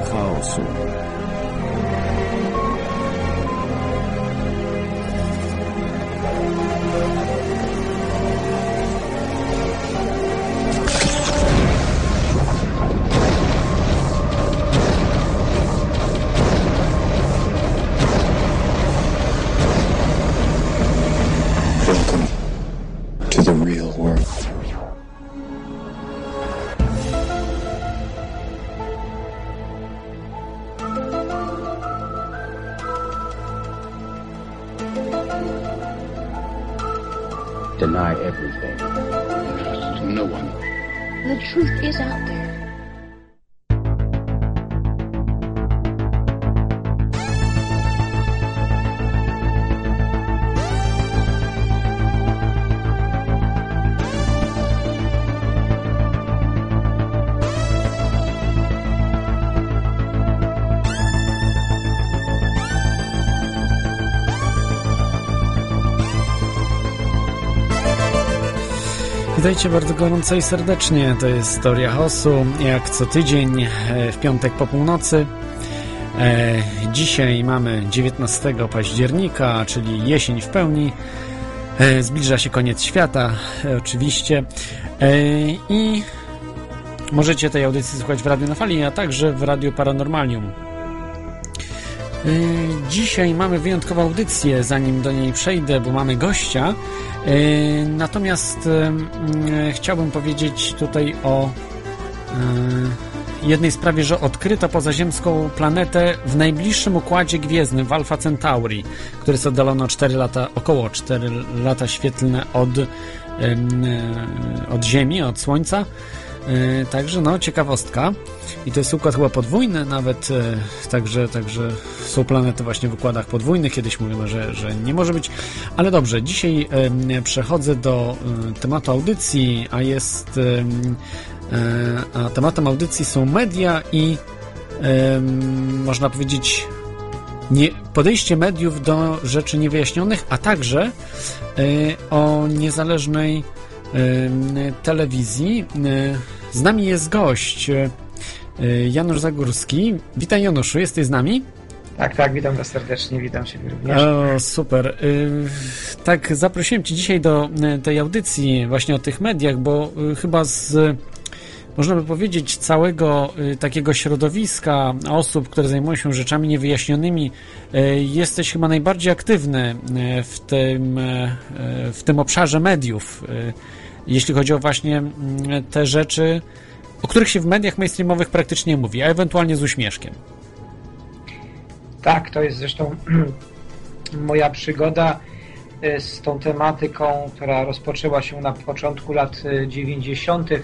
Teoria chaosu. Witajcie bardzo gorąco i serdecznie. To jest Teoria Chaosu, jak co tydzień e, w piątek po północy. E, dzisiaj mamy 19 października, czyli jesień w pełni. E, zbliża się koniec świata, oczywiście. I możecie tej audycji słuchać w Radiu na Fali, a także w Radiu Paranormalium. Dzisiaj mamy wyjątkową audycję, zanim do niej przejdę, bo mamy gościa. E, natomiast e, chciałbym powiedzieć tutaj o jednej sprawie, że odkryto pozaziemską planetę w najbliższym układzie gwiezdnym w Alpha Centauri, który jest oddalono 4 lata, około 4 lata świetlne od, od Ziemi, od Słońca. E, także no, ciekawostka. I to jest układ chyba podwójny nawet, e, także, także są planety właśnie w układach podwójnych. Kiedyś mówimy, że, że nie może być. Ale dobrze, dzisiaj przechodzę do e, tematu audycji, a jest a tematem audycji są media i można powiedzieć nie, podejście mediów do rzeczy niewyjaśnionych, a także o niezależnej telewizji. Z nami jest gość Janusz Zagórski. Witaj Januszu, jesteś z nami? Tak, tak, witam Was serdecznie, witam się również. O, super. Tak, zaprosiłem Cię dzisiaj do tej audycji właśnie o tych mediach, bo chyba z można by powiedzieć, całego takiego środowiska osób, które zajmują się rzeczami niewyjaśnionymi, jesteś chyba najbardziej aktywny w tym, w tym obszarze mediów jeśli chodzi o właśnie mm, te rzeczy, o których się w mediach mainstreamowych praktycznie mówi, a ewentualnie z uśmieszkiem. Tak, to jest zresztą moja przygoda e, z tą tematyką, która rozpoczęła się na początku lat 90. E,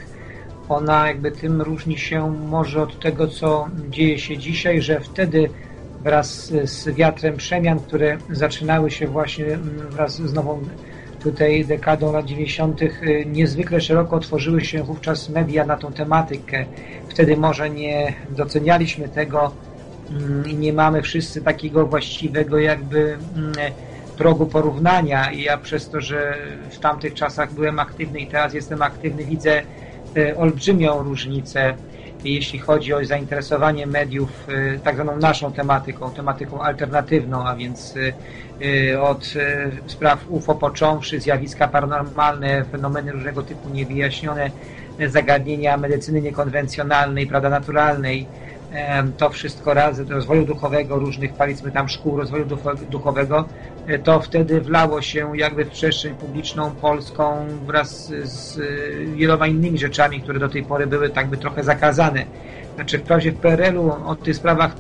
Ona jakby tym różni się może od tego, co dzieje się dzisiaj, że wtedy wraz z wiatrem przemian, które zaczynały się właśnie wraz z nową tutaj dekadą lat 90. Y, niezwykle szeroko otworzyły się wówczas media na tą tematykę. Wtedy może nie docenialiśmy tego mm, i nie mamy wszyscy takiego właściwego jakby mm, progu porównania i ja przez to, że w tamtych czasach byłem aktywny i teraz jestem aktywny, widzę y, olbrzymią różnicę jeśli chodzi o zainteresowanie mediów y, tak zwaną naszą tematyką, tematyką alternatywną, a więc od y, spraw UFO począwszy, zjawiska paranormalne, fenomeny różnego typu niewyjaśnione, zagadnienia medycyny niekonwencjonalnej, prawda, naturalnej, to wszystko razem, rozwoju duchowego, różnych powiedzmy tam szkół rozwoju duchowego, y, to wtedy wlało się jakby w przestrzeń publiczną polską wraz z wieloma innymi rzeczami, które do tej pory były tak by trochę zakazane. Znaczy wprawdzie w PRL-u o tych sprawach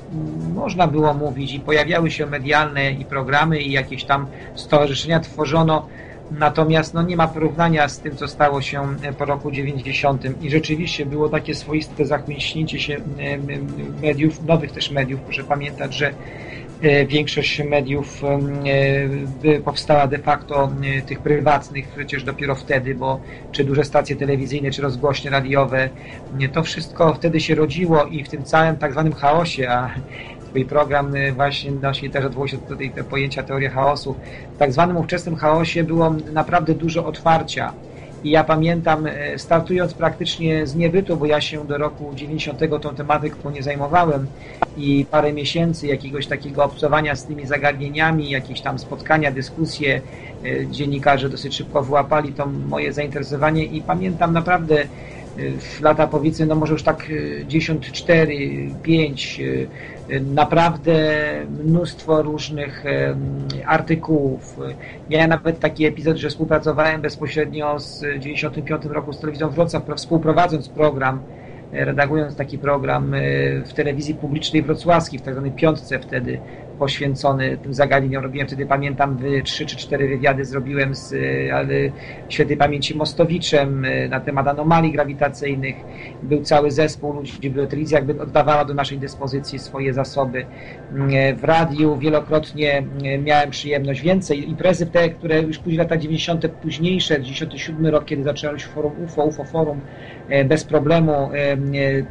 można było mówić i pojawiały się medialne i programy i jakieś tam stowarzyszenia tworzono, natomiast no, nie ma porównania z tym, co stało się po roku 90 i rzeczywiście było takie swoiste zachłyśnięcie się mediów, nowych też mediów, proszę pamiętać, że E, większość mediów e, powstała de facto e, tych prywatnych przecież dopiero wtedy, bo czy duże stacje telewizyjne, czy rozgłośnie radiowe, to wszystko wtedy się rodziło i w tym całym tak zwanym chaosie, a twój program właśnie nosi też odwołuje się do tej pojęcia teorii chaosu, w tak zwanym ówczesnym chaosie było naprawdę dużo otwarcia I ja pamiętam, e, startując praktycznie z niebytu, bo ja się do roku 90 tą tematyką nie zajmowałem i parę miesięcy jakiegoś takiego obcowania z tymi zagadnieniami, jakieś tam spotkania, dyskusje, e, dziennikarze dosyć szybko wyłapali to moje zainteresowanie i pamiętam naprawdę w lata powiedzmy, no może już tak 94, 5, naprawdę mnóstwo różnych artykułów. Miałem nawet taki epizod, że współpracowałem bezpośrednio z 95 roku z telewizją Wrocław, współprowadząc program, redagując taki program e, w telewizji publicznej wrocławskiej, w tak zwanej piątce wtedy, poświęcony tym zagadnieniom. Robiłem wtedy, pamiętam, trzy czy cztery wywiady zrobiłem z ale, świętej pamięci Mostowiczem e, na temat anomalii grawitacyjnych. Był cały zespół ludzi, telewizja jakby oddawała do naszej dyspozycji swoje zasoby. E, w radiu wielokrotnie e, miałem przyjemność więcej. Imprezy te, które już później lata 90. późniejsze, 97 rok, kiedy zacząłem się forum UFO, UFO Forum, bez problemu.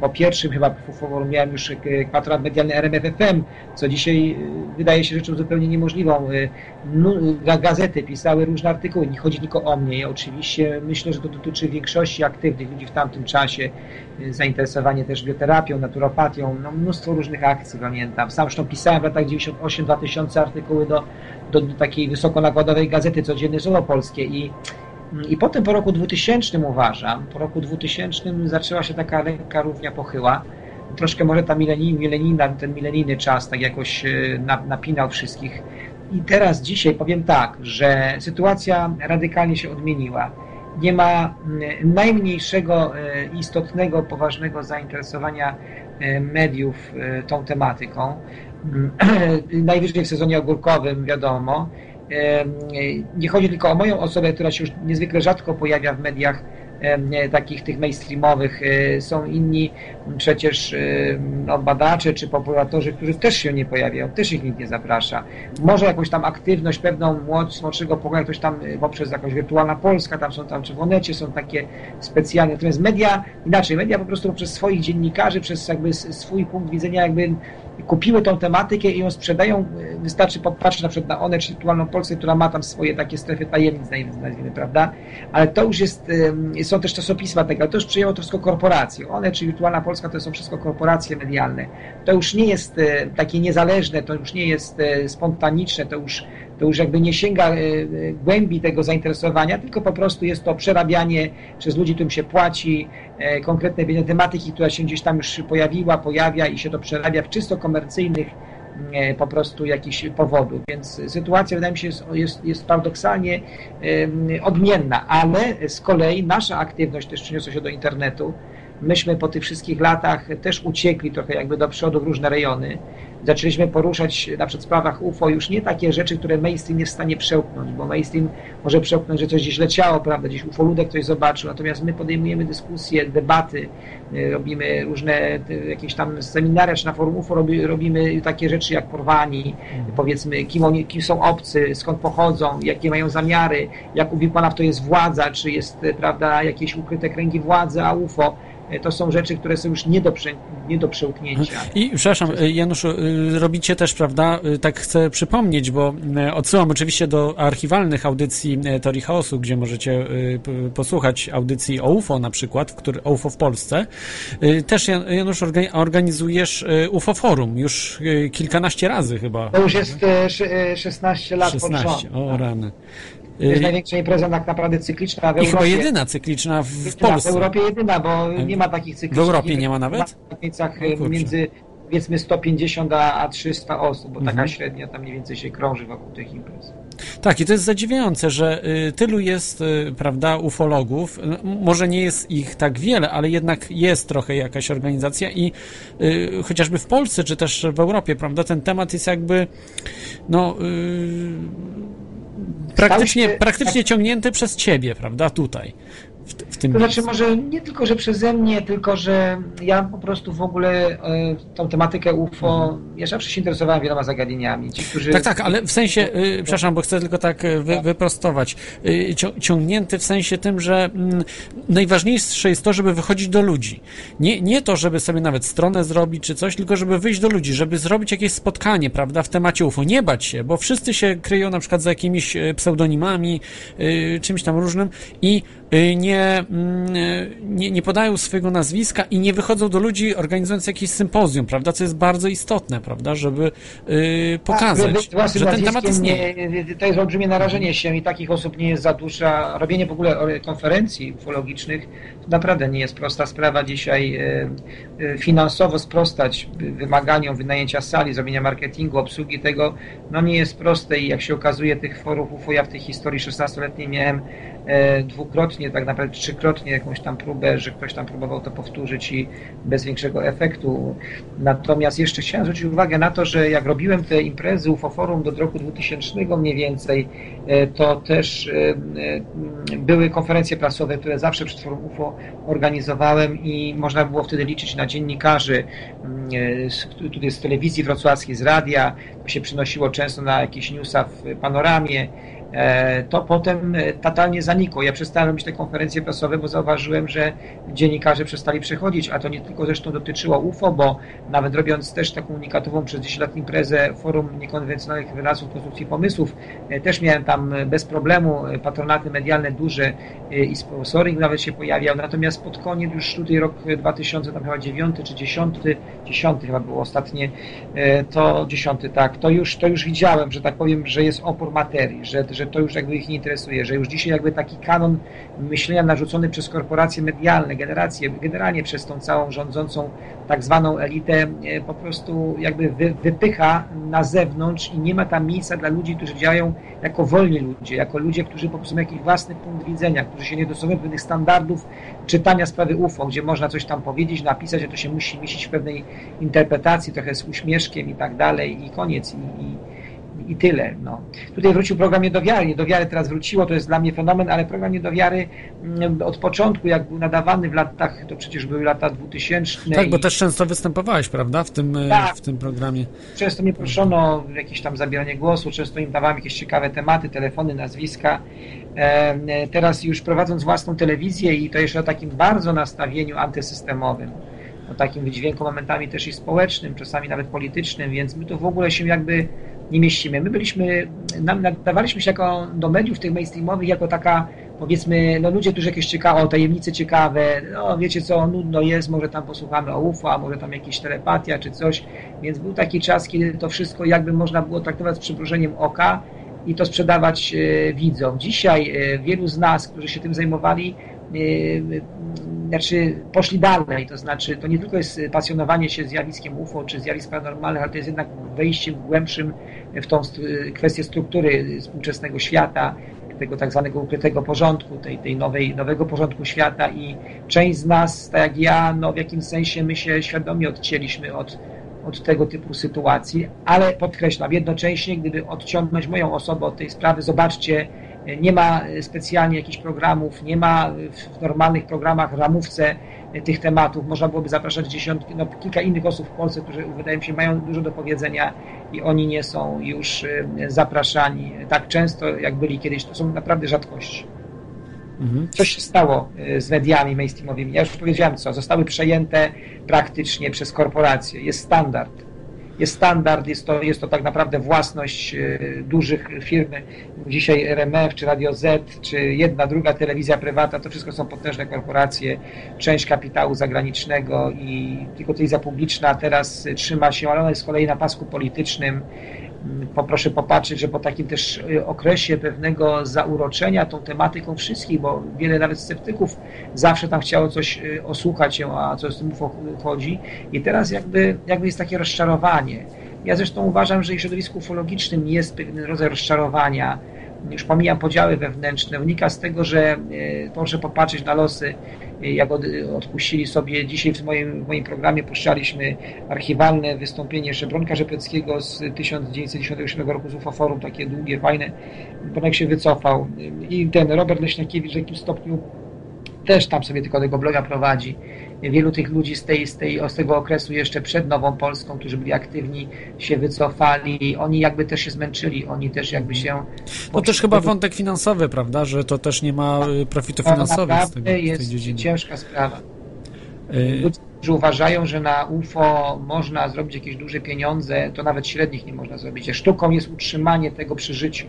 Po pierwszym chyba forum miałem już kwadrat medialny RMFFM, co dzisiaj wydaje się rzeczą zupełnie niemożliwą. Y, gazety pisały różne artykuły, nie chodzi tylko o mnie. Ja oczywiście myślę, że to dotyczy większości aktywnych ludzi w tamtym czasie. Y, zainteresowanie też bioterapią, naturopatią, no mnóstwo różnych akcji pamiętam. Sam zresztą pisałem w latach 98-2000 artykuły do, do, do takiej wysokonakładowej gazety Codzienne Słowo Polskie i i potem po roku 2000 uważam, po roku 2000 zaczęła się taka lekka równia pochyła, troszkę może ta milenijna, ten milenijny czas tak jakoś e, napinał wszystkich. I teraz, dzisiaj powiem tak, że sytuacja radykalnie się odmieniła. Nie ma mm, najmniejszego e, istotnego, poważnego zainteresowania e, mediów tą tematyką. Mm, najwyżej w sezonie ogórkowym, wiadomo. Nie chodzi tylko o moją osobę, która się już niezwykle rzadko pojawia w mediach takich tych mainstreamowych. E, są inni przecież no, badacze czy populatorzy, którzy też się nie pojawiają, też ich nikt nie zaprasza. Może jakąś tam aktywność pewną młodszego pokoju, ktoś tam e, poprzez jakąś wirtualna Polska, tam są tam czy w Onecie są takie specjalne. Natomiast media inaczej, media po prostu przez swoich dziennikarzy, przez jakby swój punkt widzenia jakby kupiły tą tematykę i ją sprzedają. Wystarczy popatrzeć na przykład na One czy Wirtualną Polskę, która ma tam swoje takie strefy tajemnic, nazwijmy, prawda? Ale to już jest, są też czasopisma tego, ale to już przyjęło to wszystko korporacje. One czy Wirtualna Polska to są wszystko korporacje medialne. To już nie jest takie niezależne, to już nie jest spontaniczne, to już to już jakby nie sięga e, e, głębi tego zainteresowania, tylko po prostu jest to przerabianie przez ludzi, którym się płaci, e, konkretnej tematyki, która się gdzieś tam już pojawiła, pojawia i się to przerabia w czysto komercyjnych po prostu jakichś powodów. Więc sytuacja wydaje mi się jest, jest, jest paradoksalnie odmienna, ale z kolei nasza aktywność też przyniosła się do internetu. Myśmy po tych wszystkich latach też uciekli trochę jakby do przodu w różne rejony zaczęliśmy poruszać na przykład w sprawach UFO już nie takie rzeczy, które mainstream jest w stanie przełknąć, bo mainstream może przełknąć, że coś gdzieś leciało, prawda, gdzieś ufoludek ktoś zobaczył, natomiast my podejmujemy dyskusje, debaty, y, robimy różne y, jakieś tam seminaria, czy na forum UFO robimy takie rzeczy jak porwani, mhm. powiedzmy, kim, oni, kim są obcy, skąd pochodzą, jakie mają zamiary, jak uwikłana w to jest władza, czy jest, prawda, jakieś ukryte kręgi władzy, a UFO, to są rzeczy, które są już nie do, prze, nie do przełknięcia. I przepraszam, Januszu, y, robicie też, prawda, y, tak chcę przypomnieć, bo y, odsyłam oczywiście do archiwalnych audycji Teorii Chaosu, gdzie możecie posłuchać audycji o UFO na przykład, który, UFO w Polsce. Też, Janusz, organizujesz UFO Forum już kilkanaście razy chyba. To już jest 16 lat 16, pod rząd. o rany. To jest y, największa impreza tak naprawdę cykliczna w Europie. I chyba jedyna cykliczna w, w Polsce. W Europie jedyna, bo nie ma takich cyklicznych. W Europie nie ma nawet? W między powiedzmy 150 a 300 osób, bo mhm. taka średnia tam mniej więcej się krąży wokół tych imprez. Tak, i to jest zadziwiające, że y, tylu jest, y, prawda, ufologów. Może nie jest ich tak wiele, ale jednak jest trochę jakaś organizacja i y, chociażby w Polsce, czy też w Europie, prawda, ten temat jest jakby, no praktycznie, się, praktycznie ciągnięty przez ciebie, prawda, tutaj. W, tym To znaczy może nie tylko, że przeze mnie, tylko że ja po prostu w ogóle e, tą tematykę UFO, mhm. ja zawsze się interesowałem wieloma zagadnieniami. Ci, którzy... Tak, tak, ale w sensie, y, przepraszam, bo chcę tylko tak wy, tak. wyprostować, y, ciągnięty w sensie tym, że mm, najważniejsze jest to, żeby wychodzić do ludzi. Nie, nie to, żeby sobie nawet stronę zrobić czy coś, tylko żeby wyjść do ludzi, żeby zrobić jakieś spotkanie, prawda, w temacie UFO. Nie bać się, bo wszyscy się kryją na przykład za jakimiś y, pseudonimami, czymś tam różnym i Y, nie, nie, nie podają swojego nazwiska i nie wychodzą do ludzi organizując jakieś sympozjum, prawda, co jest bardzo istotne, prawda, żeby yy, pokazać, A, że ten temat istnieje. Nie, to jest olbrzymie narażenie się i takich osób nie jest za dużo. Robienie w ogóle konferencji ufologicznych to naprawdę nie jest prosta sprawa dzisiaj yy, finansowo sprostać wymaganiom wynajęcia sali, zrobienia marketingu, obsługi tego, no nie jest proste i jak się okazuje tych forów UFO, ja w tej historii 16-letniej miałem dwukrotnie, tak naprawdę trzykrotnie jakąś tam próbę, że ktoś tam próbował to powtórzyć i bez większego efektu. Natomiast jeszcze chciałem zwrócić uwagę na to, że jak robiłem te imprezy UFO Forum do roku 2000 mniej więcej, e, to też e, były konferencje prasowe, które zawsze przed Forum UFO organizowałem i można było wtedy liczyć na dziennikarzy tutaj z telewizji wrocławskiej, z radia, to się przynosiło często na jakieś newsa w panoramie, E, to potem e, totalnie zanikło. Ja przestałem robić te konferencje prasowe, bo zauważyłem, że dziennikarze przestali przychodzić, a to nie tylko zresztą dotyczyło UFO, bo nawet robiąc też taką unikatową przez 10 lat imprezę Forum Niekonwencjonalnych Wynalazków Konstrukcji Pomysłów, e, też miałem tam bez problemu patronaty medialne duże i sponsoring nawet się pojawiał, natomiast pod koniec już tutaj rok 2009 czy 10, 10 chyba było ostatnie, to 10 tak, to już, to już widziałem, że tak powiem, że jest opór materii, że że to już jakby ich nie interesuje, że już dzisiaj jakby taki kanon myślenia narzucony przez korporacje medialne, generacje, generalnie przez tą całą rządzącą tak zwaną elitę e, po prostu jakby wy, wypycha na zewnątrz i nie ma tam miejsca dla ludzi, którzy działają jako wolni ludzie, jako ludzie, którzy po prostu mają jakiś własny punkt widzenia, którzy się nie dostosowują do pewnych standardów czytania sprawy UFO, gdzie można coś tam powiedzieć, napisać, że to się musi mieścić w pewnej interpretacji, trochę z uśmieszkiem i tak dalej i koniec. I, i i tyle. No. Tutaj wrócił program Niedowiary. Niedowiary teraz wróciło, to jest dla mnie fenomen, ale program Niedowiary mm, od początku, jak był nadawany w latach, to przecież były lata 2000. Tak, bo też często występowałeś, prawda, w tym, e, tak. w tym programie. Często mnie proszono o jakieś tam zabieranie głosu, często im dawałem jakieś ciekawe tematy, telefony, nazwiska. Teraz już prowadząc własną telewizję i to jeszcze o takim bardzo nastawieniu antysystemowym, o takim wydźwięku momentami też i społecznym, czasami nawet politycznym, więc my to w ogóle się jakby nie mieścimy. My byliśmy, nadawaliśmy się jako, do mediów tych mainstreamowych jako taka, powiedzmy, no ludzie, którzy jakieś ciekawe, o tajemnice ciekawe, no wiecie co, nudno jest, może tam posłuchamy o UFO, a może tam jakieś telepatia czy coś, więc był taki czas, kiedy to wszystko jakby można było traktować z przymrużeniem oka i to sprzedawać e, widzom. Dzisiaj e, wielu z nas, którzy się tym zajmowali, znaczy poszli dalej, to znaczy to nie tylko jest pasjonowanie się zjawiskiem UFO czy zjawisk paranormalnych, ale to jest jednak wejście głębszym w tą kwestię struktury współczesnego świata, tego tak zwanego ukrytego porządku, tej, tej nowej, nowego porządku świata i część z nas, tak jak ja, no w jakimś sensie my się świadomie odcięliśmy od, od tego typu sytuacji, ale podkreślam, jednocześnie, gdyby odciągnąć moją osobę od tej sprawy, zobaczcie, nie ma specjalnie jakichś programów, nie ma w normalnych programach, ramówce tych tematów. Można byłoby zapraszać dziesiątki, no, kilka innych osób w Polsce, którzy wydaje mi się mają dużo do powiedzenia i oni nie są już y, zapraszani tak często, jak byli kiedyś. To są naprawdę rzadkości. Mhm. Coś się stało y, z mediami mainstreamowymi. Ja już powiedziałem co, zostały przejęte praktycznie przez korporacje. Jest standard jest standard, jest to, jest to tak naprawdę własność e, dużych firm. Dzisiaj RMF, czy Radio Z, czy jedna, druga telewizja prywatna, to wszystko są potężne korporacje, część kapitału zagranicznego i tylko telewizja publiczna teraz trzyma się, ale ona jest z kolei na pasku politycznym poproszę popatrzeć, że po takim też y, okresie pewnego zauroczenia tą tematyką wszystkich, bo wiele nawet sceptyków zawsze tam chciało coś y, osłuchać się, a co z tym chodzi i teraz jakby, jakby jest takie rozczarowanie. Ja zresztą uważam, że w środowisku ufologicznym jest pewien rodzaj rozczarowania, już pomijam podziały wewnętrzne, wynika z tego, że y, proszę popatrzeć na losy jak od, odpuścili sobie, dzisiaj w moim, w moim programie puszczaliśmy archiwalne wystąpienie Szebronka Rzepeckiego z 1998 roku z UFO Forum, takie długie, fajne, Bronek się wycofał i ten Robert Leśniakiewicz w jakimś stopniu też tam sobie tylko tego bloga prowadzi. Wielu tych ludzi z, tej, z, tej, z tego okresu jeszcze przed Nową Polską, którzy byli aktywni, się wycofali. Oni jakby też się zmęczyli, oni też jakby się... No też chyba wątek finansowy, prawda, że to też nie ma y, profitu finansowego z, tego, z tej jest dziedziny. ciężka sprawa. Y Ludzie, którzy uważają, że na UFO można zrobić jakieś duże pieniądze, to nawet średnich nie można zrobić. Sztuką jest utrzymanie tego przy życiu,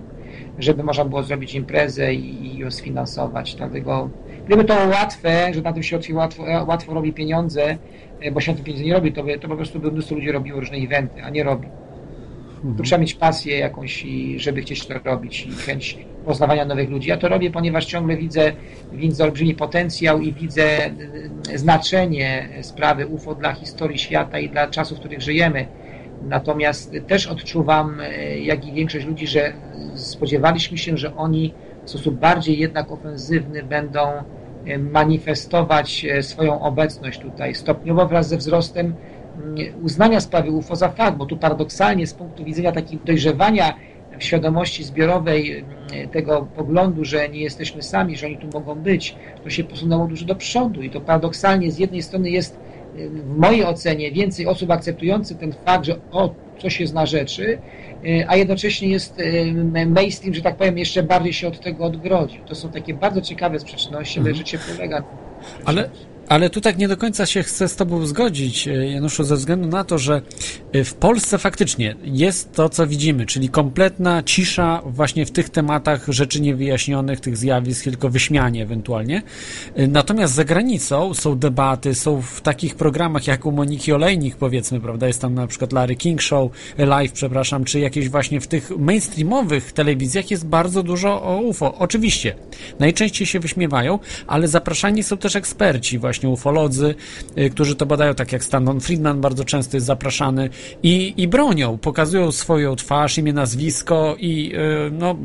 żeby można było zrobić imprezę i, i ją sfinansować. Dlatego Gdyby to łatwe, że na tym się łatwo, łatwo robi pieniądze, e, bo się na tym pieniędzy nie robi, to, by, to po prostu by mnóstwo ludzi robiło różne eventy, a nie robi. Mhm. Tu trzeba mieć pasję jakąś, i żeby chcieć to robić i chęć poznawania nowych ludzi. Ja to robię, ponieważ ciągle widzę, widzę olbrzymi potencjał i widzę e, znaczenie sprawy UFO dla historii świata i dla czasów, w których żyjemy. Natomiast też odczuwam, e, jak i większość ludzi, że spodziewaliśmy się, że oni w sposób bardziej jednak ofensywny będą e, manifestować e, swoją obecność tutaj stopniowo wraz ze wzrostem mm, uznania sprawy UFO za fakt, bo tu paradoksalnie z punktu widzenia takiego dojrzewania w świadomości zbiorowej mm, tego poglądu, że nie jesteśmy sami, że oni tu mogą być, to się posunęło dużo do przodu i to paradoksalnie z jednej strony jest w mojej ocenie więcej osób akceptujących ten fakt, że o, coś jest na rzeczy, a jednocześnie jest mainstream, że tak powiem, jeszcze bardziej się od tego odgrodził. To są takie bardzo ciekawe sprzeczności, ale mhm. życie polega na ale, ale tu tak nie do końca się chcę z Tobą zgodzić, e, Januszu, ze względu na to, że e, w Polsce faktycznie jest to, co widzimy, czyli kompletna cisza właśnie w tych tematach rzeczy niewyjaśnionych, tych zjawisk, tylko wyśmianie ewentualnie. E, natomiast za granicą są debaty, są w takich programach jak u Moniki Olejnik, powiedzmy, prawda, jest tam na przykład Larry King Show, Live, przepraszam, czy jakieś właśnie w tych mainstreamowych telewizjach jest bardzo dużo o UFO. Oczywiście, najczęściej się wyśmiewają, ale zapraszani są też eksperci właśnie właśnie ufolodzy, y, którzy to badają, tak jak Stanton Friedman bardzo często jest zapraszany i, i bronią, pokazują swoją twarz, imię, nazwisko i, y, no,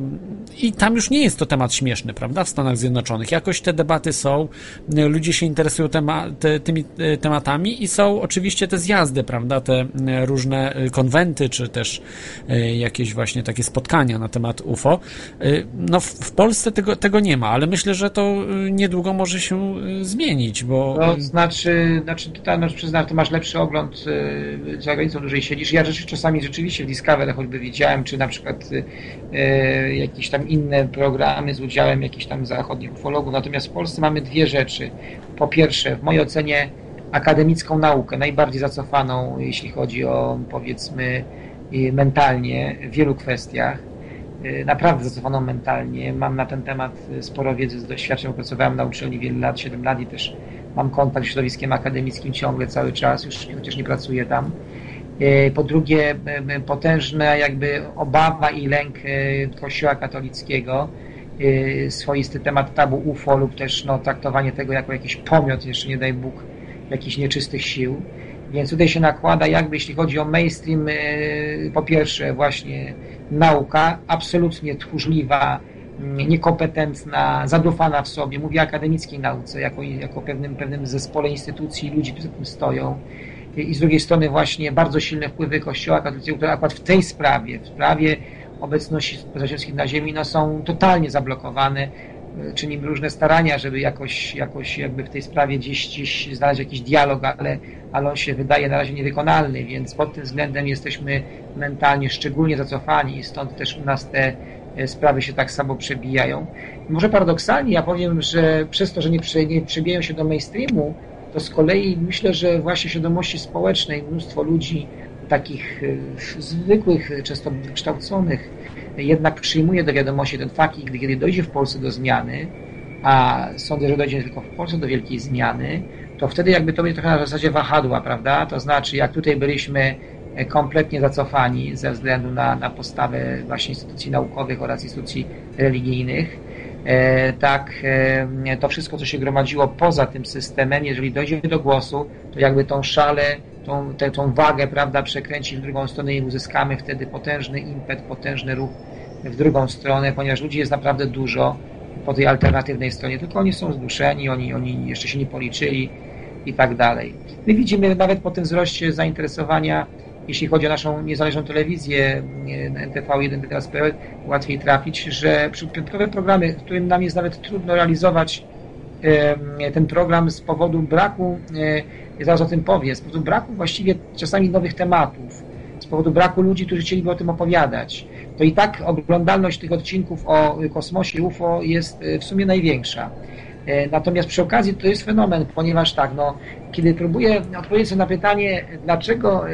i tam już nie jest to temat śmieszny, prawda, w Stanach Zjednoczonych. Jakoś te debaty są, y, ludzie się interesują tema, te, tymi tematami i są oczywiście te zjazdy, prawda, te różne konwenty, czy też jakieś właśnie takie spotkania na temat UFO. No w, w Polsce tego, tego nie ma, ale myślę, że to niedługo może się zmienić, bo to znaczy, znaczy tutaj no, przyznam, ty masz lepszy ogląd y, za granicą, dłużej siedzisz. Ja rzeczy, czasami rzeczywiście w Discovery choćby widziałem, czy na przykład y, y, jakieś tam inne programy z udziałem jakichś tam zachodnich ufologów. Natomiast w Polsce mamy dwie rzeczy. Po pierwsze, w mojej ocenie akademicką naukę, najbardziej zacofaną, jeśli chodzi o powiedzmy y, mentalnie w wielu kwestiach naprawdę zacofaną mentalnie. Mam na ten temat sporo wiedzy z doświadczeń, pracowałem na uczelni wiele lat, 7 lat i też mam kontakt z środowiskiem akademickim ciągle, cały czas, już chociaż nie pracuję tam. E, po drugie, e, potężna jakby obawa i lęk e, Kościoła katolickiego, swoisty temat tabu UFO lub też no, traktowanie tego jako jakiś pomiot, jeszcze nie daj Bóg, jakichś nieczystych sił. Więc tutaj się nakłada jakby, jeśli chodzi o mainstream, po pierwsze właśnie nauka, absolutnie tchórzliwa, niekompetentna, zadufana w sobie, mówię o akademickiej nauce, jako, jako pewnym, pewnym zespole instytucji ludzi, którzy za tym stoją. I z drugiej strony właśnie bardzo silne wpływy Kościoła katolickiego, które akurat w tej sprawie, w sprawie obecności braterskich na ziemi, no, są totalnie zablokowane. Czynimy różne starania, żeby jakoś, jakoś jakby w tej sprawie gdzieś, gdzieś znaleźć jakiś dialog, ale, ale on się wydaje na razie niewykonalny, więc pod tym względem jesteśmy mentalnie szczególnie zacofani i stąd też u nas te sprawy się tak samo przebijają. Może paradoksalnie ja powiem, że przez to, że nie, nie przebijają się do mainstreamu, to z kolei myślę, że właśnie świadomości społecznej mnóstwo ludzi takich e, zwykłych, często wykształconych, jednak przyjmuje do wiadomości ten fakt i kiedy dojdzie w Polsce do zmiany, a sądzę, że dojdzie tylko w Polsce do wielkiej zmiany, to wtedy jakby to będzie trochę na zasadzie wahadła, prawda? To znaczy, jak tutaj byliśmy kompletnie zacofani ze względu na, na postawę właśnie instytucji naukowych oraz instytucji religijnych. E, tak, e, to wszystko, co się gromadziło poza tym systemem, jeżeli dojdzie do głosu, to jakby tą szalę, tą, tę, tą wagę, prawda, przekręci w drugą stronę i uzyskamy wtedy potężny impet, potężny ruch w drugą stronę, ponieważ ludzi jest naprawdę dużo po tej alternatywnej stronie, tylko oni są zduszeni, oni, oni jeszcze się nie policzyli i tak dalej. My widzimy nawet po tym wzroście zainteresowania jeśli chodzi o naszą niezależną telewizję NTV1 teraz.pl, łatwiej trafić, że piątkowe programy, którym nam jest nawet trudno realizować ten program z powodu braku, zaraz o tym powiem, z powodu braku właściwie czasami nowych tematów, z powodu braku ludzi, którzy chcieliby o tym opowiadać, to i tak oglądalność tych odcinków o kosmosie UFO jest w sumie największa. Natomiast przy okazji to jest fenomen, ponieważ tak, no, kiedy próbuję odpowiedzieć na pytanie, dlaczego,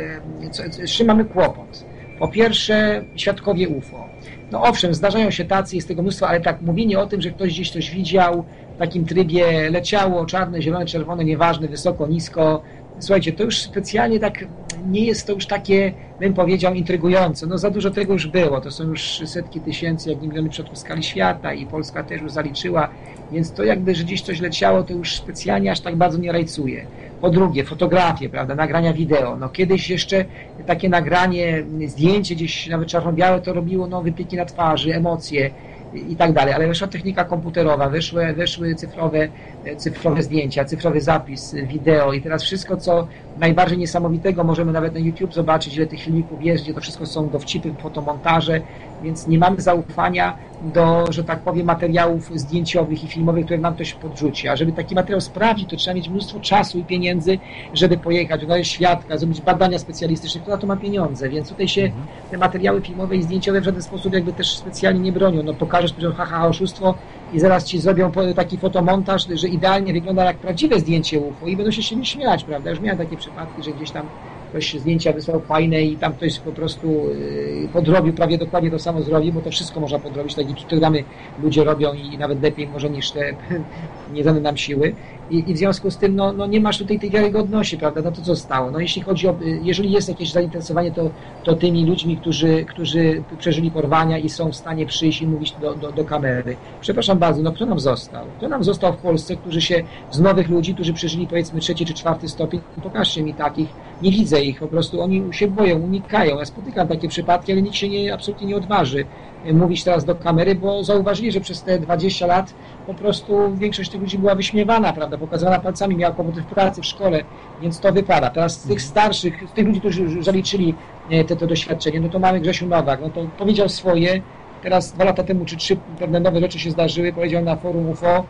z czym mamy kłopot. Po pierwsze, świadkowie UFO. No owszem, zdarzają się tacy, jest tego mnóstwo, ale tak mówienie o tym, że ktoś gdzieś coś widział, w takim trybie leciało czarne, zielone, czerwone, nieważne, wysoko, nisko. Słuchajcie, to już specjalnie tak nie jest to już takie, bym powiedział, intrygujące. No za dużo tego już było. To są już setki tysięcy, jak nie miliony przodków skali świata i Polska też już zaliczyła, więc to jakby, że gdzieś coś leciało, to już specjalnie aż tak bardzo nie rajcuje. Po drugie, fotografie, prawda, nagrania wideo. No kiedyś jeszcze takie nagranie, zdjęcie gdzieś nawet czarno-białe to robiło no, wypieki na twarzy, emocje i tak dalej, ale weszła technika komputerowa, weszły, weszły cyfrowe, cyfrowe zdjęcia, cyfrowy zapis, wideo i teraz wszystko, co najbardziej niesamowitego możemy nawet na YouTube zobaczyć, ile tych filmików jest, gdzie to wszystko są dowcipy, fotomontaże, więc nie mamy zaufania do, że tak powiem, materiałów zdjęciowych i filmowych, które nam ktoś podrzuci. A żeby taki materiał sprawdzić, to trzeba mieć mnóstwo czasu i pieniędzy, żeby pojechać, odnaleźć świadka, zrobić badania specjalistyczne, kto na to ma pieniądze, więc tutaj się mhm. te materiały filmowe i zdjęciowe w żaden sposób jakby też specjalnie nie bronią. No pokażesz, że haha, oszustwo i zaraz ci zrobią taki fotomontaż, że idealnie wygląda jak prawdziwe zdjęcie UFO i będą się śmiać, prawda? Już miałem takie przypadki, że gdzieś tam ktoś zdjęcia wysłał fajne i tam ktoś po prostu y, podrobił, prawie dokładnie to samo zrobił, bo to wszystko można podrobić, takie programy ludzie robią i nawet lepiej może niż te niedane nam siły i, i, w związku z tym no, no nie masz tutaj tej wiarygodności, prawda, no to co stało, no jeśli chodzi o, jeżeli jest jakieś zainteresowanie, to, to tymi ludźmi, którzy, którzy przeżyli porwania i są w stanie przyjść i mówić do, do, do kamery. Przepraszam bardzo, no kto nam został? Kto nam został w Polsce, którzy się, z nowych ludzi, którzy przeżyli powiedzmy trzeci czy czwarty stopień, pokażcie mi takich, nie widzę ich, po prostu oni się boją, unikają. Ja spotykam takie przypadki, ale nikt się nie, absolutnie nie odważy mówić teraz do kamery, bo zauważyli, że przez te 20 lat po prostu większość tych ludzi była wyśmiewana, prawda, pokazywana palcami, miała kłopoty w pracy, w szkole, więc to wypada. Teraz z tych starszych, z tych ludzi, którzy zaliczyli e, te, to doświadczenie, no to mamy Grzesiu Nowak, no to powiedział swoje, teraz dwa lata temu czy trzy pewne nowe rzeczy się zdarzyły, powiedział na forum UFO,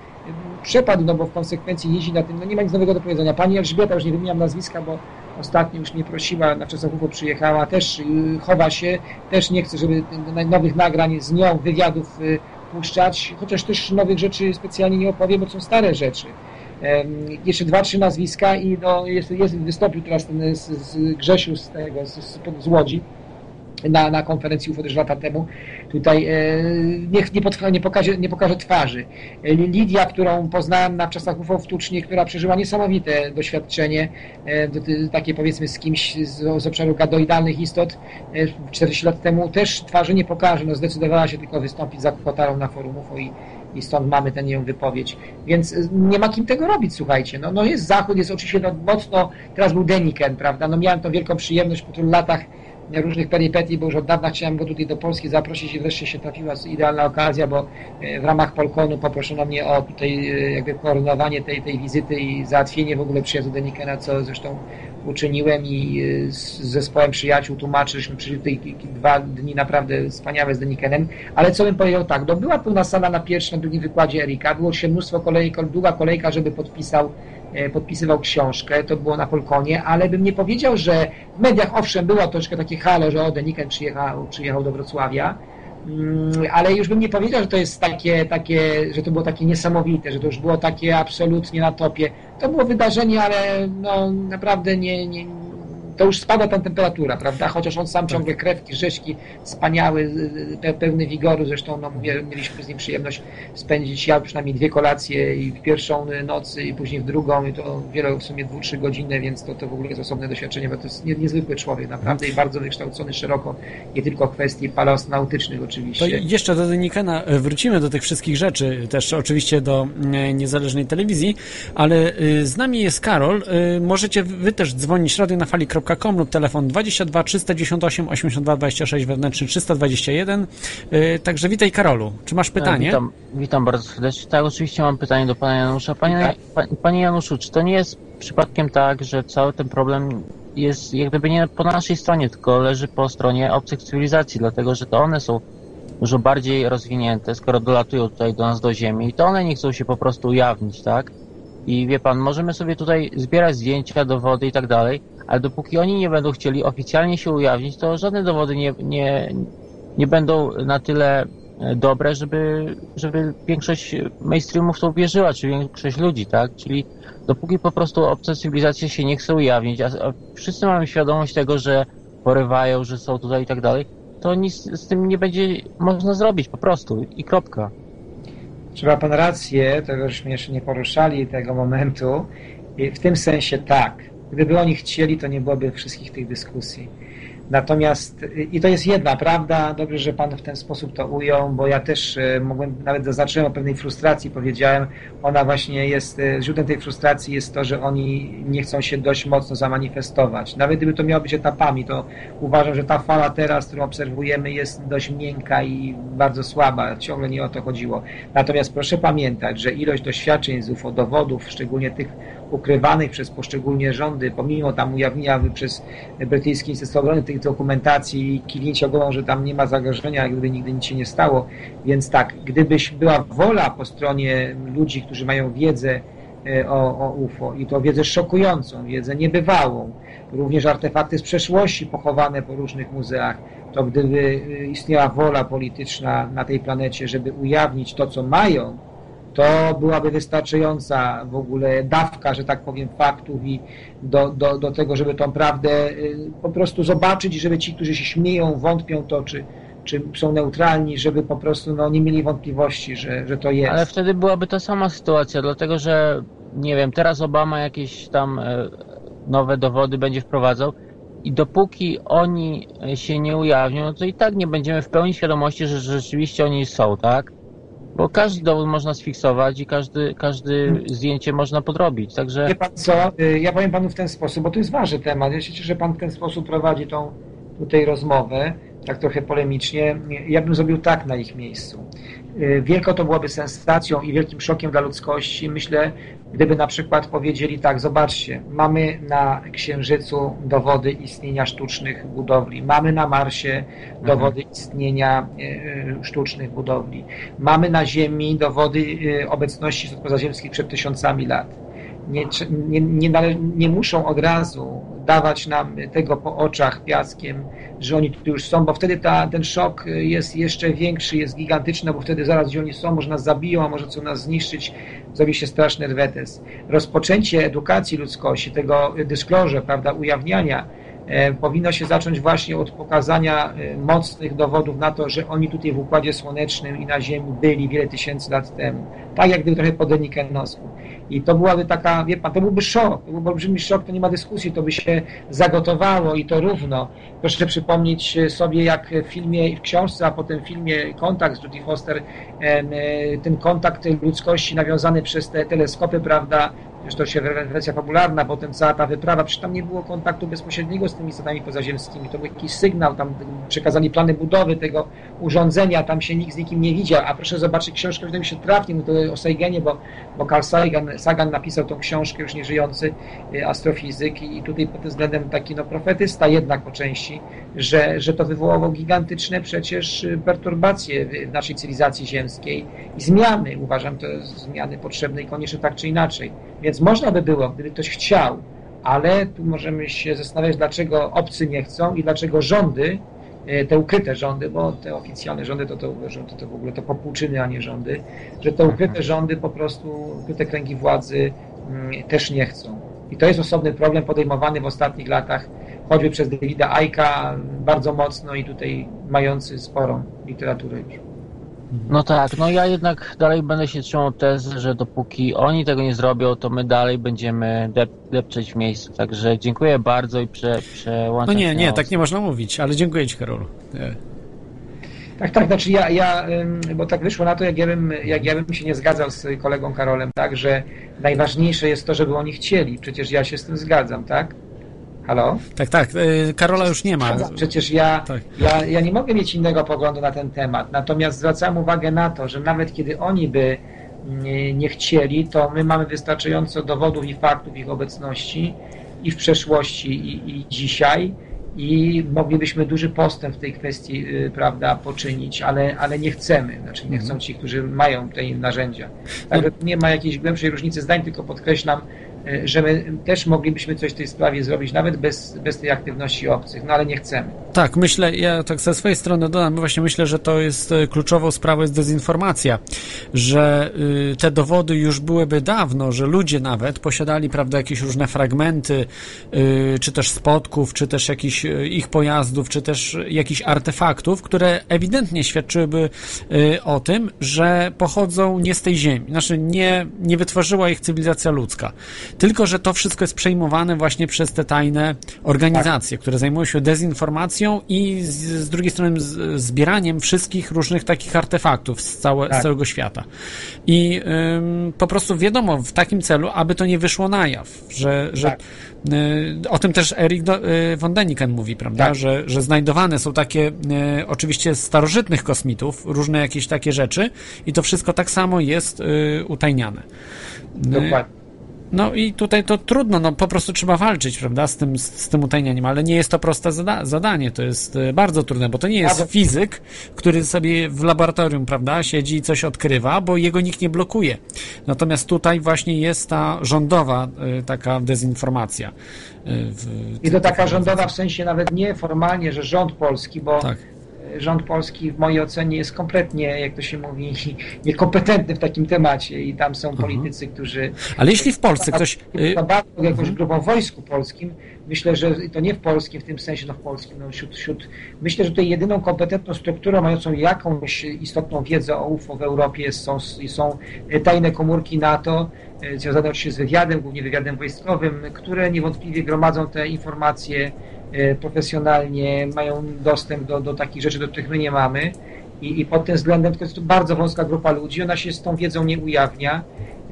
przepadł, no bo w konsekwencji jeździ na tym, no nie ma nic nowego do powiedzenia. Pani Elżbieta, już nie wymieniam nazwiska, bo ostatnio już mnie prosiła, na Częstochówku przyjechała, też y, chowa się, też nie chce, żeby nowych nagrań z nią, wywiadów y, puszczać, chociaż też nowych rzeczy specjalnie nie opowiem, bo są stare rzeczy. Jeszcze dwa, trzy nazwiska i no, jest, jest, wystąpił teraz ten z, z Grzesiu z tego, z, z Łodzi, na, na konferencji UFO też lata temu. Tutaj e, nie, nie, nie, pokaże, nie pokaże twarzy. E, Lidia, którą poznałem na czasach UFO w Tucznie, która przeżyła niesamowite doświadczenie, e, takie powiedzmy z kimś z, z obszaru gadoidalnych istot 40 lat temu, też twarzy nie pokaże. No, zdecydowała się tylko wystąpić za kotarą na forum UFO i, i stąd mamy tę jej wypowiedź. Więc nie ma kim tego robić, słuchajcie. No, no jest Zachód, jest oczywiście no, mocno, teraz był Deniken, prawda? No miałem tą wielką przyjemność po tylu latach różnych peripetii, bo już od dawna chciałem go tutaj do Polski zaprosić i wreszcie się trafiła idealna okazja, bo e, w ramach Polkonu poproszono mnie o tutaj e, jakby koordynowanie tej, tej wizyty i załatwienie w ogóle przyjazdu do Nikena, co zresztą uczyniłem i e, z zespołem przyjaciół, tłumaczy, żeśmy przeżyli tutaj dwa dni naprawdę wspaniałe z Denikenem, ale co bym powiedział tak, no była pełna sala na pierwszym, na drugim wykładzie Erika, było się mnóstwo kolejek, długa kolejka, żeby podpisał podpisywał książkę, to było na Polkonie, ale bym nie powiedział, że w mediach owszem było troszkę takie halo, że Odeniken przyjechał, przyjechał do Wrocławia, mm, ale już bym nie powiedział, że to jest takie, takie, że to było takie niesamowite, że to już było takie absolutnie na topie. To było wydarzenie, ale no, naprawdę nie, nie, to już spada ta temperatura, prawda? Chociaż on sam tak. ciągle krewki, rzeźki, wspaniały, pełny wigoru. Zresztą no, mówię, mieliśmy z nim przyjemność spędzić ja przynajmniej dwie kolacje i w pierwszą nocy i później w drugą i to wiele w sumie dwu, trzy godziny, więc to, to w ogóle jest osobne doświadczenie, bo to jest nie, niezwykły człowiek, naprawdę i bardzo wykształcony szeroko, nie tylko kwestii paleonautycznych oczywiście. To jeszcze do Denikena e, wrócimy do tych wszystkich rzeczy, też oczywiście do e, niezależnej telewizji, ale e, z nami jest Karol. Możecie wy też dzwonić radio na fali.com gmail.com lub telefon 22 398 82 26 wewnętrzny 321. Także witaj Karolu. Czy masz pytanie? Witam, witam bardzo serdecznie. Tak, oczywiście mam pytanie do pana Janusza. Panie, tak. panie Januszu, czy to nie jest przypadkiem tak, że cały ten problem jest jak gdyby nie po naszej stronie, tylko leży po stronie obcych cywilizacji, dlatego że to one są dużo bardziej rozwinięte, skoro dolatują tutaj do nas do Ziemi, to one nie chcą się po prostu ujawnić, tak? I wie pan, możemy sobie tutaj zbierać zdjęcia, dowody i tak dalej, ale dopóki oni nie będą chcieli oficjalnie się ujawnić, to żadne dowody nie, nie, nie będą na tyle e, dobre, żeby, żeby większość mainstreamów w to uwierzyła, czy większość ludzi, tak? Czyli dopóki po prostu obce cywilizacje się nie chcą ujawnić, a, wszyscy mamy świadomość tego, że porywają, że są tutaj i tak dalej, to nic z tym nie będzie można zrobić po prostu i kropka. Trzeba pan rację, tego żeśmy jeszcze nie poruszali tego momentu. I w tym sensie tak. Gdyby oni chcieli, to nie byłoby wszystkich tych dyskusji. Natomiast, i to jest jedna prawda, dobrze, że Pan w ten sposób to ujął, bo ja też e, mogłem, nawet zaznaczyłem o pewnej frustracji, powiedziałem, ona właśnie jest, e, źródłem tej frustracji jest to, że oni nie chcą się dość mocno zamanifestować. Nawet gdyby to miało być etapami, to uważam, że ta fala teraz, którą obserwujemy, jest dość miękka i bardzo słaba, ciągle nie o to chodziło. Natomiast proszę pamiętać, że ilość doświadczeń z UFO, dowodów, szczególnie tych ukrywanych przez poszczególne rządy, pomimo tam ujawnienia przez brytyjski Instytut Obrony tych dokumentacji i kiwnięcia głową, że tam nie ma zagrożenia, jak gdyby nigdy nic się nie stało. Więc tak, gdybyś była wola po stronie ludzi, którzy mają wiedzę e, o, o UFO i to wiedzę szokującą, wiedzę niebywałą, również artefakty z przeszłości pochowane po różnych muzeach, to gdyby e, istniała wola polityczna na tej planecie, żeby ujawnić to, co mają, to byłaby wystarczająca w ogóle dawka, że tak powiem, faktów i do, do, do tego, żeby tą prawdę y, po prostu zobaczyć i żeby ci, którzy się śmieją, wątpią to, czy, czy są neutralni, żeby po prostu no, nie mieli wątpliwości, że, że to jest. Ale wtedy byłaby ta sama sytuacja, dlatego że, nie wiem, teraz Obama jakieś tam e, nowe dowody będzie wprowadzał i dopóki oni się nie ujawnią, to i tak nie będziemy w pełni świadomości, że rzeczywiście oni są, tak? Bo każdy dowód można sfiksować i każdy, każdy zdjęcie można podrobić, także... Wie pan co, y, ja powiem panu w ten sposób, bo to jest ważny temat. Ja się cieszę, że pan w ten sposób prowadzi tą tutaj rozmowę, tak trochę polemicznie. Ja bym zrobił tak na ich miejscu. Y, wielko to byłoby sensacją i wielkim szokiem dla ludzkości. Myślę, gdyby na przykład powiedzieli tak, zobaczcie, mamy na Księżycu dowody istnienia sztucznych budowli, mamy na Marsie dowody mhm. istnienia y, sztucznych budowli, mamy na Ziemi dowody y, obecności pozaziemskich przed tysiącami lat. Nie, nie, nie, nie muszą od razu dawać nam tego po oczach piaskiem, że oni tu już są, bo wtedy ta, ten szok jest jeszcze większy, jest gigantyczny, bo wtedy zaraz gdzie oni są, może nas zabiją, a może chcą nas zniszczyć, zrobi się straszny rwetes. Rozpoczęcie edukacji ludzkości, tego dysklorze, prawda, ujawniania, powinno się zacząć właśnie od pokazania e, mocnych dowodów na to, że oni tutaj w Układzie Słonecznym i na Ziemi byli wiele tysięcy lat temu. Tak jak gdyby trochę po Denikenowsku. I to byłaby taka, wie pan, to byłby szok, to byłby olbrzymi szok, to nie ma dyskusji, to by się zagotowało i to równo. Proszę przypomnieć sobie, jak w filmie, w książce, a potem w filmie Kontakt z Judy Foster, e, ten kontakt ludzkości nawiązany przez te teleskopy, prawda, to się wersja fabularna, potem cała ta wyprawa, przecież tam nie było kontaktu bezpośredniego z tymi statami pozaziemskimi, to był jakiś sygnał, tam przekazali plany budowy tego urządzenia, tam się nikt z nikim nie widział, a proszę zobaczyć książkę, wydaje mi się trafnie, mówię o Saigenie, bo, bo Carl Sagan, Sagan napisał tą książkę, już nieżyjący y, astrofizyk i tutaj pod tym względem taki no, profetysta jednak po części, że, że to wywołało gigantyczne przecież y, perturbacje w naszej cywilizacji ziemskiej. I zmiany, uważam, to zmiany potrzebne i konieczne tak czy inaczej. Więc można by było, gdyby ktoś chciał, ale tu możemy się zastanawiać, dlaczego obcy nie chcą i dlaczego rządy, e, te ukryte rządy, bo te oficjalne rządy to, to, to, to w ogóle to popłuczyny, a nie rządy, że te ukryte rządy po prostu, ukryte kręgi władzy mm, też nie chcą. I to jest osobny problem podejmowany w ostatnich latach, choćby przez Davida Aika bardzo mocno i tutaj mający sporą literaturę już. No tak, no ja jednak dalej będę się trzymał tezy, że dopóki oni tego nie zrobią, to my dalej będziemy dep depczeć w miejscu. Także dziękuję bardzo i prze, przełączam No nie, nie, tak nie można mówić, ale dziękuję Ci Karolu. Nie. Tak, tak, znaczy ja, ja, bo tak wyszło na to, jak ja, bym, jak ja bym się nie zgadzał z kolegą Karolem, tak, że najważniejsze jest to, żeby oni chcieli. Przecież ja się z tym zgadzam, tak? Halo? Tak, tak. Y, Karola już nie ma. Przecież ja, tak. ja, ja nie mogę mieć innego poglądu na ten temat. Natomiast zwracam uwagę na to, że nawet kiedy oni by nie, nie chcieli, to my mamy wystarczająco dowodów i faktów ich obecności i w przeszłości, i, i dzisiaj. i moglibyśmy duży postęp w tej kwestii, y, prawda, poczynić, ale, ale nie chcemy, znaczy nie chcą ci, którzy mają te narzędzia. Także nie ma jakiejś głębszej różnicy zdań, tylko podkreślam, że my też moglibyśmy coś w tej sprawie zrobić, nawet bez, bez tej aktywności obcych, no ale nie chcemy. Tak, myślę, ja tak ze swojej strony dodam, właśnie myślę, że to jest e, kluczową sprawą jest dezinformacja, że y, te dowody już byłyby dawno, że ludzie nawet posiadali, prawda, jakieś różne fragmenty, y, czy też spotków, czy też jakichś y, ich pojazdów, czy też jakichś artefaktów, które ewidentnie świadczyłyby o tym, że pochodzą nie z tej ziemi, znaczy nie, nie wytworzyła ich cywilizacja ludzka, tylko, że to wszystko jest przejmowane właśnie przez te tajne organizacje, które zajmują się dezinformacją i z, z drugiej strony z, zbieraniem wszystkich różnych takich artefaktów z, całe, Tak. z całego świata. I ym, po prostu wiadomo, w takim celu, aby to nie wyszło na jaw, że, że Tak. y, o tym też Erik do, y, von Däniken mówi, prawda, Tak. że, że znajdowane są takie y, oczywiście starożytnych kosmitów, różne jakieś takie rzeczy i to wszystko tak samo jest utajniane. Dokładnie. No i tutaj to trudno, no po prostu trzeba walczyć, prawda, z tym, z, tym utajnianiem, ale nie jest to proste zada zadanie, to jest e, bardzo trudne, bo to nie jest fizyk, który sobie w laboratorium, prawda, siedzi i coś odkrywa, bo jego nikt nie blokuje. Natomiast tutaj właśnie jest ta rządowa e, taka dezinformacja. e, I to taka rządowa w sensie nawet nie formalnie, że rząd polski, bo Tak. Rząd polski w mojej ocenie jest kompletnie, jak to się mówi, niekompetentny w takim temacie i tam są politycy, którzy Ale jeśli w Polsce ktoś... to bardzo jakąś grupą w wojsku polskim, myślę, że to nie w polskim, w tym sensie, no w polskim, no wśród, wśród myślę, że tutaj jedyną kompetentną strukturą mającą jakąś istotną wiedzę o UFO w Europie są, są tajne komórki NATO, e, związane oczywiście z wywiadem, głównie wywiadem wojskowym, które niewątpliwie gromadzą te informacje profesjonalnie, mają dostęp do, do takich rzeczy, do których my nie mamy. I, I pod tym względem to jest to bardzo wąska grupa ludzi, ona się z tą wiedzą nie ujawnia,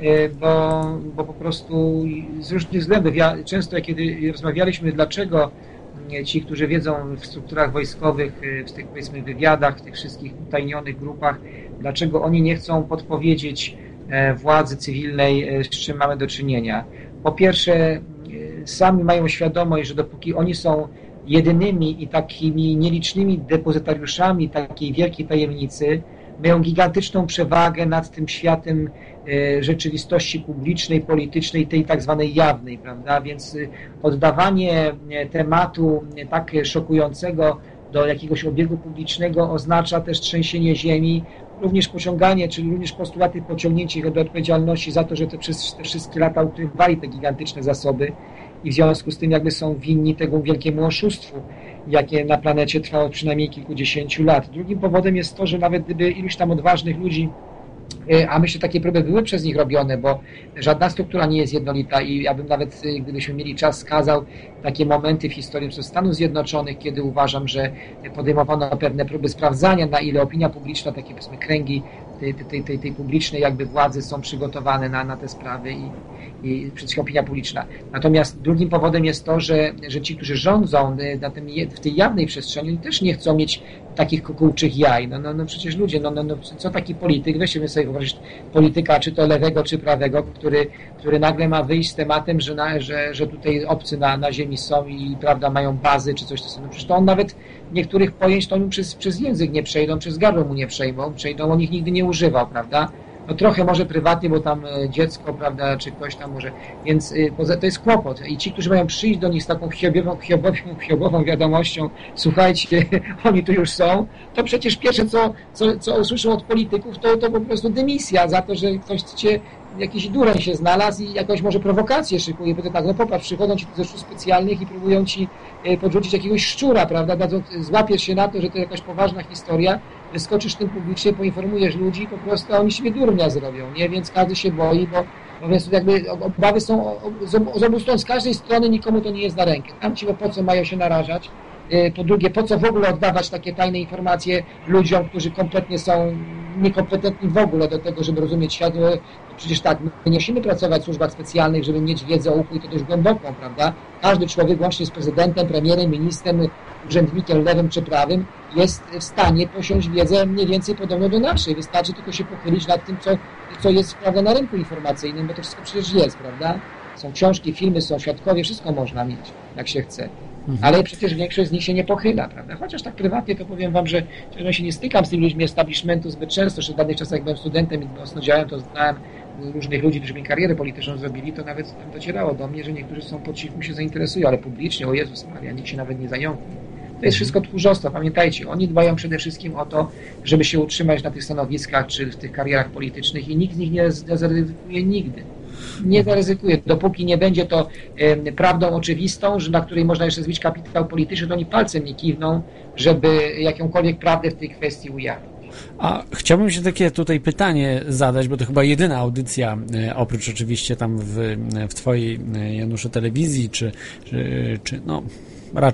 e, bo, bo po prostu z różnych względów. Ja często, kiedy rozmawialiśmy, dlaczego e, ci, którzy wiedzą w strukturach wojskowych, e, w tych powiedzmy wywiadach, w tych wszystkich utajnionych grupach, dlaczego oni nie chcą podpowiedzieć e, władzy cywilnej, e, z czym mamy do czynienia. Po pierwsze, e, sami mają świadomość, że dopóki oni są jedynymi i takimi nielicznymi depozytariuszami takiej wielkiej tajemnicy, mają gigantyczną przewagę nad tym światem e, rzeczywistości publicznej, politycznej, tej tak zwanej jawnej, prawda? Więc e, oddawanie e, tematu tak szokującego do jakiegoś obiegu publicznego oznacza też trzęsienie ziemi, również pociąganie, czyli również postulaty pociągnięcie ich do odpowiedzialności za to, że te, przez te wszystkie lata ukrywali te gigantyczne zasoby i w związku z tym jakby są winni tego wielkiemu oszustwu, jakie na planecie trwało przynajmniej kilkudziesięciu lat. Drugim powodem jest to, że nawet gdyby iluś tam odważnych ludzi e, a myślę, takie próby były przez nich robione, bo żadna struktura nie jest jednolita i ja bym nawet, e, gdybyśmy mieli czas, skazał takie momenty w historii Stanów Zjednoczonych, kiedy uważam, że podejmowano pewne próby sprawdzania, na ile opinia publiczna, takie powiedzmy kręgi tej, tej, tej, tej publicznej jakby władzy są przygotowane na, na te sprawy i, i przecież opinia publiczna. Natomiast drugim powodem jest to, że, że ci, którzy rządzą y, na tym, w tej jawnej przestrzeni, oni też nie chcą mieć takich kukułczych jaj. No, no, no przecież ludzie, no, no, no co taki polityk, weźmy sobie wyobrazić polityka, czy to lewego, czy prawego, który, który nagle ma wyjść z tematem, że, na, że, że tutaj obcy na, na ziemi są i prawda, mają bazy, czy coś takiego. No przecież to on nawet niektórych pojęć to mu przez, przez język nie przejdą, przez gardło mu nie przejmą, przejdą, on ich nigdy nie używał, prawda? No trochę może prywatnie, bo tam e, dziecko, prawda, czy ktoś tam może, więc y, to jest kłopot. I ci, którzy mają przyjść do nich z taką hiobiową, hiobową, hiobową wiadomością, słuchajcie, oni tu już są, to przecież pierwsze, co, co, co usłyszą od polityków, to, to po prostu dymisja za to, że ktoś cię, jakiś dureń się znalazł i jakąś może prowokację szykuje, bo to tak, no popatrz, przychodzą ci ze służb specjalnych i próbują ci e, podrzucić jakiegoś szczura, prawda, złapiesz się na to, że to jakaś poważna historia, wyskoczysz tym publicznie, poinformujesz ludzi, po prostu oni siebie durnia zrobią, nie? Więc każdy się boi, bo, bo więc jakby obawy są z obu- stron, z każdej strony nikomu to nie jest na rękę. Tamci, bo po co mają się narażać? Y, Po drugie, po co w ogóle oddawać takie tajne informacje ludziom, którzy kompletnie są niekompetentni w ogóle do tego, żeby rozumieć świat. No, Przecież tak, my nie musimy pracować w służbach specjalnych, żeby mieć wiedzę o i to dość głęboką, prawda? Każdy człowiek, łącznie z prezydentem, premierem, ministrem, urzędnikiem lewym czy prawym, jest w stanie posiąść wiedzę mniej więcej podobną do naszej. Wystarczy tylko się pochylić nad tym, co, co jest prawda, na rynku informacyjnym, bo to wszystko przecież jest, prawda? Są książki, filmy, są świadkowie, wszystko można mieć, jak się chce. Mhm. Ale przecież większość z nich się nie pochyla, prawda? Chociaż tak prywatnie to powiem wam, że ja się nie stykam z tymi ludźmi establishmentu zbyt często, że w danych czasach jak byłem studentem i mocno działałem, to znałem różnych ludzi, którzy mi karierę polityczną zrobili, to nawet docierało do mnie, że niektórzy są po cichu się zainteresują, ale publicznie, o Jezus Maria, nikt się nawet nie zająknie. To jest wszystko tchórzostwo. Pamiętajcie, oni dbają przede wszystkim o to, żeby się utrzymać na tych stanowiskach czy w tych karierach politycznych i nikt z nich nie zaryzykuje nigdy. Nie zaryzykuje. Dopóki nie będzie to e, prawdą oczywistą, że na której można jeszcze zbić kapitał polityczny, to oni palcem nie kiwną, żeby jakąkolwiek prawdę w tej kwestii ujawnić. A chciałbym się takie tutaj pytanie zadać, bo to chyba jedyna audycja, e, oprócz oczywiście tam w, w Twojej, e, Janusze, telewizji, czy, czy, czy no,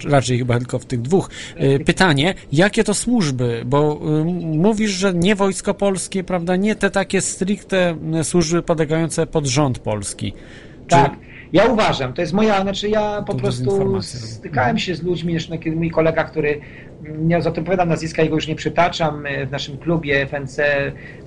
raczej chyba tylko w tych dwóch. E, pytanie, jakie to służby? Bo mówisz, że nie wojsko polskie, prawda? Nie te takie stricte służby podlegające pod rząd polski. Czy... Tak. Ja uważam, to jest moja, znaczy ja po prostu stykałem się z ludźmi, jeszcze kiedy mój kolega, który nie zapowiadam nazwiska, jego już nie przytaczam. W naszym klubie FNC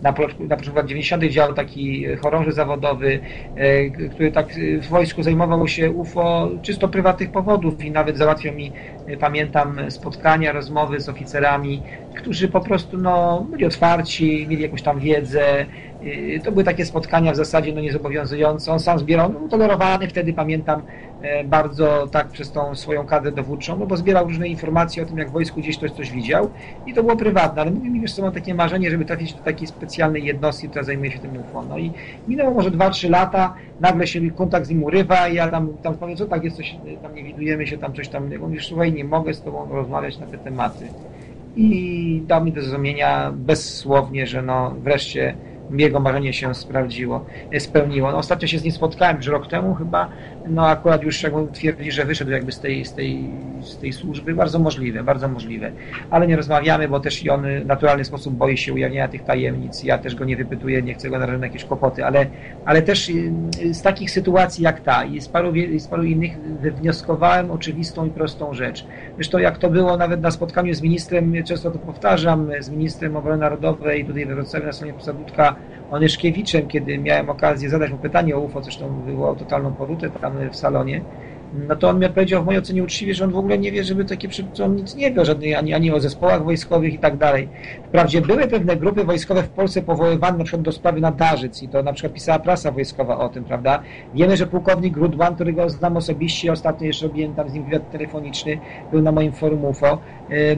na, na początku lat 90. działał taki chorąży zawodowy, e, który tak w wojsku zajmował się UFO czysto prywatnych powodów i nawet załatwiał mi, e, pamiętam, spotkania, rozmowy z oficerami, którzy po prostu no, byli otwarci, mieli jakąś tam wiedzę. E, to były takie spotkania w zasadzie no, niezobowiązujące. On sam zbierał, no, tolerowany wtedy, pamiętam, E, bardzo tak przez tą swoją kadrę dowódczą, no bo zbierał różne informacje o tym, jak w wojsku gdzieś ktoś coś widział i to było prywatne, ale mówił mi, wiesz mam takie marzenie, żeby trafić do takiej specjalnej jednostki, która zajmuje się tym UFO. No i minęło może 2-3 lata, nagle się kontakt z nim urywa i ja tam, tam powiem, co tak jest coś, tam nie widujemy się, tam coś tam, on już słuchaj, nie mogę z tobą rozmawiać na te tematy. I dał mi do zrozumienia bezsłownie, że no wreszcie jego marzenie się sprawdziło, spełniło. No, ostatnio się z nim spotkałem, już rok temu chyba, no akurat już jakby twierdzi, że wyszedł jakby z tej, z tej, z tej służby. Bardzo możliwe, bardzo możliwe. Ale nie rozmawiamy, bo też i on w naturalny sposób boi się ujawniania tych tajemnic. Ja też go nie wypytuję, nie chcę go narażać na jakieś kłopoty, ale, ale też y, z takich sytuacji jak ta i z paru, z paru innych wywnioskowałem oczywistą i prostą rzecz. Zresztą jak to było nawet na spotkaniu z ministrem, często to powtarzam, z ministrem obrony narodowej, tutaj we Wrocławiu na stronie Posadudka Onyszkiewiczem, kiedy miałem okazję zadać mu pytanie o UFO, zresztą było totalną powrótę tam w salonie, no to on mi odpowiedział w mojej ocenie uczciwie, że on w ogóle nie wie, żeby takie, że on nic nie wie żadnej, ani, ani o zespołach wojskowych i tak dalej. Wprawdzie były pewne grupy wojskowe w Polsce powoływane na przykład do sprawy nadarzyc i to na przykład pisała prasa wojskowa o tym, prawda? Wiemy, że pułkownik Grudwan, którego znam osobiście, ostatnio jeszcze robiłem tam z nim wywiad telefoniczny, był na moim forum UFO, e,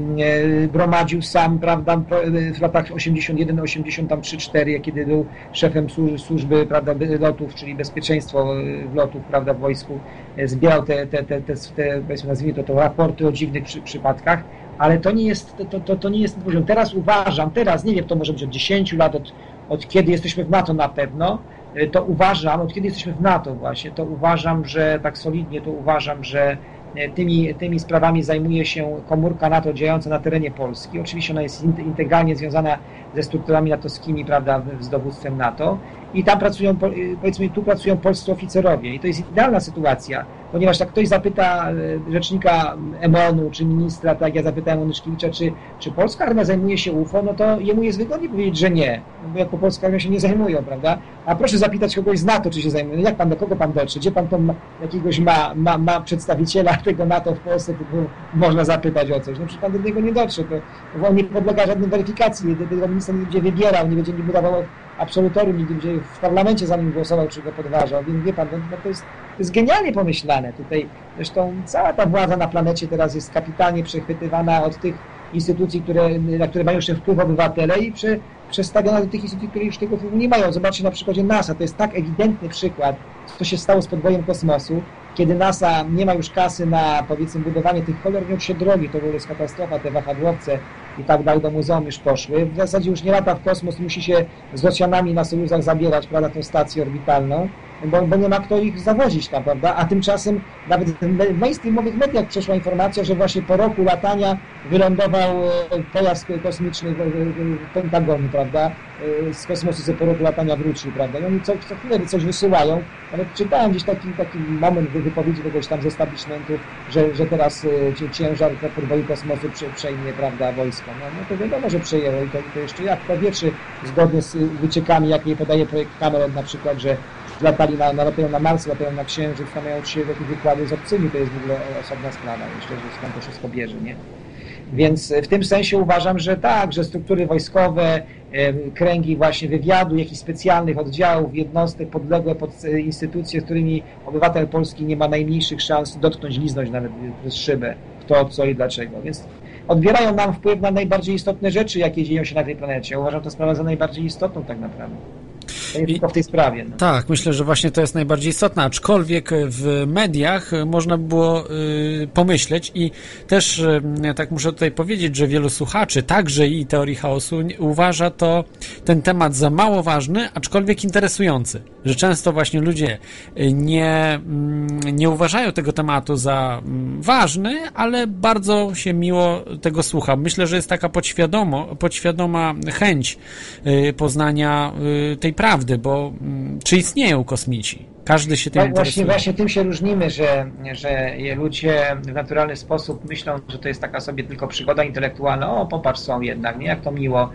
gromadził sam, prawda, w latach 81-83-4, kiedy był szefem służby, prawda, lotów, czyli bezpieczeństwo w lotów, prawda, w wojsku, e, zbierał te, te, te, te, te nazwijmy to, to raporty o dziwnych przy, przypadkach, ale to nie jest to, to, to nie jest poziom. Teraz uważam, teraz nie wiem, to może być od 10 lat, od, od kiedy jesteśmy w NATO na pewno, y, to uważam, od kiedy jesteśmy w NATO właśnie, to uważam, że tak solidnie to uważam, że y, tymi, tymi sprawami zajmuje się komórka NATO działająca na terenie Polski. Oczywiście ona jest integralnie związana ze strukturami natowskimi, prawda, z dowództwem NATO i tam pracują, y, powiedzmy, tu pracują polscy oficerowie i to jest idealna sytuacja, ponieważ jak ktoś zapyta e, rzecznika EMON-u czy ministra, tak ja zapytałem Onyszkiewicza, czy, czy polska armia zajmuje się UFO, no to jemu jest wygodnie powiedzieć, że nie, no bo jako polska armia się nie zajmują, prawda? A proszę zapytać kogoś z NATO, czy się zajmuje. No jak pan, do kogo pan dotrze? Gdzie pan tam jakiegoś ma, ma, ma przedstawiciela tego NATO w Polsce, to można zapytać o coś. No przecież pan do niego nie dotrze, to, on nie podlega żadnej weryfikacji, tego ministra nie będzie wybierał, nie będzie nie budował absolutorium, nigdy będzie w parlamencie za nim głosował, czy go podważał, więc wie pan, no, no to, jest, to jest genialnie pomyślane. Tutaj zresztą cała ta władza na planecie teraz jest kapitalnie przechwytywana od tych instytucji, które, na które mają jeszcze wpływ obywatele i prze, przestawiona do tych instytucji, które już tego wpływu nie mają. Zobaczcie na przykładzie NASA, to jest tak ewidentny przykład, co się stało z podwojem kosmosu, kiedy NASA nie ma już kasy na, powiedzmy, budowanie tych cholernie się drogi, to jest katastrofa, te wahadłowce i tak dalej do muzeum już poszły. W zasadzie już nie lata w kosmos, musi się z Rosjanami na Sojuzach zabierać, prawda, tą stację orbitalną bo, bo nie ma kto ich zawozić tam, prawda? A tymczasem nawet w mainstreamowych mediach przeszła informacja, że właśnie po roku latania wylądował e, pojazd kosmiczny w Pentagonu, prawda? E, z kosmosu sobie po roku latania wrócił, prawda? No i co, co chwilę coś wysyłają, ale czytałem gdzieś taki, taki moment wypowiedzi kogoś tam z establishmentu, że, że teraz e, ciężar podboju kosmosu przejmie, prawda, wojsko. No, no to wiadomo, że przejęło i to, to jeszcze jak to wie, czy zgodnie z wyciekami, jakie podaje projekt Cameron na przykład, że latali na, na, latają na Mars, latają na Księżyc, tam mają trzy jakieś wykłady z obcymi, to jest w ogóle osobna sprawa, jeszcze, że skąd to wszystko bierze, nie? Więc w tym sensie uważam, że tak, że struktury wojskowe, kręgi właśnie wywiadu, jakichś specjalnych oddziałów, jednostek podległe pod instytucje, z którymi obywatel polski nie ma najmniejszych szans dotknąć, liznąć nawet przez szybę, kto, co i dlaczego. Więc odbierają nam wpływ na najbardziej istotne rzeczy, jakie dzieją się na tej planecie. Uważam tę sprawę za najbardziej istotną tak naprawdę. W tej sprawie. No. Tak, myślę, że właśnie to jest najbardziej istotne, aczkolwiek w mediach można by było y, pomyśleć i też y, tak muszę tutaj powiedzieć, że wielu słuchaczy, także i teorii chaosu, uważa to ten temat za mało ważny, aczkolwiek interesujący. Że często właśnie ludzie y, nie, mm, nie uważają tego tematu za mm, ważny, ale bardzo się miło tego słucha. Myślę, że jest taka podświadomo, podświadoma chęć poznania tej prawdy, bo mm, czy istnieją kosmici? Każdy się tym tak, właśnie, właśnie tym się różnimy, że, że ludzie w naturalny sposób myślą, że to jest taka sobie tylko przygoda intelektualna. O, popatrz, są jednak, nie? Jak to miło.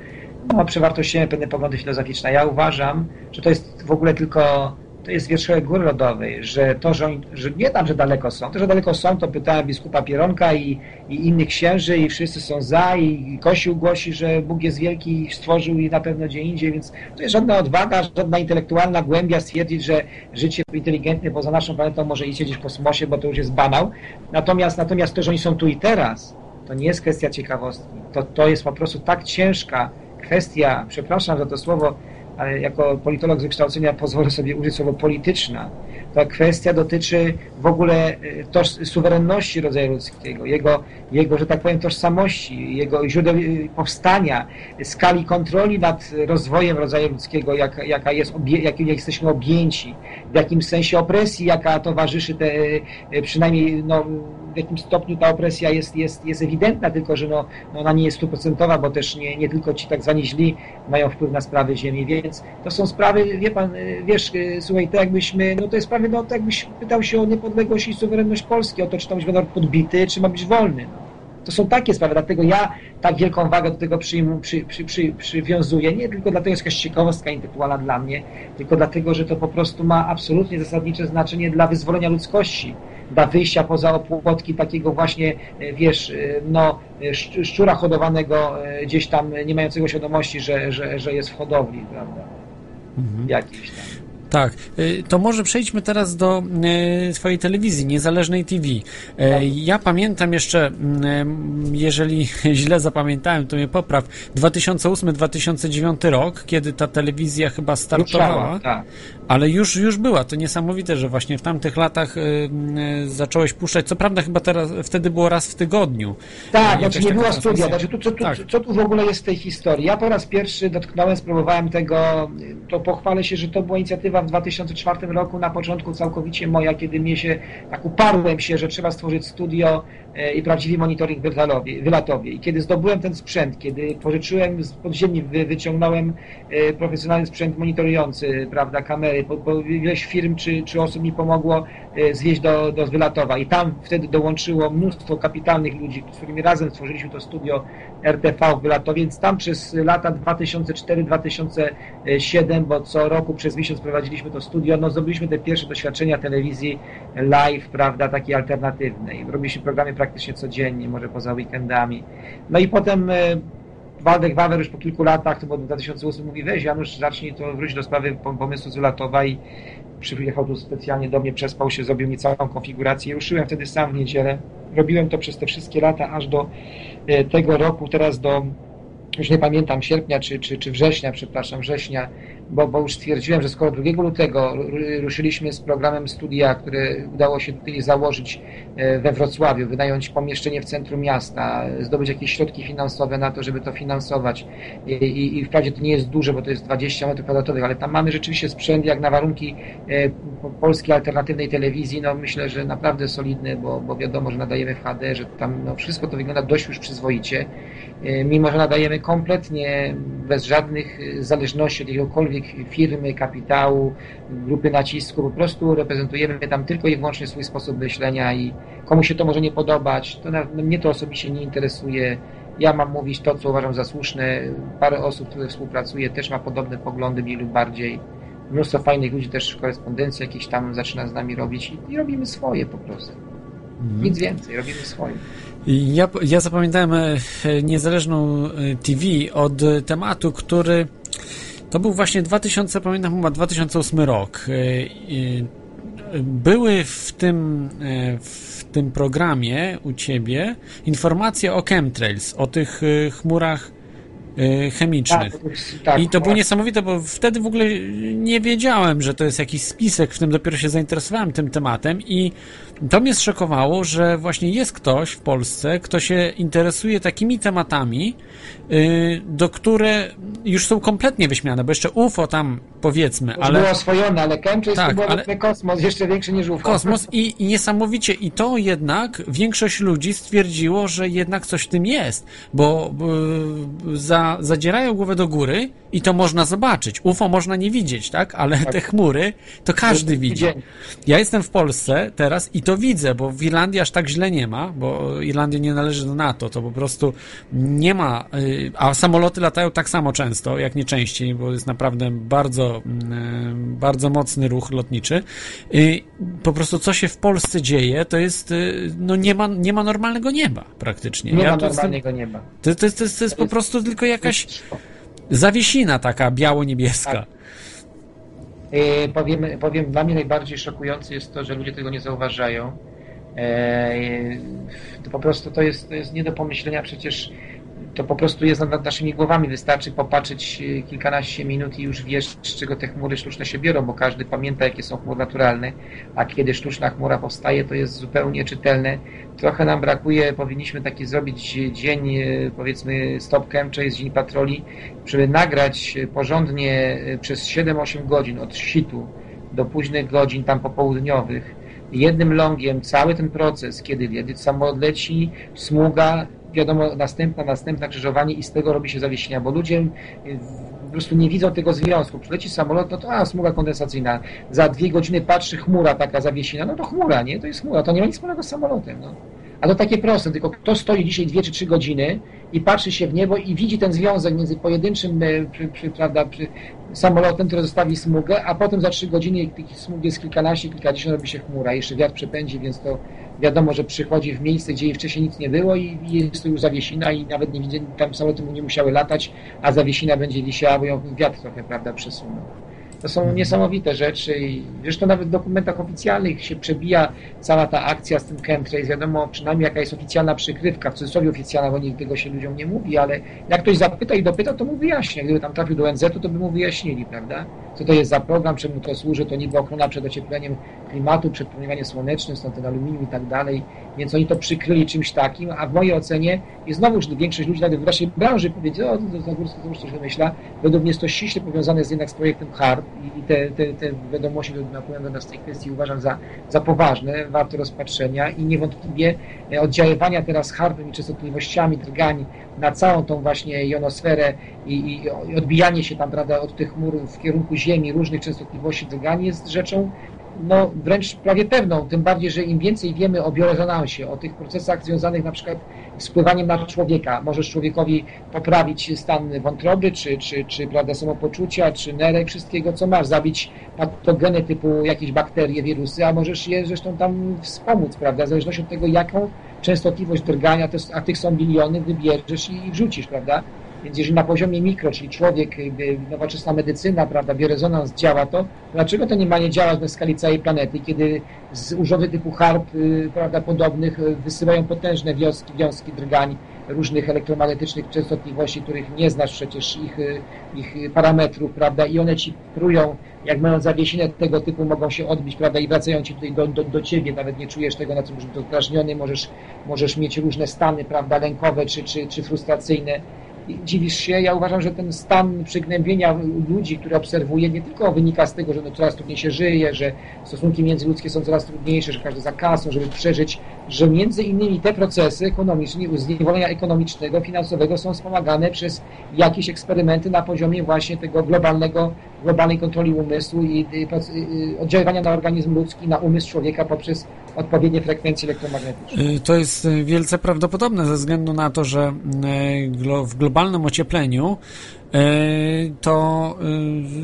No, przewartościujemy pewne poglądy filozoficzne. Ja uważam, że to jest w ogóle tylko to jest wierzchołek góry lodowej, że to, że, oni, że nie tam, że daleko są, to, że daleko są, to pytałem biskupa Pieronka i, i innych księży i wszyscy są za i, i Kościół głosi, że Bóg jest wielki i stworzył i na pewno gdzie indziej, więc to jest żadna odwaga, żadna intelektualna głębia stwierdzić, że życie inteligentne poza naszą planetą może istnieć gdzieś w kosmosie, bo to już jest banał. Natomiast, natomiast to, że oni są tu i teraz, to nie jest kwestia ciekawostki. To, to jest po prostu tak ciężka kwestia, przepraszam za to słowo, ale jako politolog z wykształcenia pozwolę sobie użyć słowo polityczna. Ta kwestia dotyczy w ogóle y, toż, suwerenności rodzaju ludzkiego, jego, jego, że tak powiem, tożsamości, jego źródeł y, powstania, skali kontroli nad rozwojem rodzaju ludzkiego, jak, jaka jest, jak jesteśmy objęci, w jakim sensie opresji, jaka towarzyszy te, y, przynajmniej no, w jakim stopniu ta opresja jest, jest, jest ewidentna, tylko że no, no ona nie jest stuprocentowa, bo też nie, nie tylko ci tak zwani źli mają wpływ na sprawy Ziemi, więc to są sprawy, wie pan, wiesz, słuchaj, to jakbyśmy, no to jest sprawy, no to jakbyś pytał się o niepodległość i suwerenność Polski, o to, czy to być naród podbity, czy ma być wolny. No. To są takie sprawy, dlatego ja tak wielką wagę do tego przy, przy, przy, przywiązuję, nie tylko dlatego jest jakaś ciekawostka intelektualna dla mnie, tylko dlatego, że to po prostu ma absolutnie zasadnicze znaczenie dla wyzwolenia ludzkości dla wyjścia poza opłotki takiego właśnie, e, wiesz, e, no, e, szczura hodowanego gdzieś tam, nie mającego świadomości, że, że, że jest w hodowli, prawda? Mhm. Jakiś tam. Tak, y, to może przejdźmy teraz do y, swojej telewizji, niezależnej TV. Y, ja pamiętam jeszcze, jeżeli źle zapamiętałem, to mnie popraw, 2008-2009 rok, kiedy ta telewizja chyba startowała, tak. ale już, już była. To niesamowite, że właśnie w tamtych latach zacząłeś puszczać. Co prawda chyba teraz, wtedy było raz w tygodniu. Tak, znaczy nie było studia. Znaczy, tu, tu, tu, tak. Co tu w ogóle jest w tej historii? Ja po raz pierwszy dotknąłem, spróbowałem tego, to pochwalę się, że to była inicjatywa w 2004 roku na początku całkowicie moja, kiedy mnie się, tak uparłem się, że trzeba stworzyć studio e, i prawdziwy monitoring wylatowie. I kiedy zdobyłem ten sprzęt, kiedy pożyczyłem z podziemni, wyciągnąłem e, profesjonalny sprzęt monitorujący, prawda, kamery, bo, bo ileś firm czy, czy osób mi pomogło e, zwieść do, do Wylatowa i tam wtedy dołączyło mnóstwo kapitalnych ludzi, z którymi razem stworzyliśmy to studio RTV w Wylatowie, więc tam przez lata 2004-2007, bo co roku przez miesiąc prowadziliśmy to studio, no zdobyliśmy te pierwsze doświadczenia telewizji live, prawda, takiej alternatywnej. Robiliśmy programy praktycznie codziennie, może poza weekendami. No i potem e, Waldek Wawer już po kilku latach, to było 2008, mówi weź Janusz, zacznij to wrócić do sprawy pomysłu z Ulatowa i przyjechał tu specjalnie do mnie, przespał się, zrobił mi całą konfigurację. Ruszyłem wtedy sam w niedzielę. Robiłem to przez te wszystkie lata, aż do e, tego roku, teraz do już nie pamiętam, sierpnia czy, czy, czy września, przepraszam, września bo, bo już stwierdziłem, że skoro 2 lutego ruszyliśmy z programem studia, które udało się tutaj założyć e, we Wrocławiu, wynająć pomieszczenie w centrum miasta, zdobyć jakieś środki finansowe na to, żeby to finansować. I, i, i wprawdzie to nie jest duże, bo to jest 20 metrów kwadratowych, ale tam mamy rzeczywiście sprzęt jak na warunki e, polskiej alternatywnej telewizji, no myślę, że naprawdę solidny, bo, bo wiadomo, że nadajemy w HD, że tam no, wszystko to wygląda dość już przyzwoicie, mimo że nadajemy kompletnie bez żadnych zależności od jakiegokolwiek firmy, kapitału, grupy nacisku, po prostu reprezentujemy tam tylko i wyłącznie swój sposób myślenia i komu się to może nie podobać, to na, mnie to osobiście nie interesuje. Ja mam mówić to, co uważam za słuszne. Parę osób, które współpracuje, też ma podobne poglądy, mniej lub bardziej. mnóstwo fajnych ludzi też korespondencji jakieś tam zaczyna z nami robić i, i robimy swoje po prostu. Mhm. Nic więcej, robimy swoje. Ja, ja zapamiętałem e, niezależną e, TV od tematu, który to był właśnie 2000, pamiętam chyba 2008 rok. Były w tym, w tym programie u ciebie informacje o chemtrails, o tych chmurach chemicznych. Tak, tak, I to było niesamowite, bo wtedy w ogóle nie wiedziałem, że to jest jakiś spisek, w tym dopiero się zainteresowałem tym tematem i to mnie zszokowało, że właśnie jest ktoś w Polsce, kto się interesuje takimi tematami, y, do które już są kompletnie wyśmiane, bo jeszcze UFO tam powiedzmy, ale... było oswojone, ale chemtrails tak, to ale... kosmos, jeszcze większy niż UFO. Kosmos i, i niesamowicie, i to jednak większość ludzi stwierdziło, że jednak coś w tym jest, bo, bo za zadzierają głowę do góry i to można zobaczyć. UFO można nie widzieć, tak? Ale tak. te chmury to każdy widzi. Ja jestem w Polsce teraz i to widzę, bo w Irlandii aż tak źle nie ma, bo Irlandia nie należy do NATO, to po prostu nie ma, y, a samoloty latają tak samo często, jak nie częściej, bo jest naprawdę bardzo, mm, bardzo mocny ruch lotniczy. Po prostu co się w Polsce dzieje, to jest, y, no nie ma, nie ma normalnego nieba praktycznie. Nie ja ma normalnego jestem, nieba. To, to, to, to jest po prostu tylko jakaś zawiesina taka biało-niebieska. Tak. E, powiem, powiem, dla mnie najbardziej szokujące jest to, że ludzie tego nie zauważają. E, to po prostu to jest, to jest nie do pomyślenia, przecież to po prostu jest nad naszymi głowami. Wystarczy popatrzeć e, kilkanaście minut i już wiesz, z czego te chmury sztuczne się biorą, bo każdy pamięta, jakie są chmury naturalne, a kiedy sztuczna chmura powstaje, to jest zupełnie czytelne. Trochę nam brakuje, powinniśmy taki zrobić dzień, e, powiedzmy stop chemtrails, dzień patroli, żeby nagrać porządnie przez 7-8 godzin od situ do późnych godzin tam popołudniowych jednym longiem cały ten proces, kiedy, kiedy samolot leci, smuga, wiadomo, następna, następna krzyżowanie i z tego robi się zawieszenia, bo ludzie y, po prostu nie widzą tego związku. Przyleci samolot, no to a, smuga kondensacyjna. Za dwie godziny patrzy chmura taka zawieszenia, no to chmura, nie? To jest chmura, to nie ma nic wspólnego z samolotem, no. A to takie proste, tylko kto stoi dzisiaj dwie czy trzy godziny i patrzy się w niebo i widzi ten związek między pojedynczym e, przy, przy, prawda, przy samolotem, który zostawi smugę, a potem za trzy godziny tych smug jest kilkanaście, kilkadziesiąt robi się chmura. Jeszcze wiatr przepędzi, więc to wiadomo, że przychodzi w miejsce, gdzie wcześniej nic nie było i jest to już zawiesina i nawet nie widzę, tam samoloty nie musiały latać, a zawiesina będzie wisiała, bo ją wiatr trochę, prawda, przesunął. To są niesamowite rzeczy i zresztą nawet w dokumentach oficjalnych się przebija cała ta akcja z tym chemtrails. Wiadomo przynajmniej jaka jest oficjalna przykrywka, w cudzysłowie oficjalna, bo nikt tego się ludziom nie mówi, ale jak ktoś zapyta i dopyta, to mu wyjaśnia. Gdyby tam trafił do ONZ-u, to by mu wyjaśnili, prawda? Co to jest za program, czemu to służy, to niby ochrona przed ociepleniem klimatu, przed promieniowaniem słonecznym, stąd ten aluminium i tak dalej. Więc oni to przykryli czymś takim, a w mojej ocenie i znowu już większość ludzi nawet w naszej branży powiedziała, o, to, to, to, już coś wymyśla. Według mnie jest to ściśle powiązane z jednak z projektem HARP i te, te, te wiadomości, które napływają do nas w tej kwestii uważam za, za poważne, warte rozpatrzenia i niewątpliwie e, oddziaływania teraz harpem i częstotliwościami drgań na całą tą właśnie jonosferę i, i, odbijanie się tam prawda, od tych chmur w kierunku Ziemi różnych częstotliwości drgań jest rzeczą no, wręcz prawie pewną, tym bardziej, że im więcej wiemy o biorezonansie, o tych procesach związanych na przykład z wpływaniem na człowieka, możesz człowiekowi poprawić stan wątroby, czy, czy, czy prawda, samopoczucia, czy nerek, wszystkiego, co masz, zabić patogeny typu jakieś bakterie, wirusy, a możesz je zresztą tam wspomóc, prawda, w zależności od tego, jaką częstotliwość drgania, a tych są biliony, wybierzesz i wrzucisz, prawda, więc jeżeli na poziomie mikro, czyli człowiek, nowoczesna medycyna, prawda, biorezonans działa to, dlaczego to nie ma nie działać na skali całej planety, kiedy z urządzeń typu HARP, y, prawda, podobnych y, wysyłają potężne wiązki, wiązki drgań różnych elektromagnetycznych częstotliwości, których nie znasz przecież ich, y, ich parametrów, prawda, i one ci prują, jak mają zawiesinę tego typu, mogą się odbić, prawda, i wracają ci tutaj do, do, do ciebie, nawet nie czujesz tego, na co możesz być dodrażniony, możesz, możesz mieć różne stany, prawda, lękowe czy, czy, czy frustracyjne, dziwisz się. Ja uważam, że ten stan przygnębienia ludzi, który obserwuję, nie tylko wynika z tego, że no coraz trudniej się żyje, że stosunki międzyludzkie są coraz trudniejsze, że każdy za kasą, żeby przeżyć, że między innymi te procesy ekonomiczne, zniewolenia ekonomicznego, finansowego są wspomagane przez jakieś eksperymenty na poziomie właśnie tego globalnego, globalnej kontroli umysłu i oddziaływania na organizm ludzki, na umysł człowieka poprzez odpowiednie frekwencje elektromagnetyczne. Y, to jest wielce prawdopodobne ze względu na to, że y, w globalnym ociepleniu to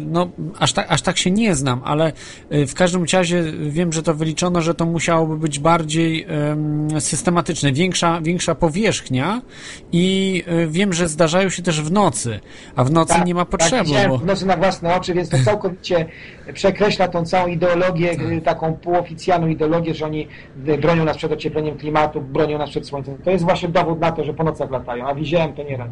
no, aż, tak, aż tak się nie znam, ale w każdym razie wiem, że to wyliczono, że to musiałoby być bardziej systematyczne, większa, większa powierzchnia i wiem, że zdarzają się też w nocy, a w nocy tak, nie ma tak, potrzeby. Tak, bo... w nocy na własne oczy, więc to całkowicie przekreśla tą całą ideologię, Tak. taką półoficjalną ideologię, że oni bronią nas przed ociepleniem klimatu, bronią nas przed słońcem. To jest właśnie dowód na to, że po nocach latają, a widziałem to nieraz.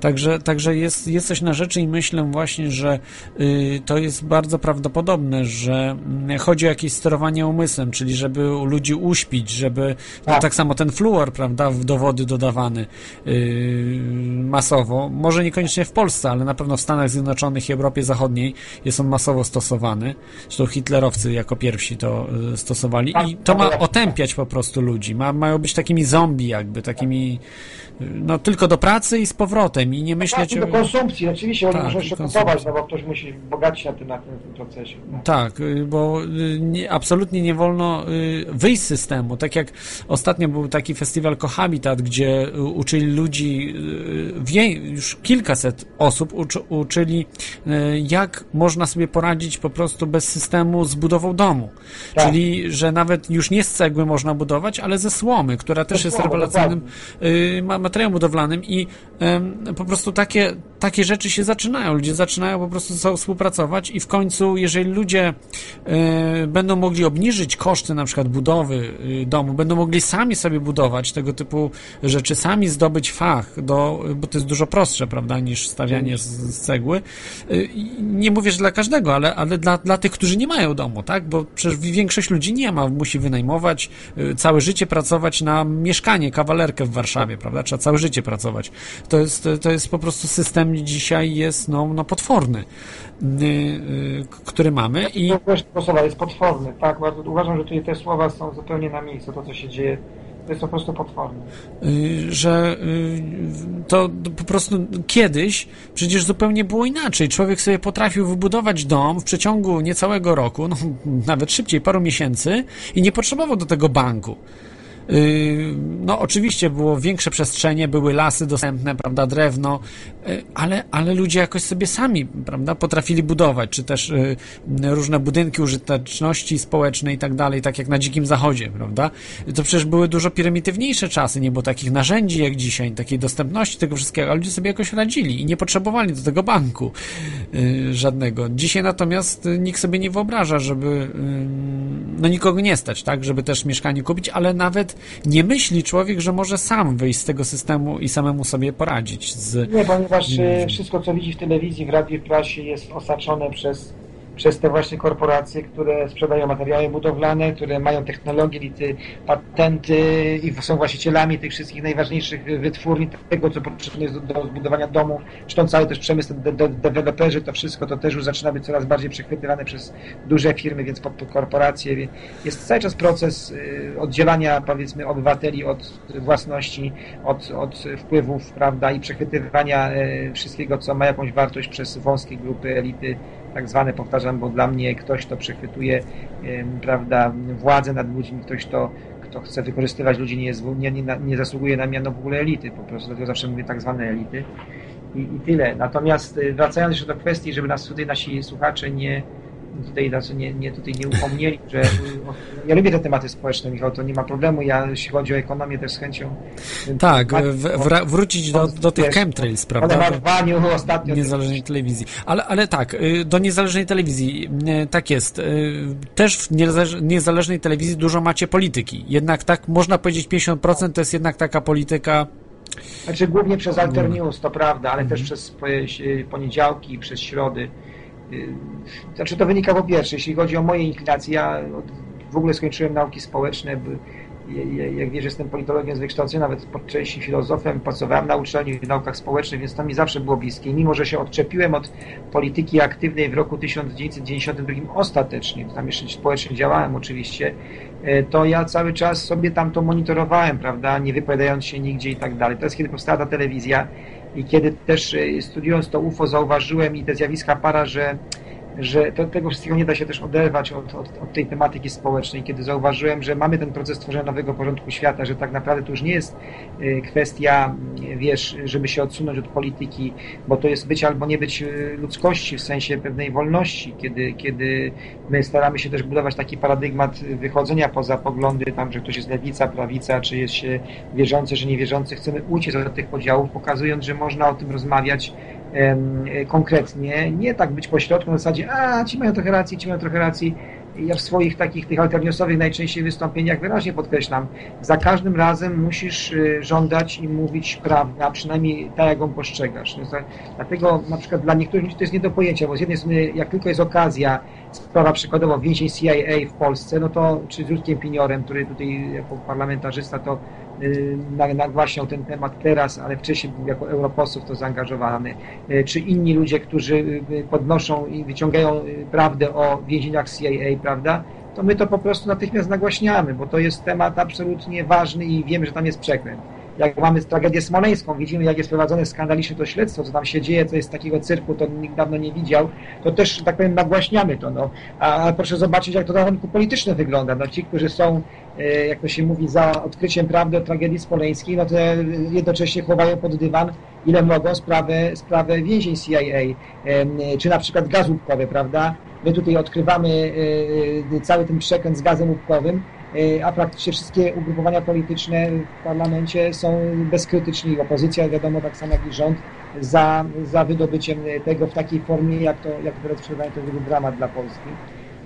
Także, także jest, jest coś na rzeczy i myślę właśnie, że y, to jest bardzo prawdopodobne, że y, chodzi o jakieś sterowanie umysłem, czyli żeby ludzi uśpić, żeby tak, no, tak samo ten fluor, prawda, do wody dodawany y, masowo, może niekoniecznie w Polsce, ale na pewno w Stanach Zjednoczonych i Europie Zachodniej jest on masowo stosowany. Zresztą hitlerowcy jako pierwsi to y, stosowali i to ma otępiać po prostu ludzi. Ma, mają być takimi zombie jakby, takimi no tylko do pracy i z powrotem i nie myśleć tak, do konsumpcji, oczywiście, tak, muszą jeszcze kupować, no bo ktoś musi bogacić na tym, na tym procesie. No. Tak, bo nie, absolutnie nie wolno wyjść z systemu. Tak jak ostatnio był taki festiwal Cohabitat, gdzie uczyli ludzi, już kilkaset osób uczy, uczyli, jak można sobie poradzić po prostu bez systemu z budową domu. Tak. Czyli, że nawet już nie z cegły można budować, ale ze słomy, która też jest rewelacyjnym materiałem budowlanym i po prostu takie, takie rzeczy się zaczynają. Ludzie zaczynają po prostu ze sobą współpracować i w końcu, jeżeli ludzie y, będą mogli obniżyć koszty na przykład budowy y, domu, będą mogli sami sobie budować tego typu rzeczy, sami zdobyć fach, do, bo to jest dużo prostsze, prawda, niż stawianie z, z cegły. Y, nie mówię, że dla każdego, ale, ale dla, dla tych, którzy nie mają domu, tak, bo przecież większość ludzi nie ma, musi wynajmować, całe życie pracować na mieszkanie, kawalerkę w Warszawie, prawda, trzeba całe życie pracować. To jest, to jest po prostu system dzisiaj jest no, no potworny, yy, yy, który mamy i... To słowa jest potworny, tak, bardzo uważam, że tutaj te słowa są zupełnie na miejscu, to co się dzieje to jest po prostu potworne. Yy, że to po prostu kiedyś przecież zupełnie było inaczej. Człowiek sobie potrafił wybudować dom w przeciągu niecałego roku, no, nawet szybciej, paru miesięcy i nie potrzebował do tego banku. No, oczywiście było większe przestrzenie, były lasy dostępne, prawda, drewno, ale, ale ludzie jakoś sobie sami, prawda, potrafili budować, czy też różne budynki użyteczności społecznej i tak dalej, tak jak na Dzikim Zachodzie, prawda. To przecież były dużo prymitywniejsze czasy, nie było takich narzędzi jak dzisiaj, takiej dostępności tego wszystkiego, a ludzie sobie jakoś radzili i nie potrzebowali do tego banku żadnego. Dzisiaj natomiast nikt sobie nie wyobraża, żeby no nikogo nie stać, tak, żeby też mieszkanie kupić, ale nawet nie myśli człowiek, że może sam wyjść z tego systemu i samemu sobie poradzić. Z... Nie, ponieważ wszystko, co widzi w telewizji, w radiu, w prasie jest osaczone przez przez te właśnie korporacje, które sprzedają materiały budowlane, które mają technologie, lity, patenty i są właścicielami tych wszystkich najważniejszych wytwórni, tego, co potrzebne jest do, do zbudowania domu, czy to cały też przemysł, de, de, deweloperzy, to wszystko to też już zaczyna być coraz bardziej przechwytywane przez duże firmy, więc pod korporacje. Jest cały czas proces y, oddzielania, powiedzmy, obywateli od własności, od, od wpływów, prawda, i przechwytywania y, wszystkiego, co ma jakąś wartość przez wąskie grupy elity, tak zwane, powtarzam, bo dla mnie ktoś, kto przechwytuje prawda, władzę nad ludźmi, ktoś, kto, kto chce wykorzystywać ludzi, nie, jest, nie, nie, nie zasługuje na miano w ogóle elity, po prostu dlatego zawsze mówię tak zwane elity i, i tyle. Natomiast wracając jeszcze do kwestii, żeby nas tutaj nasi słuchacze nie, tutaj, znaczy nie, nie, tutaj nie upomnieli, że ja lubię te tematy społeczne, Michał, to nie ma problemu. Ja, jeśli chodzi o ekonomię, też z chęcią. Tak, w, wrócić do, do tych chemtrails, prawda? W ostatnio. Niezależnej telewizji. Ale, ale tak, do niezależnej telewizji, tak jest. Też w niezależnej telewizji dużo macie polityki. Jednak tak, można powiedzieć 50% to jest jednak taka polityka znaczy głównie przez Alter News, to prawda, ale też przez poniedziałki, przez środy. Znaczy to wynika po pierwsze, jeśli chodzi o moje inclinacje, ja w ogóle skończyłem nauki społeczne, jak wiesz, jestem politologiem z wykształcenia, nawet po części filozofem, pracowałem na uczelni w naukach społecznych, więc to mi zawsze było bliskie. Mimo, że się odczepiłem od polityki aktywnej w roku 1992 ostatecznie, tam jeszcze społecznie działałem oczywiście, to ja cały czas sobie tam to monitorowałem, prawda, nie wypowiadając się nigdzie i tak dalej. To jest kiedy powstała ta telewizja i kiedy też studiując to UFO zauważyłem i te zjawiska para, że że to, tego wszystkiego nie da się też oderwać od, od, od, tej tematyki społecznej, kiedy zauważyłem, że mamy ten proces tworzenia nowego porządku świata, że tak naprawdę to już nie jest y, kwestia, y, wiesz, żeby się odsunąć od polityki, bo to jest być albo nie być y, ludzkości w sensie pewnej wolności, kiedy, kiedy my staramy się też budować taki paradygmat wychodzenia poza poglądy, tam, że ktoś jest lewica, prawica, czy jest się wierzący, czy niewierzący, chcemy uciec od tych podziałów, pokazując, że można o tym rozmawiać konkretnie, nie tak być pośrodku na zasadzie, a ci mają trochę racji, ci mają trochę racji. Ja w swoich takich tych alterniosowych najczęściej wystąpieniach wyraźnie podkreślam, za każdym razem musisz y, żądać i mówić prawdę, a przynajmniej tak, jak ją postrzegasz. Dlatego na przykład dla niektórych ludzi to jest nie do pojęcia, bo z jednej strony jak tylko jest okazja, sprawa przykładowo więzień CIA w Polsce, no to czy z Ludkiem Piniorem, który tutaj jako parlamentarzysta to nagłaśniał ten temat teraz, ale wcześniej był jako europosłów to zaangażowany, y, czy inni ludzie, którzy y, podnoszą i wyciągają prawdę o więzieniach CIA, prawda, to my to po prostu natychmiast nagłaśniamy, bo to jest temat absolutnie ważny i wiemy, że tam jest przekręt jak mamy tragedię smoleńską, widzimy jak jest prowadzone skandaliczne to śledztwo, co tam się dzieje, co jest takiego cyrku, to nikt dawno nie widział, to też, tak powiem, nagłaśniamy to. No. A, proszę zobaczyć, jak to na rynku polityczne wygląda. No, ci, którzy są, e, jak to się mówi, za odkryciem prawdy o tragedii smoleńskiej, no to jednocześnie chowają pod dywan, ile mogą, sprawę, sprawę więzień CIA, czy na przykład gaz łupkowy, prawda? My tutaj odkrywamy e, cały ten przekręt z gazem łupkowym, E, a praktycznie wszystkie ugrupowania polityczne w parlamencie są bezkrytyczni. Opozycja, wiadomo, tak samo jak i rząd, za, za wydobyciem tego w takiej formie, jak to, jak teraz sprzedanie to był dramat dla Polski.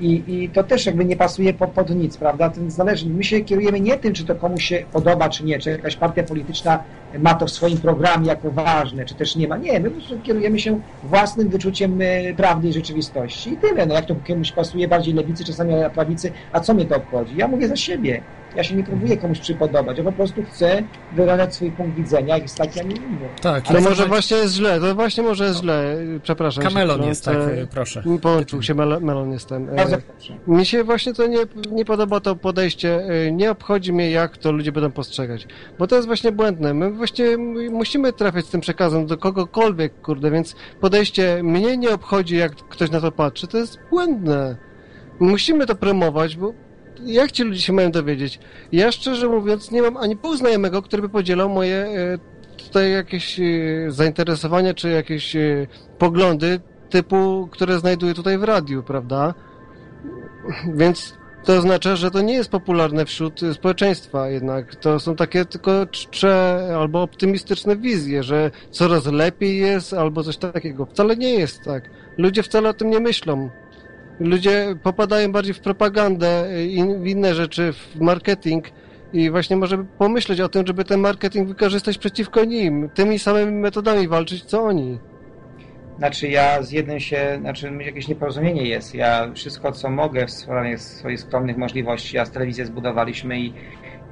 I, I to też jakby nie pasuje pod, pod nic, prawda? To zależy. My się kierujemy nie tym, czy to komuś się podoba, czy nie, czy jakaś partia polityczna ma to w swoim programie jako ważne, czy też nie ma. Nie, my po prostu kierujemy się własnym wyczuciem e, prawdy i rzeczywistości i tyle. No jak to komuś pasuje bardziej lewicy, czasami prawicy, a co mnie to obchodzi? Ja mówię za siebie. Ja się nie próbuję komuś przypodobać, ja po prostu chcę wyrażać swój punkt widzenia i jest taki, a nie inny. Tak, ale może właśnie jest źle, to właśnie może jest źle, przepraszam. Kamelon jest, tak, proszę. Połączył się, melon jestem. Bardzo proszę. Mi się właśnie to nie, nie podoba to podejście, e, nie obchodzi mnie jak to ludzie będą postrzegać, bo to jest właśnie błędne. My właśnie musimy trafiać z tym przekazem do kogokolwiek, kurde, więc podejście mnie nie obchodzi jak ktoś na to patrzy, to jest błędne. Musimy to promować, bo jak ci ludzie się mają dowiedzieć? Ja szczerze mówiąc nie mam ani pół znajomego, który by podzielał moje e, tutaj jakieś e, zainteresowania, czy jakieś e, poglądy typu, które znajduję tutaj w radiu, prawda? Więc to oznacza, że to nie jest popularne wśród społeczeństwa jednak. To są takie tylko czcze albo optymistyczne wizje, że coraz lepiej jest albo coś takiego. Wcale nie jest tak. Ludzie wcale o tym nie myślą ludzie popadają bardziej w propagandę i w inne rzeczy, w marketing i właśnie może pomyśleć o tym, żeby ten marketing wykorzystać przeciwko nim, tymi samymi metodami walczyć, co oni. Znaczy ja z jednym się, znaczy jakieś nieporozumienie jest. Ja wszystko, co mogę w swoich skromnych możliwości, a z telewizję zbudowaliśmy i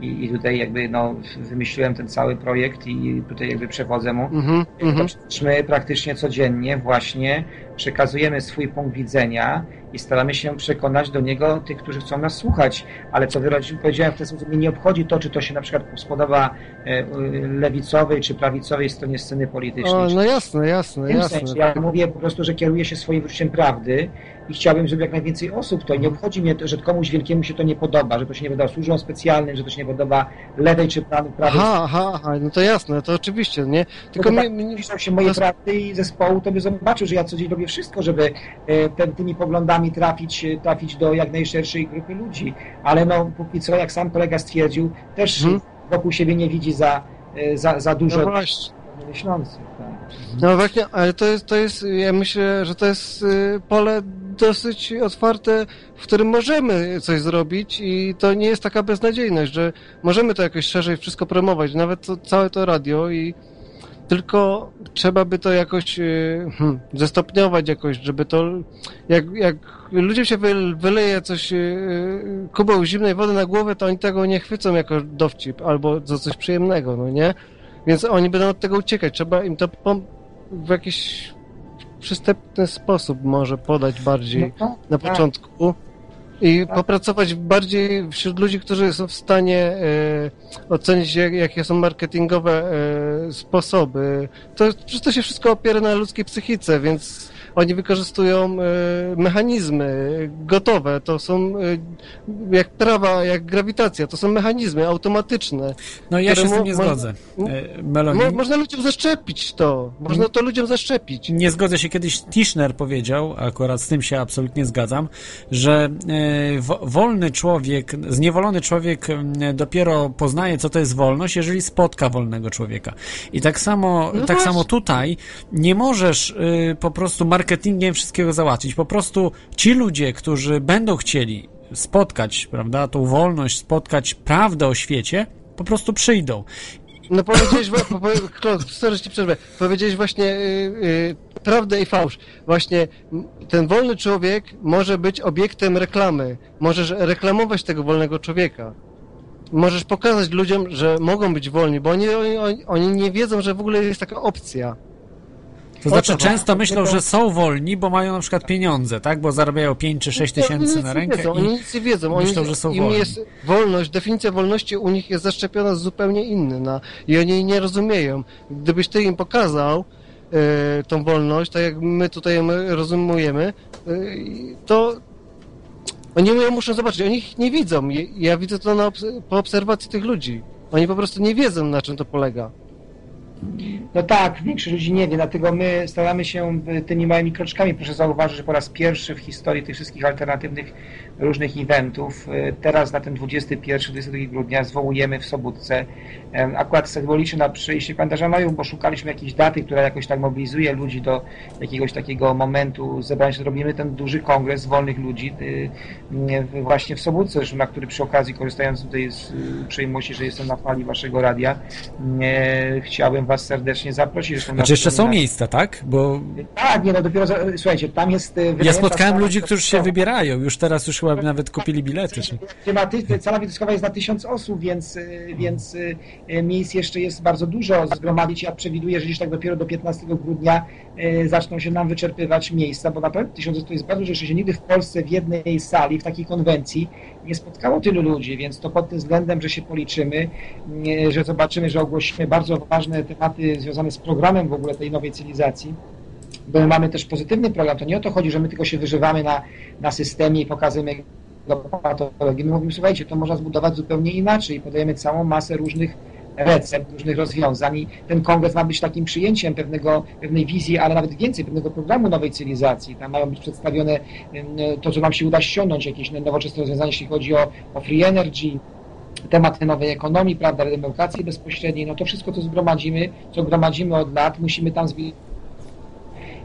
i, i tutaj jakby no, wymyśliłem ten cały projekt i tutaj jakby przewodzę mu. Mm -hmm, my praktycznie codziennie właśnie przekazujemy swój punkt widzenia i staramy się przekonać do niego tych, którzy chcą nas słuchać. Ale co wyraźnie powiedziałem w ten sposób, mnie nie obchodzi to, czy to się na przykład spodoba e, lewicowej czy prawicowej stronie sceny politycznej. O, no jasne, jasne, jasne. Sensie, ja mówię po prostu, że kieruję się swoim wyczuciem prawdy i chciałbym, żeby jak najwięcej osób to nie obchodzi mnie, że komuś wielkiemu się to nie podoba, że to się nie podoba służbom specjalnym, że to się nie podoba lewej czy prawej. Aha, aha, aha, no to jasne, to oczywiście, nie? Tylko no mi, mi, się moje to... prawdy i zespołu, to by zobaczył, że ja codziennie robię wszystko, żeby e, tymi poglądami trafić, e, trafić do jak najszerszej grupy ludzi. Ale no, póki co, jak sam kolega stwierdził, też hmm. wokół siebie nie widzi za, e, za, za dużo no myślących. Tak. No właśnie, ale to jest, to jest, ja myślę, że to jest pole dosyć otwarte, w którym możemy coś zrobić i to nie jest taka beznadziejność, że możemy to jakoś szerzej wszystko promować, nawet to, całe to radio i tylko trzeba by to jakoś y, hmm, zestopniować jakoś, żeby to jak, jak ludziom się wyleje coś yy, kubeł zimnej wody na głowę, to oni tego nie chwycą jako dowcip albo za coś przyjemnego, no nie? Więc oni będą od tego uciekać. Trzeba im to w jakiś przystępny sposób może podać bardziej no, na tak. początku i tak. popracować bardziej wśród ludzi, którzy są w stanie e, ocenić, jak, jakie są marketingowe e, sposoby. To, to się wszystko opiera na ludzkiej psychice, więc oni wykorzystują mechanizmy gotowe, to są jak prawa, jak grawitacja, to są mechanizmy automatyczne. No ja się z tym nie zgodzę. Mo, można ludziom zaszczepić to, można to ludziom zaszczepić. Nie zgodzę się, kiedyś Tischner powiedział, akurat z tym się absolutnie zgadzam, że wolny człowiek, zniewolony człowiek dopiero poznaje, co to jest wolność, jeżeli spotka wolnego człowieka. I tak samo, no tak samo tutaj nie możesz y, po prostu marketingiem wszystkiego załatwić. Po prostu ci ludzie, którzy będą chcieli spotkać, prawda, tą wolność, spotkać prawdę o świecie, po prostu przyjdą. No powiedziałeś, sorry, ci przerwę, powiedziałeś właśnie yy, yy, prawdę i fałsz. Właśnie ten wolny człowiek może być obiektem reklamy. Możesz reklamować tego wolnego człowieka możesz pokazać ludziom, że mogą być wolni, bo oni, oni, oni nie wiedzą, że w ogóle jest taka opcja. To znaczy często myślą, że są wolni, bo mają na przykład pieniądze, tak? Bo zarabiają 5 czy 6 tysięcy na rękę wiedzą, Oni nic nie wiedzą. Oni myślą, że są im wolni. jest wolność, definicja wolności u nich jest zaszczepiona zupełnie inna i oni jej nie rozumieją. Gdybyś ty im pokazał y, tą wolność, tak jak my tutaj ją rozumiemy, y, to oni ją muszą zobaczyć, oni ich nie widzą. Ja widzę to na, po obserwacji tych ludzi. Oni po prostu nie wiedzą, na czym to polega. No tak, większość ludzi nie wie, dlatego my staramy się tymi małymi kroczkami. Proszę zauważyć, że po raz pierwszy w historii tych wszystkich alternatywnych różnych eventów, y, teraz na ten 21-22 grudnia zwołujemy w Sobótce. Akurat symbolicznie na przyjście kalendarza maju, bo szukaliśmy jakiejś daty, która jakoś tak mobilizuje ludzi do jakiegoś takiego momentu zebrania się. Zrobimy ten duży kongres wolnych ludzi y, y, właśnie w Sobótce, na który przy okazji, korzystając tutaj z uprzejmości, że jestem na fali waszego radia, chciałbym Was serdecznie zaprosić. Znaczy jeszcze są miejsca, tak? Bo... Tak, nie no, dopiero, słuchajcie, tam jest... Ja spotkałem ludzi, którzy się wybierają, już teraz już chyba nawet kupili bilety. Czy... Cala widoskowa jest na tysiąc osób, więc, e, więc e, miejsc jeszcze jest bardzo dużo zgromadzić. Ja przewiduję, że gdzieś tak dopiero do 15 grudnia zaczną się nam wyczerpywać miejsca, bo naprawdę tysiąc to jest bardzo dużo, że się nigdy w Polsce w jednej sali, w takiej konwencji nie spotkało tylu ludzi, więc to pod tym względem, że się policzymy, że zobaczymy, że ogłosimy bardzo ważne tematy związane z programem w ogóle tej nowej cywilizacji, bo my mamy też pozytywny program. To nie o to chodzi, że my tylko się wyżywamy na, na systemie i pokazujemy patologii. My mówimy, słuchajcie, to można zbudować zupełnie inaczej i podajemy całą masę różnych recept, różnych rozwiązań i ten kongres ma być takim przyjęciem pewnego, pewnej wizji, ale nawet więcej, pewnego programu nowej cywilizacji. Tam mają być przedstawione to, co nam się uda ściągnąć, jakieś nowoczesne rozwiązania, jeśli chodzi o, o free energy, tematy nowej ekonomii, prawda, demokracji bezpośredniej, no to wszystko, co zgromadzimy, co gromadzimy od lat, musimy tam zwiedzić.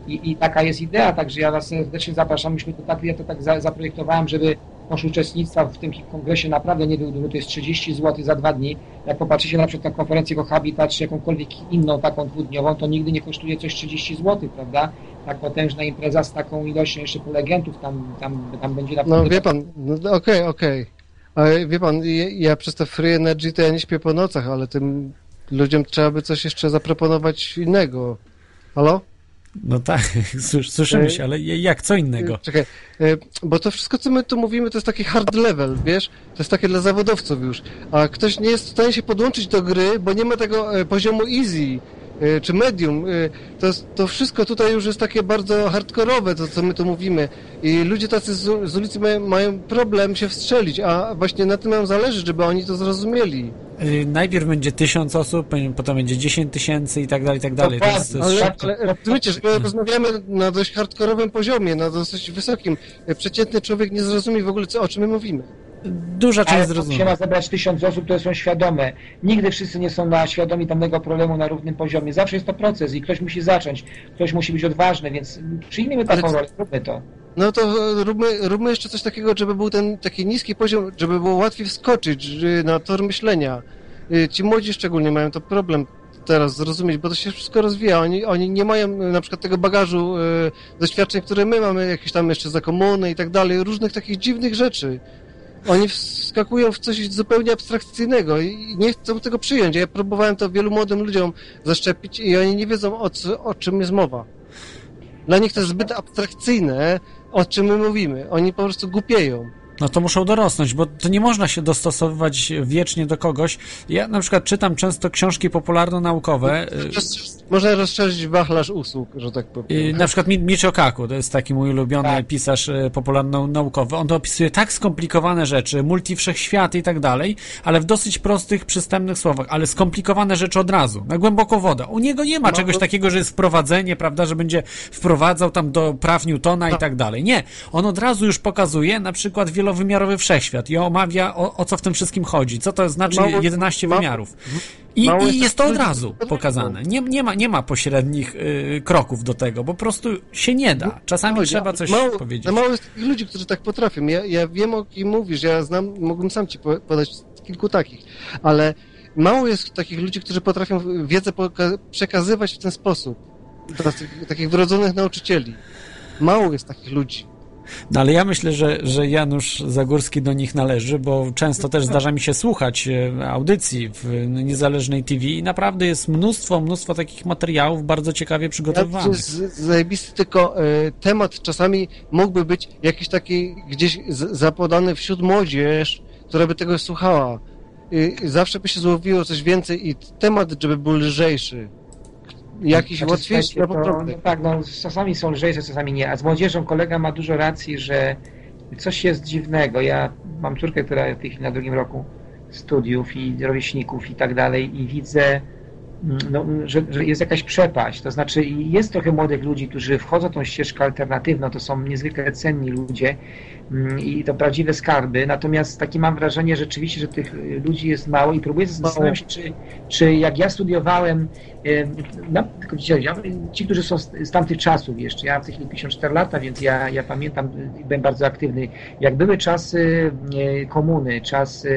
I, I, taka jest idea, także ja Was serdecznie zapraszam. Myśmy to tak, ja to tak za, zaprojektowałem, żeby koszt uczestnictwa w tym kongresie naprawdę nie był duży, to jest 30 zł za dwa dni. Jak popatrzycie na przykład na konferencję o Habitat, czy jakąkolwiek inną taką dwudniową, to nigdy nie kosztuje coś 30 zł, prawda? Tak potężna impreza z taką ilością jeszcze prelegentów, tam, tam, tam będzie naprawdę... No wie pan, no, okej, okay, okej. Okay. Ale wie pan, ja, ja przez to free energy to ja nie śpię po nocach, ale tym ludziom trzeba by coś jeszcze zaproponować innego. Halo? No tak, słyszymy się, ale jak, co innego? Czekaj, e, bo to wszystko, co my tu mówimy, to jest taki hard level, wiesz? To jest takie dla zawodowców już. A ktoś nie jest w stanie się podłączyć do gry, bo nie ma tego e, poziomu easy. Y, czy medium, y, to, to wszystko tutaj już jest takie bardzo hardkorowe, to co my tu mówimy. I ludzie tacy z, z ulicy mają, mają, problem się wstrzelić, a właśnie na tym nam zależy, żeby oni to zrozumieli. Y, najpierw będzie tysiąc osób, potem będzie dziesięć tysięcy i tak dalej, i tak dalej. To jest, to jest ale, ale rozumiecie, że my rozmawiamy na dość hardkorowym poziomie, na dosyć wysokim. Przeciętny człowiek nie zrozumie w ogóle, co, o czym my mówimy. Duża część zrozumie. się ma zebrać tysiąc osób, które są świadome. Nigdy wszyscy nie są na świadomi danego problemu na równym poziomie. Zawsze jest to proces i ktoś musi zacząć. Ktoś musi być odważny, więc przyjmijmy taką rolę, róbmy to. No to róbmy, róbmy jeszcze coś takiego, żeby był ten taki niski poziom, żeby było łatwiej wskoczyć na tor myślenia. Y, ci młodzi szczególnie mają to problem teraz zrozumieć, bo to się wszystko rozwija. Oni, oni nie mają na przykład tego bagażu y, doświadczeń, które my mamy, jakieś tam jeszcze za komuny i tak dalej, różnych takich dziwnych rzeczy. Oni wskakują w coś zupełnie abstrakcyjnego i nie chcą tego przyjąć. Ja próbowałem to wielu młodym ludziom zaszczepić i oni nie wiedzą o, co, o czym jest mowa. Dla nich to jest zbyt abstrakcyjne, o czym my mówimy. Oni po prostu głupieją. No to muszą dorosnąć, bo to nie można się dostosowywać wiecznie do kogoś. Ja na przykład czytam często książki popularno-naukowe. można rozszerzyć wachlarz usług, że tak powiem. Na przykład Michio Kaku, to jest taki mój ulubiony tak. pisarz e, popularno-naukowy. On to opisuje tak skomplikowane rzeczy, multi wszechświaty i tak dalej, ale w dosyć prostych, przystępnych słowach, ale skomplikowane rzeczy od razu, na głęboką wodę. U niego nie ma no, czegoś takiego, że jest wprowadzenie, prawda, że będzie wprowadzał tam do praw Newtona no. i tak dalej. Nie. On od razu już pokazuje na przykład wielowymiarowy wszechświat i omawia o, o co w tym wszystkim chodzi, co to znaczy mało, 11 mało, wymiarów. I, i jest to od razu pokazane. Nie, nie, ma, nie ma pośrednich y, kroków do tego, po prostu się nie da. Czasami Chodzi, trzeba coś mało, powiedzieć. Mało jest takich ludzi, którzy tak potrafią. Ja, ja wiem, o kim mówisz, ja znam, mógłbym sam ci podać kilku takich, ale mało jest takich ludzi, którzy potrafią wiedzę przekazywać w ten sposób. Takich wrodzonych nauczycieli. Mało jest takich ludzi. No ale ja myślę, że, że Janusz Zagórski do nich należy, bo często też zdarza mi się słuchać e, audycji w niezależnej TV i naprawdę jest mnóstwo, mnóstwo takich materiałów bardzo ciekawie przygotowanych. To jest zajebisty, tylko y, temat czasami mógłby być jakiś taki gdzieś z, zapodany wśród młodzież, która by tego słuchała. Y, zawsze by się złowiło coś więcej i temat, żeby był lżejszy jakiś znaczy, łatwiejszy to, no, Tak, no, czasami są lżejsze, czasami nie. A z młodzieżą kolega ma dużo racji, że coś jest dziwnego. Ja mam córkę, która w tej chwili na drugim roku studiów i rówieśników i tak dalej i widzę, mm, no, że, że, jest jakaś przepaść. To znaczy jest trochę młodych ludzi, którzy wchodzą tą ścieżkę alternatywną, to są niezwykle cenni ludzie i to prawdziwe skarby, natomiast takie mam wrażenie rzeczywiście, że tych ludzi jest mało i próbuję zastanawiać się, czy, czy jak ja studiowałem no, tylko ja, ci, którzy są z, tamtych czasów jeszcze, ja w tej chwili 54 lata, więc ja, ja pamiętam, byłem bardzo aktywny, jak były czasy e, komuny, czas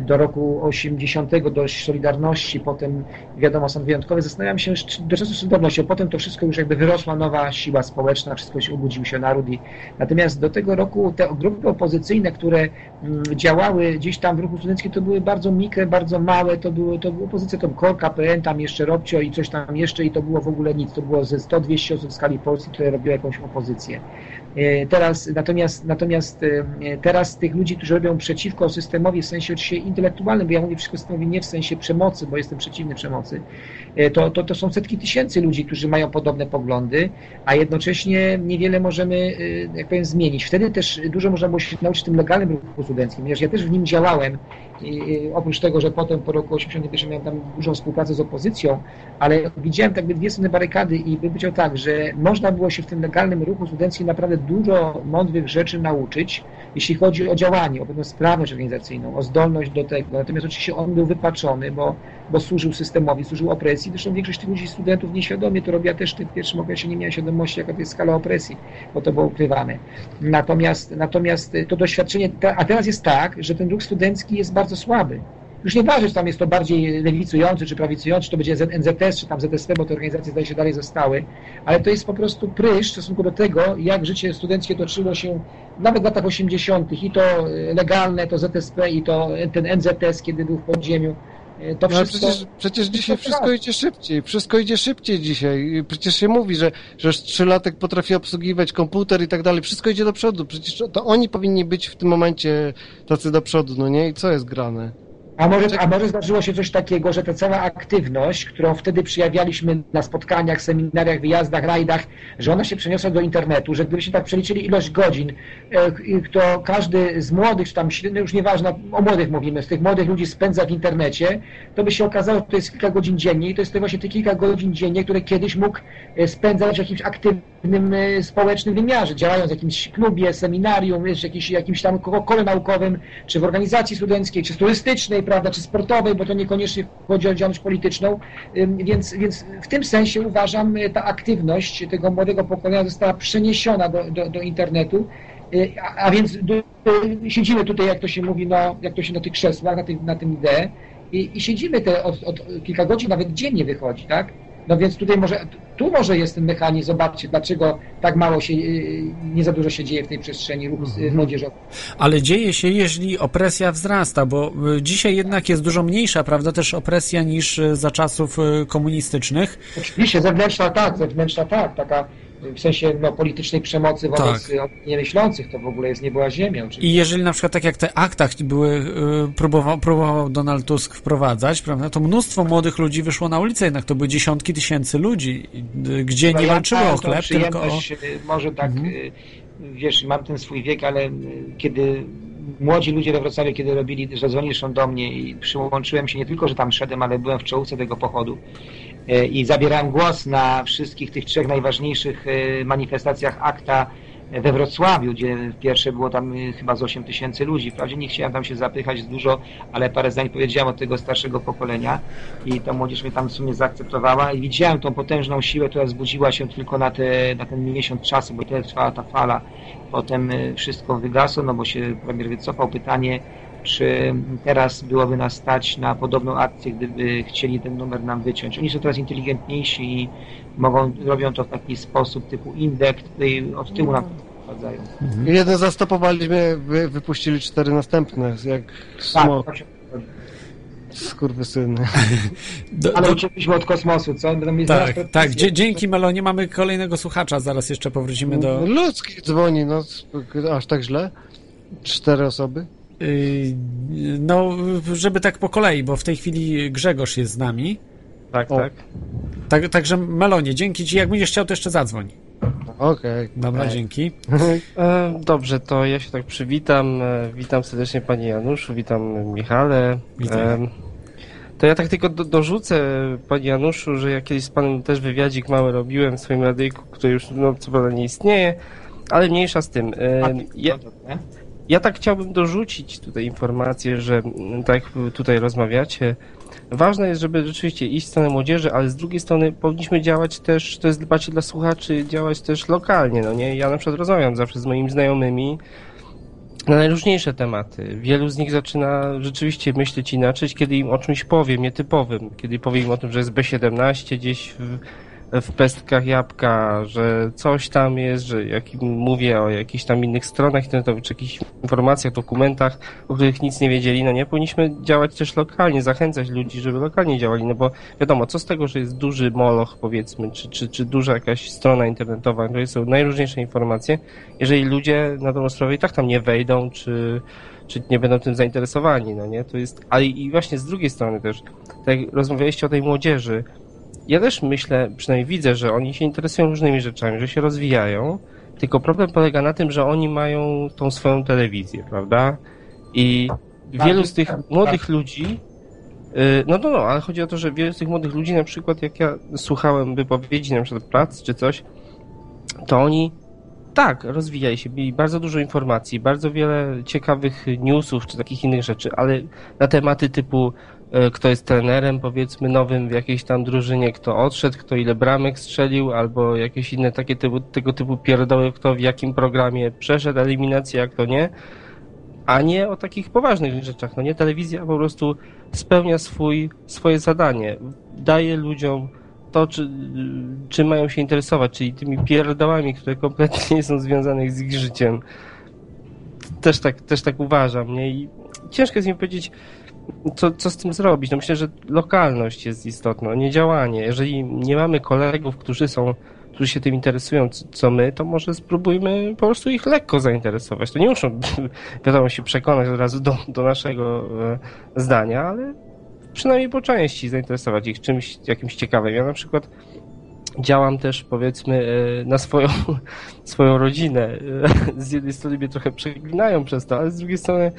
do roku 80, do Solidarności, potem wiadomo, są wyjątkowe, zastanawiam się do czasu Solidarności, a potem to wszystko już jakby wyrosła nowa siła społeczna, wszystko się ubudził się naród i natomiast do tego roku te grupy opozycyjne, które mm, działały gdzieś tam w ruchu studenckim, to były bardzo mikre, bardzo małe, to były, to były opozycje, to KOR, KPN, tam jeszcze Robcio, i coś tam jeszcze i to było w ogóle nic. To było ze 100-200 osób w skali Polski, które robiły jakąś opozycję. E, teraz, natomiast, natomiast e, teraz tych ludzi, którzy robią przeciwko systemowi w sensie oczywiście intelektualnym, bo ja mówię przeciwko systemowi nie w sensie przemocy, bo jestem przeciwny przemocy, e, to, to, to są setki tysięcy ludzi, którzy mają podobne poglądy, a jednocześnie niewiele możemy, jak powiem, zmienić. Wtedy też dużo można było się nauczyć tym legalnym ruchu studenckim, ponieważ ja też w nim działałem, i oprócz tego, że potem po roku 81 miałem tam dużą współpracę z opozycją, ale widziałem tak by dwie strony barykady i by powiedział tak, że można było się w tym legalnym ruchu studenckim naprawdę dużo mądrych rzeczy nauczyć, jeśli chodzi o działanie, o pewną sprawność organizacyjną, o zdolność do tego. Natomiast oczywiście on był wypaczony, bo, bo służył systemowi, służył opresji. Zresztą większość tych ludzi, studentów nieświadomie to robiła też w tym pierwszym okresie, nie miała świadomości, jaka to jest skala opresji, bo to było ukrywane. Natomiast, natomiast to doświadczenie, a teraz jest tak, że ten ruch studencki jest bardzo słaby. Już nie ważne, czy tam jest to bardziej lewicujący, czy prawicujący, czy to będzie NZS, czy tam ZSP, bo te organizacje zdaje się dalej zostały, ale to jest po prostu prysz w stosunku do tego, jak życie studenckie toczyło się nawet w latach 80. i to legalne, to ZSP i to ten NZS, kiedy był w podziemiu. To no, przecież, przecież dzisiaj wszystko idzie szybciej. Wszystko idzie szybciej dzisiaj. Przecież się mówi, że, że trzylatek potrafi obsługiwać komputer i tak dalej. Wszystko idzie do przodu. Przecież to oni powinni być w tym momencie tacy do przodu, no nie? I co jest grane? A może, a może zdarzyło się coś takiego, że ta cała aktywność, którą wtedy przyjawialiśmy na spotkaniach, seminariach, wyjazdach, rajdach, że ona się przeniosła do internetu, że gdybyśmy tak przeliczyli ilość godzin, e, to każdy z młodych, czy tam no już nieważne, o młodych mówimy, z tych młodych ludzi spędza w internecie, to by się okazało, że to jest kilka godzin dziennie i to jest to właśnie te kilka godzin dziennie, które kiedyś mógł e, spędzać w jakimś aktywnym e, społecznym wymiarze, działając w jakimś klubie, seminarium, w jakimś, jakimś tam kole naukowym, czy w organizacji studenckiej, czy turystycznej, prawda, czy sportowej, bo to niekoniecznie chodzi o działalność polityczną, więc, więc w tym sensie uważam, y, ta aktywność tego młodego pokolenia została przeniesiona do, do, do internetu, y, a, więc do, siedzimy tutaj, jak to się mówi, no, jak to się na tych krzesłach, na, tych, na tym idee i, i siedzimy te od, od kilka godzin, nawet dziennie wychodzi, tak? No więc tutaj może, tu może jest ten mechanizm, zobaczcie, dlaczego tak mało się, y, nie za dużo się dzieje w tej przestrzeni ruchu mhm. młodzieżowej. Ale dzieje się, jeżeli opresja wzrasta, bo y, dzisiaj jednak jest dużo mniejsza, prawda, też opresja niż y, za czasów komunistycznych. Oczywiście, zewnętrzna tak, zewnętrzna tak, taka w sensie no, politycznej przemocy wobec tak. niemyślących, to w ogóle jest nie była ziemią. I jeżeli na przykład tak jak te aktach były, y, próbował, próbował Donald Tusk wprowadzać, prawda, to mnóstwo młodych ludzi wyszło na ulicę, jednak to były dziesiątki tysięcy ludzi, gdzie no, nie ja walczyło o chleb, tylko o... Może tak, mhm. wiesz, mam ten swój wiek, ale kiedy młodzi ludzie we Wrocławiu, kiedy robili, zadzwonili zresztą do mnie i przyłączyłem się nie tylko, że tam szedłem, ale byłem w czołówce tego pochodu e, i zabierałem głos na wszystkich tych trzech najważniejszych e, manifestacjach akta we Wrocławiu, gdzie pierwsze było tam e, chyba z 8 tysięcy ludzi. Wprawdzie nie chciałem tam się zapychać dużo, ale parę zdań powiedziałem od tego starszego pokolenia i ta młodzież mnie tam w sumie zaakceptowała i widziałem tą potężną siłę, która zbudziła się tylko na, te, na ten miesiąc czasu, bo tyle trwała ta fala Potem wszystko wygasło, no bo się premier wycofał. Pytanie, czy teraz byłoby nas stać na podobną akcję, gdyby chcieli ten numer nam wyciąć. Oni są teraz inteligentniejsi i mogą, robią to w taki sposób typu indekt, od tyłu nam wprowadzają. Mhm. Jeden zastopowaliśmy, wy, wypuścili cztery następne, jak smok. Tak, Skurwysyny. Do, Ale do... uciekliśmy od kosmosu, co? tak, tak. dzięki Melonie mamy kolejnego słuchacza, zaraz jeszcze powrócimy do... Ludzki dzwoni, no aż tak źle? Cztery osoby? Yy, no, żeby tak po kolei, bo w tej chwili Grzegorz jest z nami. Tak, o. tak. tak. Także Melonie, dzięki Ci. Jak będziesz chciał, to jeszcze zadzwoń. Okej. Okay. Dobra, okay. dzięki. E, dobrze, to ja się tak przywitam. E, witam serdecznie Panie Januszu, witam Michale. Witam. E, to ja tak tylko do, dorzucę, Panie Januszu, że ja kiedyś z Panem też wywiadzik mały robiłem w swoim radyjku, który już no, co prawda nie istnieje, ale mniejsza z tym. Ja, ja tak chciałbym dorzucić tutaj informację, że tak jak tutaj rozmawiacie, ważne jest, żeby rzeczywiście iść w stronę młodzieży, ale z drugiej strony powinniśmy działać też, to jest bardziej dla słuchaczy, działać też lokalnie, no nie? Ja na przykład rozmawiam zawsze z moimi znajomymi na najróżniejsze tematy. Wielu z nich zaczyna rzeczywiście myśleć inaczej, kiedy im o czymś powiem, nietypowym. Kiedy powiem im o tym, że jest B17 gdzieś w, w pestkach jabłka, że coś tam jest, że jak mówię o jakichś tam innych stronach internetowych, czy jakichś informacjach, dokumentach, o których nic nie wiedzieli, no nie, powinniśmy działać też lokalnie, zachęcać ludzi, żeby lokalnie działali, no bo wiadomo, co z tego, że jest duży moloch, powiedzmy, czy, czy, czy duża jakaś strona internetowa, w której są najróżniejsze informacje, jeżeli ludzie na tą stronę i tak tam nie wejdą, czy czy nie będą tym zainteresowani, no nie? To jest, ale i właśnie z drugiej strony też, tak jak rozmawialiście o tej młodzieży, ja też myślę, przynajmniej widzę, że oni się interesują różnymi rzeczami, że się rozwijają, tylko problem polega na tym, że oni mają tą swoją telewizję, prawda? I wielu z tych młodych ludzi, y, no, no, no, ale chodzi o to, że wielu z tych młodych ludzi, na przykład jak ja słuchałem wypowiedzi na przykład prac czy coś, to oni tak, rozwijali się, mieli bardzo dużo informacji, bardzo wiele ciekawych newsów czy takich innych rzeczy, ale na tematy typu kto jest trenerem, powiedzmy, nowym w jakiejś tam drużynie, kto odszedł, kto ile bramek strzelił, albo jakieś inne takie typu, tego typu pierdoły, kto w jakim programie przeszedł eliminację, jak to nie, a nie o takich poważnych rzeczach. No nie, telewizja po prostu spełnia swój, swoje zadanie, daje ludziom to, czy, czym mają się interesować, czyli tymi pierdołami, które kompletnie nie są związane z ich życiem. Też tak, też tak uważam, nie? I ciężko jest mi powiedzieć, co, co z tym zrobić? No myślę, że lokalność jest istotna, nie działanie. Jeżeli nie mamy kolegów, którzy są, którzy się tym interesują, co my, to może spróbujmy po prostu ich lekko zainteresować. To nie muszą, wiadomo, się przekonać od razu do, do naszego e, zdania, ale przynajmniej po części zainteresować ich czymś jakimś ciekawym. Ja na przykład działam też powiedzmy e, na swoją, swoją rodzinę. E, z jednej strony mnie trochę przeklinają przez to, ale z drugiej strony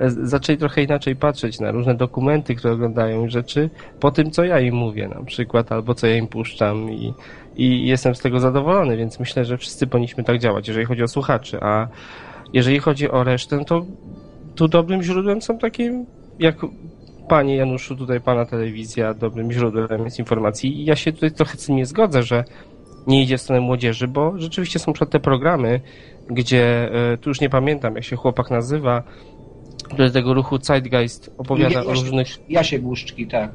zaczęli trochę inaczej patrzeć na różne dokumenty, które oglądają rzeczy po tym, co ja im mówię na przykład, albo co ja im puszczam i, i jestem z tego zadowolony, więc myślę, że wszyscy powinniśmy tak działać, jeżeli chodzi o słuchaczy, a jeżeli chodzi o resztę, to tu dobrym źródłem są takie jak Panie Januszu, tutaj Pana telewizja dobrym źródłem jest informacji. I ja się tutaj trochę z tym nie zgodzę, że nie idzie w stronę młodzieży, bo rzeczywiście są przed te programy, gdzie, e, tu już nie pamiętam jak się chłopak nazywa, który tego ruchu Zeitgeist opowiada o różnych... Jasie Głuszczki, tak.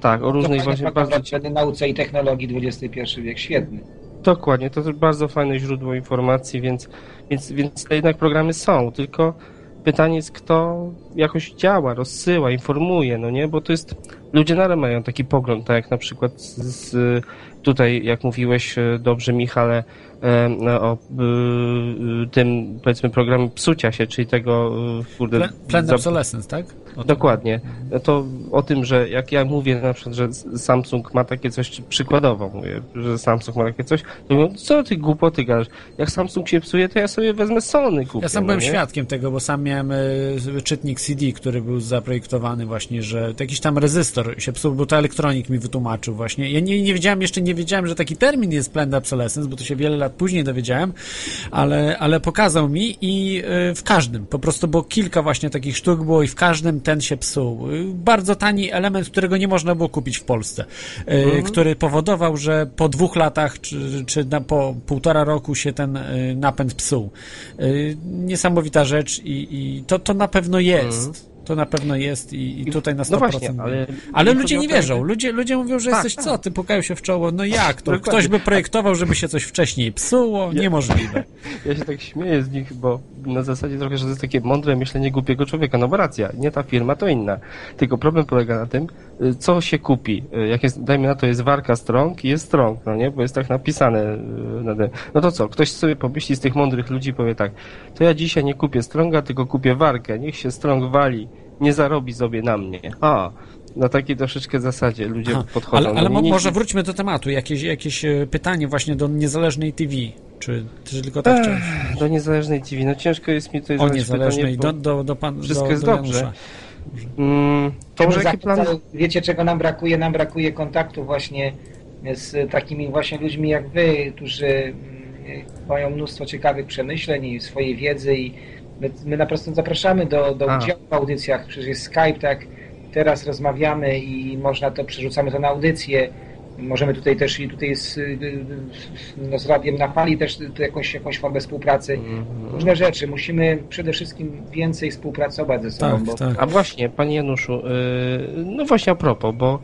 Tak, o różnych właśnie bardzo... nauce i technologii XXI wiek, świetny. Dokładnie, to bardzo fajne źródło informacji, więc, więc, więc te jednak programy są, tylko pytanie jest, kto jakoś działa, rozsyła, informuje, no nie? Bo to jest ludzie nadal mają taki pogląd, tak jak na przykład z, z tutaj, jak mówiłeś e, dobrze Michale, e, o tym powiedzmy programie psucia się, czyli tego kurde... Plan obsolescence, tak? Dokładnie. To o tym, że jak ja mówię na przykład, że Samsung ma takie coś, przykładowo mówię, że Samsung ma takie coś, to mówią, co ty głupoty gadasz? Jak Samsung się psuje, to ja sobie wezmę Sony kupię. Ja sam no byłem świadkiem tego, bo sam miałem czytnik CD, który był zaprojektowany właśnie, że jakiś tam rezystor się psuł, bo to elektronik mi wytłumaczył właśnie. Ja nie, nie wiedziałem, jeszcze nie wiedziałem, że taki termin jest planned obsolescence, bo to się wiele lat później dowiedziałem, ale, ale pokazał mi i y, w każdym, po prostu, bo kilka właśnie takich sztuk było i w każdym ten się psuł. Bardzo tani element, którego nie można było kupić w Polsce, e, mhm. który powodował, że po dwóch latach czy, czy na, po półtora roku się ten napęd psuł. Niesamowita rzecz i, i to, to na pewno jest. Mhm. To na pewno jest i, i tutaj na 100%. No właśnie, ale, ale ludzie nie wierzą. Ludzie, ludzie mówią, że tak, jesteś tak. co, ty pukają się w czoło. No jak to? Ktoś by projektował, żeby się coś wcześniej psuło? Niemożliwe. Ja się tak śmieję z nich, bo na zasadzie trochę, że to jest takie mądre myślenie głupiego człowieka. No bo racja, nie ta firma, to inna. Tylko problem polega na tym, co się kupi. Y, jak jest, dajmy na to, jest warka strong i jest strong, no nie? Bo jest tak napisane y. No to co? Ktoś sobie pomyśli z tych mądrych ludzi powie tak, to ja dzisiaj nie kupię stronga, tylko kupię warkę. Niech się strong wali nie zarobi sobie na mnie. A, na takiej troszeczkę zasadzie ludzie Aha, podchodzą. Ale, ale mo może wróćmy do tematu. Jakieś, jakieś e, pytanie właśnie do niezależnej TV. Czy, czy tylko tak chciałeś? Do niezależnej TV. No ciężko jest mi tutaj niezależnej, pytanie, do, do, do pan Wszystko do, jest do dobrze. Mm, to może jaki plan... Wiecie czego nam brakuje? Nam brakuje kontaktu właśnie z takimi właśnie ludźmi jak wy, którzy mm, mają mnóstwo ciekawych przemyśleń i swojej wiedzy i My, my na prostu zapraszamy do, do udziału w audycjach, przecież jest Skype, tak teraz rozmawiamy i można to, przerzucamy to na audycję. Możemy tutaj też i tutaj z, no, z Radiem na Fali też jakąś, jakąś formę współpracy. Mm -hmm. Różne rzeczy. Musimy przede wszystkim więcej współpracować ze sobą. Tak, bo... tak. A właśnie, Panie Januszu, no właśnie a propos, bo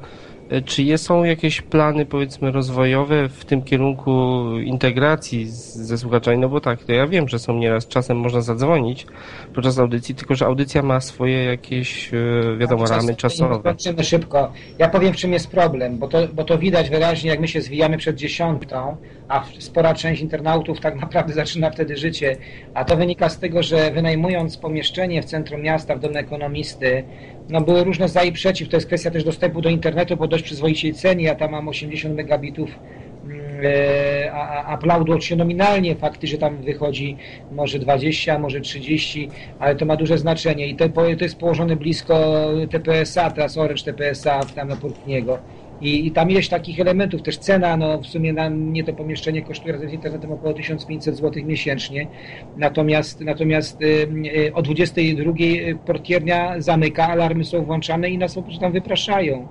czy są jakieś plany, powiedzmy, rozwojowe w tym kierunku integracji z, ze słuchaczami? No bo tak, to ja wiem, że są nieraz, czasem można zadzwonić podczas audycji, tylko że audycja ma swoje jakieś, e, wiadomo, tak, ramy czasowe. Skończymy szybko. Ja powiem, w czym jest problem, bo to, bo to widać wyraźnie, jak my się zwijamy przed dziesiątą, a spora część internautów tak naprawdę zaczyna wtedy życie. A to wynika z tego, że wynajmując pomieszczenie w centrum miasta, w domu ekonomisty, no były różne za i przeciw. To jest kwestia też dostępu do internetu po dość przyzwoitej cenie. Ja tam mam 80 megabitów mm, e, a, aplaudu się nominalnie fakty, że tam wychodzi może 20, może 30, ale to ma duże znaczenie i to, to jest położone blisko TPSA, teraz Orange TPSA tam na Portniego. I, I, tam ileś takich elementów, też cena, no w sumie na mnie to pomieszczenie kosztuje razem z internetem około 1500 zł miesięcznie, natomiast, natomiast y, y, o 22 portiernia zamyka, alarmy są włączane i nas po prostu tam wypraszają.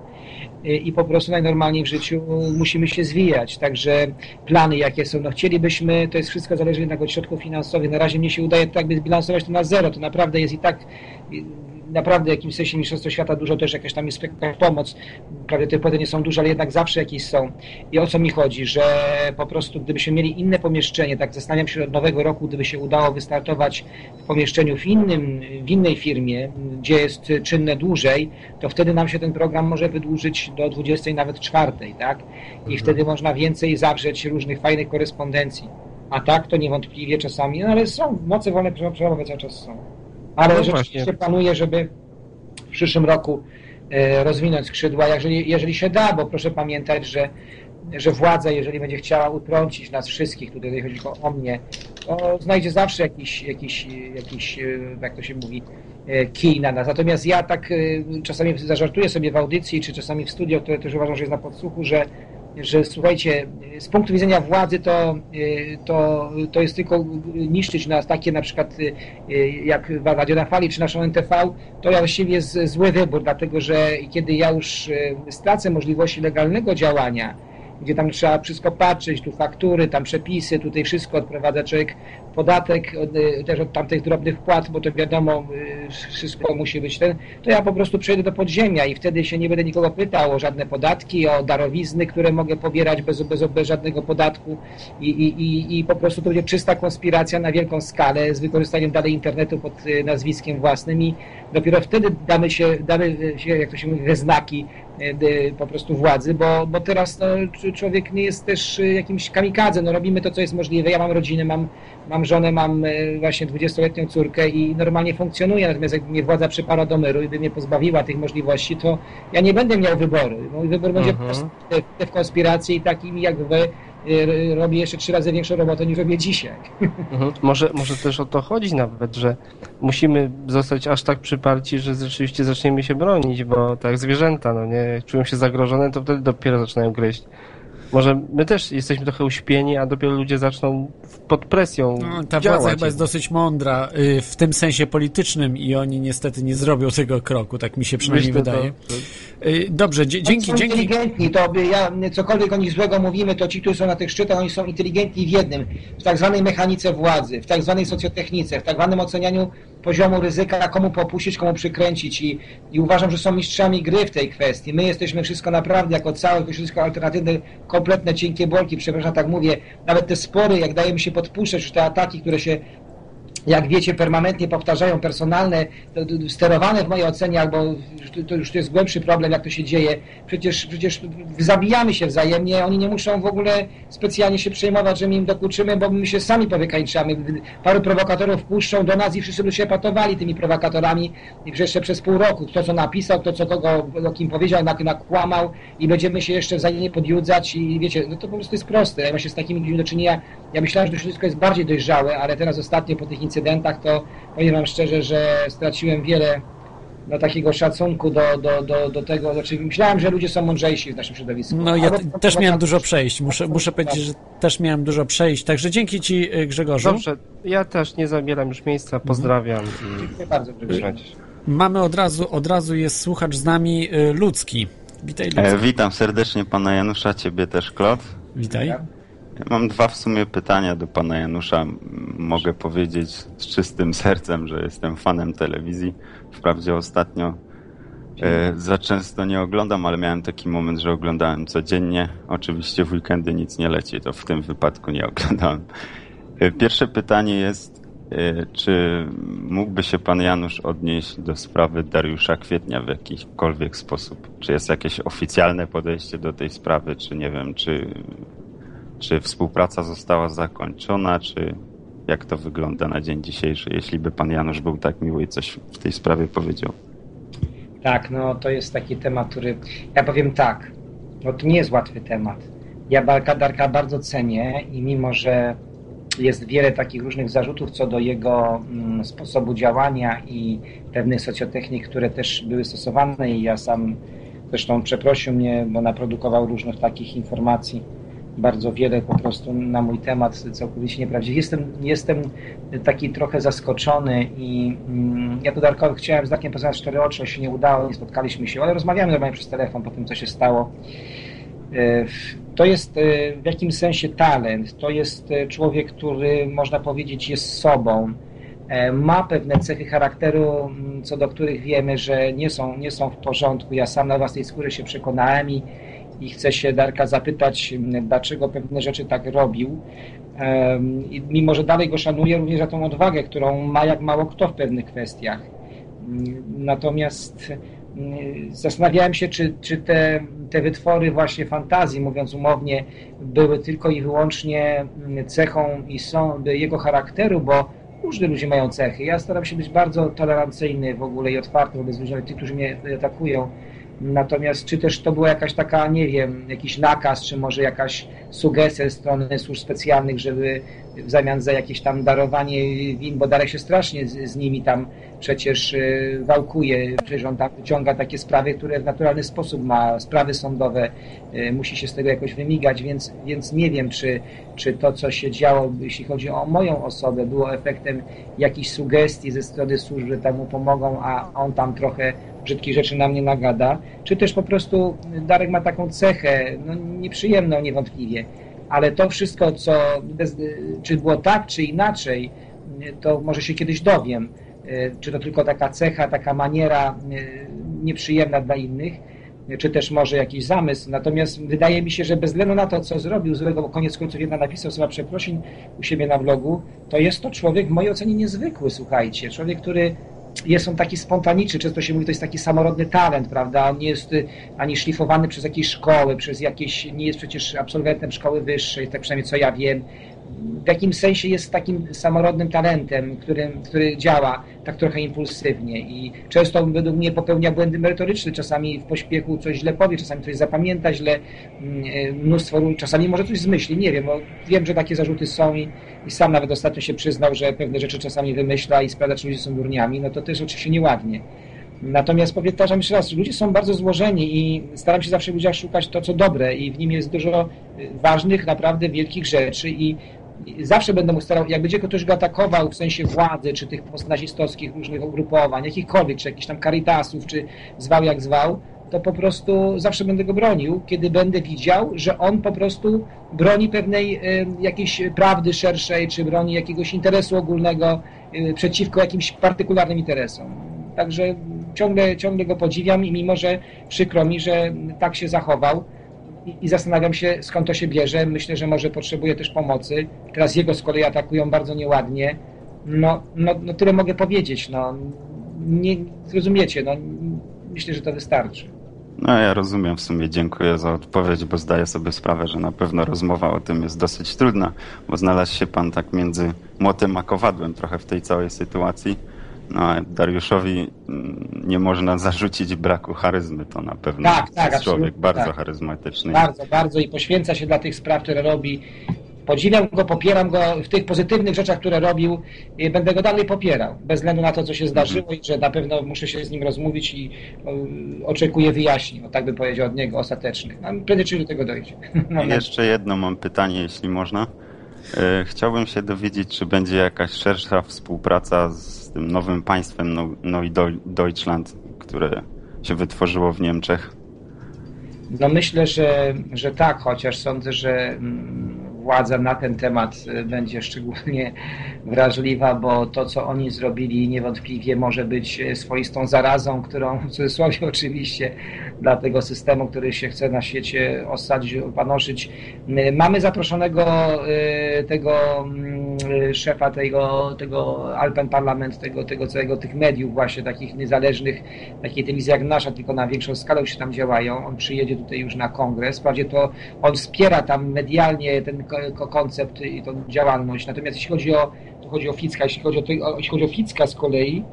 Y, I po prostu najnormalniej w życiu musimy się zwijać. Także plany jakie są, no chcielibyśmy, to jest wszystko zależy jednak od środków finansowych. Na razie mnie się udaje tak by zbilansować to na zero. To naprawdę jest i tak naprawdę w jakimś sensie Mistrzostwo Świata dużo też jakaś tam jest pomoc. Prawie te płyty nie są duże, ale jednak zawsze jakieś są. I o co mi chodzi, że po prostu gdybyśmy mieli inne pomieszczenie, tak zastanawiam się od nowego roku, gdyby się udało wystartować w pomieszczeniu w innym, w innej firmie, gdzie jest czynne dłużej, to wtedy nam się ten program może wydłużyć do 20, nawet czwartej, tak? I mhm. wtedy można więcej zawrzeć różnych fajnych korespondencji. A tak to niewątpliwie czasami, no ale są, moce wolne przerobowe cały czas są. Ale no rzeczywiście planuję, żeby w przyszłym roku e, rozwinąć skrzydła, jeżeli, jeżeli się da, bo proszę pamiętać, że, że władza, jeżeli będzie chciała utrącić nas wszystkich, tutaj chodzi tylko o mnie, to znajdzie zawsze jakiś, jakiś, jakiś e, jak to się mówi, e, kij na nas. Natomiast ja tak czasami zażartuję sobie w audycji, czy czasami w studio, które też uważam, że jest na podsłuchu, że że słuchajcie, z punktu widzenia władzy to, to, to jest tylko niszczyć nas takie na przykład jak Radio na Fali czy naszą NTV, to właściwie jest zły wybór, dlatego że kiedy ja już stracę możliwości legalnego działania, gdzie tam trzeba wszystko patrzeć, tu faktury, tam przepisy, tutaj wszystko odprowadza człowiek. Podatek y, też od tamtych drobnych płat, bo to wiadomo, y, wszystko musi być ten, to ja po prostu przejdę do podziemia i wtedy się nie będę nikogo pytał o żadne podatki, o darowizny, które mogę pobierać bez, bez, bez żadnego podatku. I, i, i po prostu to będzie czysta konspiracja na wielką skalę z wykorzystaniem dalej internetu pod y, nazwiskiem własnym i dopiero wtedy damy się, damy się jak to się mówi, we znaki po prostu władzy, bo, bo teraz no, człowiek nie jest też jakimś kamikadze, no robimy to, co jest możliwe. Ja mam rodzinę, mam, mam żonę, mam właśnie 20-letnią córkę i normalnie funkcjonuję, natomiast jakby mnie władza przyparła do myru i by mnie pozbawiła tych możliwości, to ja nie będę miał wyboru. Mój wybór będzie uh -huh. w konspiracji takim jak wy Y, robi jeszcze trzy razy większą robotę niż robię dzisiaj. Mhm. Może, może też o to chodzi nawet, że musimy zostać aż tak przyparci, że rzeczywiście zaczniemy się bronić, bo tak zwierzęta, no nie, czują się zagrożone, to wtedy dopiero zaczynają gryźć. Może my też jesteśmy trochę uśpieni, a dopiero ludzie zaczną pod presją no, Ta władza chyba jest dosyć mądra y, w tym sensie politycznym i oni niestety nie zrobią tego kroku, tak mi się przynajmniej Myślę wydaje. To, to... Y, dobrze, dzięki. Oni są dzięki. inteligentni, to by ja, cokolwiek o nich złego mówimy, to ci, którzy są na tych szczytach, oni są inteligentni w jednym, w tak zwanej mechanice władzy, w tak zwanej socjotechnice, w tak zwanym ocenianiu poziomu ryzyka, komu popuścić, komu przykręcić. I, i uważam, że są mistrzami gry w tej kwestii. My jesteśmy wszystko naprawdę jako całe wszystko alternatywne, kompletne cienkie bolki, przepraszam, tak mówię, nawet te spory, jak daje mi się podpuszczać, już te ataki, które się jak wiecie, permanentnie powtarzają personalne, sterowane w mojej ocenie, albo to już jest głębszy problem, jak to się dzieje. Przecież, przecież zabijamy się wzajemnie, oni nie muszą w ogóle specjalnie się przejmować, że my im dokuczymy, bo my się sami powykańczamy. Paru prowokatorów puszczą do nas i wszyscy by się patowali tymi prowokatorami i jeszcze przez pół roku. Kto co napisał, kto co kogo, o kim powiedział, nakłamał i będziemy się jeszcze wzajemnie podjudzać i wiecie, no to po prostu jest proste. Ja się z takimi ludźmi do czynienia, ja myślałem, że to wszystko jest bardziej dojrzałe, ale teraz ostatnio po tych incydentach to powiem Wam szczerze, że straciłem wiele no, takiego szacunku do, do, do, do tego. Znaczy, myślałem, że ludzie są mądrzejsi w naszym środowisku. No ja też miałem dużo przejść. Muszę, muszę powiedzieć, że też miałem dużo przejść. Także dzięki Ci, y, Grzegorzu. Dobrze, ja też nie zabieram już miejsca. Pozdrawiam. Dziękuję bardzo, Grzegorz. Mamy od razu, od razu jest słuchacz z nami y, Ludzki. Witaj, Ludzki. E, witam serdecznie pana Janusza, ciebie też, Klot. Witaj. Mam dwa w sumie pytania do pana Janusza. Mogę powiedzieć z czystym sercem, że jestem fanem telewizji. Wprawdzie ostatnio e, za często nie oglądam, ale miałem taki moment, że oglądałem codziennie. Oczywiście w weekendy nic nie leci, to w tym wypadku nie oglądałem. E, pierwsze pytanie jest, e, czy mógłby się pan Janusz odnieść do sprawy Dariusza Kwietnia w jakikolwiek sposób? Czy jest jakieś oficjalne podejście do tej sprawy, czy nie wiem, czy czy współpraca została zakończona, czy jak to wygląda na dzień dzisiejszy, jeśli by pan Janusz był tak miły i coś w tej sprawie powiedział? Tak, no to jest taki temat, który. Ja powiem tak, no to nie jest łatwy temat. Ja Darka, bardzo cenię i mimo, że jest wiele takich różnych zarzutów co do jego mm, sposobu działania i pewnych socjotechnik, które też były stosowane i ja sam zresztą przeprosił mnie, bo naprodukował różnych takich informacji bardzo wiele po prostu na mój temat całkowicie nieprawdziwych. Jestem, jestem taki trochę zaskoczony i mm, ja tu Darkowi chciałem z Darkiem poznać cztery oczy, ale się nie udało, nie spotkaliśmy się, ale rozmawiamy normalnie przez telefon po tym, co się stało. E, to jest e, w jakimś sensie talent, to jest e, człowiek, który można powiedzieć jest sobą, ma pewne cechy charakteru, co do których wiemy, że nie są, nie są w porządku. Ja sam na własnej skórze się przekonałem i i chcę się Darka zapytać, dlaczego pewne rzeczy tak robił. I mimo, że dalej go szanuję również za tą odwagę, którą ma jak mało kto w pewnych kwestiach. Natomiast zastanawiałem się, czy, czy te, te wytwory właśnie fantazji, mówiąc umownie, były tylko i wyłącznie cechą i są jego charakteru, bo różni ludzie mają cechy. Ja staram się być bardzo tolerancyjny w ogóle i otwarty wobec ludzi, tych, którzy mnie atakują Natomiast czy też to była jakaś taka, nie wiem, jakiś nakaz, czy może jakaś sugestia ze strony służb specjalnych, żeby w zamian za jakieś tam darowanie win, bo Darek się strasznie z, z nimi tam przecież y, wałkuje, przecież on wyciąga takie sprawy, które w naturalny sposób ma, sprawy sądowe, y, musi się z tego jakoś wymigać, więc, więc nie wiem, czy, czy to, co się działo, jeśli chodzi o moją osobę, było efektem jakichś sugestii ze strony służb, że tam mu pomogą, a on tam trochę brzydkich rzeczy na mnie nagada, czy też po prostu Darek ma taką cechę, no nieprzyjemną niewątpliwie, ale to wszystko, co, czy było tak, czy inaczej, to może się kiedyś dowiem, czy to tylko taka cecha, taka maniera nieprzyjemna dla innych, czy też może jakiś zamysł. Natomiast wydaje mi się, że bez względu na to, co zrobił złego, bo koniec końców jedna napisał słowa przeprosin u siebie na blogu, to jest to człowiek w mojej ocenie niezwykły, słuchajcie. Człowiek, który jest on taki spontaniczny, często się mówi, to jest taki samorodny talent, prawda? On nie jest y, ani szlifowany przez jakieś szkoły, przez jakieś, nie jest przecież absolwentem szkoły wyższej, tak przynajmniej co ja wiem. W jakim sensie jest takim samorodnym talentem, którym, który działa tak trochę impulsywnie i często według mnie popełnia błędy merytoryczne, czasami w pośpiechu coś źle powie, czasami coś zapamięta źle, mm, y, mnóstwo, czasami może coś zmyśli, nie wiem, wiem, że takie zarzuty są i, i sam nawet ostatnio się przyznał, że pewne rzeczy czasami wymyśla i sprawdza, czy ludzie są durniami, no to też oczywiście nieładnie. Natomiast powtarzam jeszcze raz, ludzie są bardzo złożeni i staram się zawsze w ludziach szukać to, co dobre i w nim jest dużo y, ważnych, naprawdę wielkich rzeczy i zawsze będę mu starał, jak będzie ktoś go atakował w sensie władzy, czy tych postnazistowskich różnych ugrupowań, jakichkolwiek, czy jakichś tam karitasów, czy zwał jak zwał, to po prostu zawsze będę go bronił, kiedy będę widział, że on po prostu broni pewnej y, jakiejś prawdy szerszej, czy broni jakiegoś interesu ogólnego y, przeciwko jakimś partykularnym interesom. Także ciągle, ciągle go podziwiam i mimo, że przykro mi, że tak się zachował i, i zastanawiam się, skąd to się bierze. Myślę, że może potrzebuje też pomocy. Teraz jego z kolei atakują bardzo nieładnie. No, no, no tyle mogę powiedzieć. No, nie, zrozumiecie, no, myślę, że to wystarczy. No ja rozumiem w sumie, dziękuję za odpowiedź, bo zdaję sobie sprawę, że na pewno rozmowa o tym jest dosyć trudna, bo znalazł się pan tak między młotem a kowadłem trochę w tej całej sytuacji. No Dariuszowi mm, nie można zarzucić braku charyzmy, to na pewno tak, tak, jest człowiek bardzo tak. charyzmatyczny. Bardzo, bardzo i poświęca się dla tych spraw, które robi. Podziwiam go, popieram go w tych pozytywnych rzeczach, które robił. I będę go dalej popierał, bez względu na to, co się zdarzyło i że na pewno muszę się z nim rozmówić i o, oczekuję wyjaśnień, no, tak bym powiedział od niego, ostatecznych. No, prędzej czy do tego dojdzie. No, I jeszcze jedno mam pytanie, jeśli można. E, chciałbym się dowiedzieć, czy będzie jakaś szersza współpraca z tym nowym państwem no, no i Deutschland, które się wytworzyło w Niemczech. No myślę, że, że tak, chociaż sądzę, że mm, władza na ten temat y, będzie szczególnie wrażliwa, bo to, co oni zrobili, niewątpliwie może być y, swoistą zarazą, którą w cudzysłowie oczywiście dla tego systemu, który się chce na świecie osadzić, panoszyć. Mamy zaproszonego y, tego mm, szefa tego, tego Alpen Parlament, tego, tego całego tych mediów właśnie takich niezależnych, takiej telewizji jak nasza, tylko na większą skalę już tam działają. On przyjedzie tutaj już na kongres. Wprawdzie to on wspiera tam medialnie ten koncept i tą działalność. Natomiast jeśli chodzi o, to chodzi o Ficka, jeśli chodzi o, jeśli chodzi o Ficka z kolei,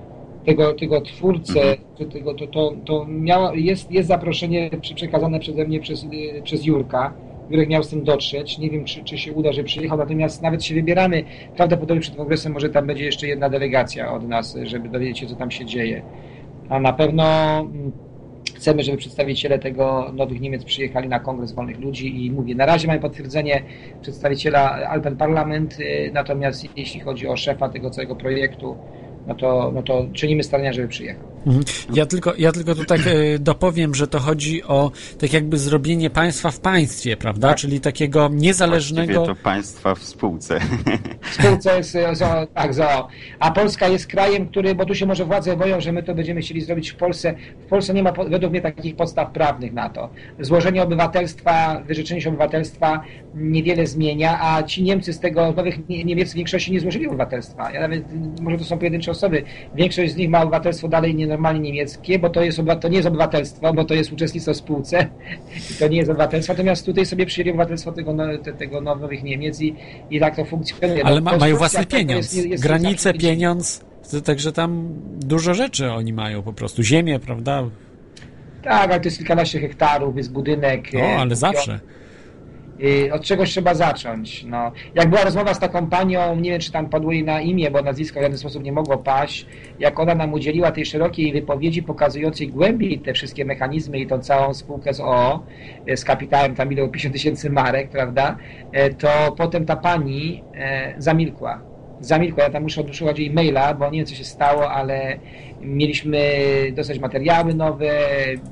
tego, tego twórcę, mhm. tego, to, to, to miała, jest, jest zaproszenie przekazane przeze mnie przez, przez Jurka. Jurek miał z tym dotrzeć. Nie wiem, czy, czy się uda, że przyjechał, natomiast nawet się wybieramy. Prawdopodobnie przed kongresem może tam będzie jeszcze jedna delegacja od nas, żeby dowiedzieć się, co tam się dzieje. A na pewno mm, chcemy, żeby przedstawiciele tego Nowych Niemiec przyjechali na Kongres Wolnych Ludzi i mówię, na razie mamy potwierdzenie przedstawiciela Alpen Parlament, y, natomiast jeśli chodzi o szefa tego całego projektu, no to, no to czynimy starania, żeby przyjechał. Mhm. Ja tylko, ja tylko tu tak e, dopowiem, że to chodzi o tak jakby zrobienie państwa w państwie, prawda? Tak. Czyli takiego niezależnego... Właściwie to państwa w spółce. W spółce jest, zo, tak, zo. A Polska jest krajem, który, bo tu się może władze boją, że my to będziemy chcieli zrobić w Polsce. W Polsce nie ma według mnie takich podstaw prawnych na to. Złożenie obywatelstwa, wyrzeczenie się obywatelstwa niewiele zmienia, a ci Niemcy z tego, nowych Niemiec w większości nie złożyli obywatelstwa. Ja nawet, może to są pojedyncze osoby. Większość z nich ma obywatelstwo dalej nie normalnie niemieckie, bo to, jest, to nie jest obywatelstwo, bo to jest uczestnictwo w spółce i to nie jest obywatelstwo, natomiast tutaj sobie przyjęli obywatelstwo tego, tego nowych Niemiec i, i tak to funkcjonuje. Ale no, ma, mają własny pieniądz, jest, jest granice, pieniądz, także tam dużo rzeczy oni mają po prostu, ziemię, prawda? Tak, ale to jest kilkanaście hektarów, jest budynek. No, ale zawsze. Od czegoś trzeba zacząć. No, jak była rozmowa z taką panią, nie wiem czy tam padło jej na imię, bo nazwisko w żaden sposób nie mogło paść, jak ona nam udzieliła tej szerokiej wypowiedzi pokazującej głębiej te wszystkie mechanizmy i tą całą spółkę z OO, y, z kapitałem tam ile 50 tysięcy marek, prawda, y, to potem ta pani zamilkła. Zamilkła, ja tam muszę odszukać jej maila, bo nie wiem co się stało, ale mieliśmy dostać materiały nowe,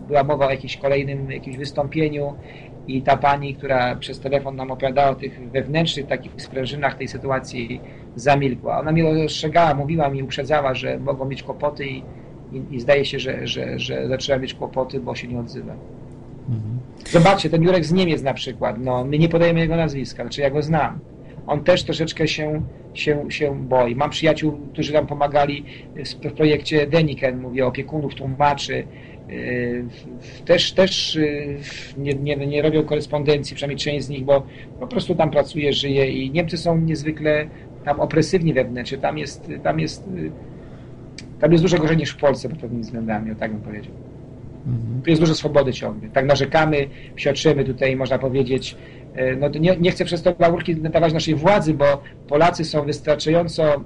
była mowa o jakimś kolejnym jakimś wystąpieniu i ta pani, która przez telefon nam opowiadała o tych wewnętrznych takich sprężynach tej sytuacji, zamilkła. Ona mnie ostrzegała, mówiła mi, uprzedzała, że mogą mieć kłopoty i, i, i zdaje się, że, że, że zaczęła mieć kłopoty, bo się nie odzywa. Mhm. Zobaczcie, ten Jurek z Niemiec na przykład, no, my nie podajemy jego nazwiska, znaczy ja go znam. On też troszeczkę się, się, się boi. Mam przyjaciół, którzy nam pomagali w projekcie Deniken, mówię opiekunów, tłumaczy, też, też nie, nie, nie robią korespondencji, przynajmniej część z nich, bo po prostu tam pracuje, żyje i Niemcy są niezwykle tam opresywni wewnętrznie, tam jest, tam jest, tam jest dużo gorzej niż w Polsce pod pewnymi względami, o tak bym powiedział. Mhm. Tu jest dużo swobody ciągle. Tak narzekamy, siotrzymy tutaj, można powiedzieć. E, no, nie, nie chcę przez to laurki dawać naszej władzy, bo Polacy są wystarczająco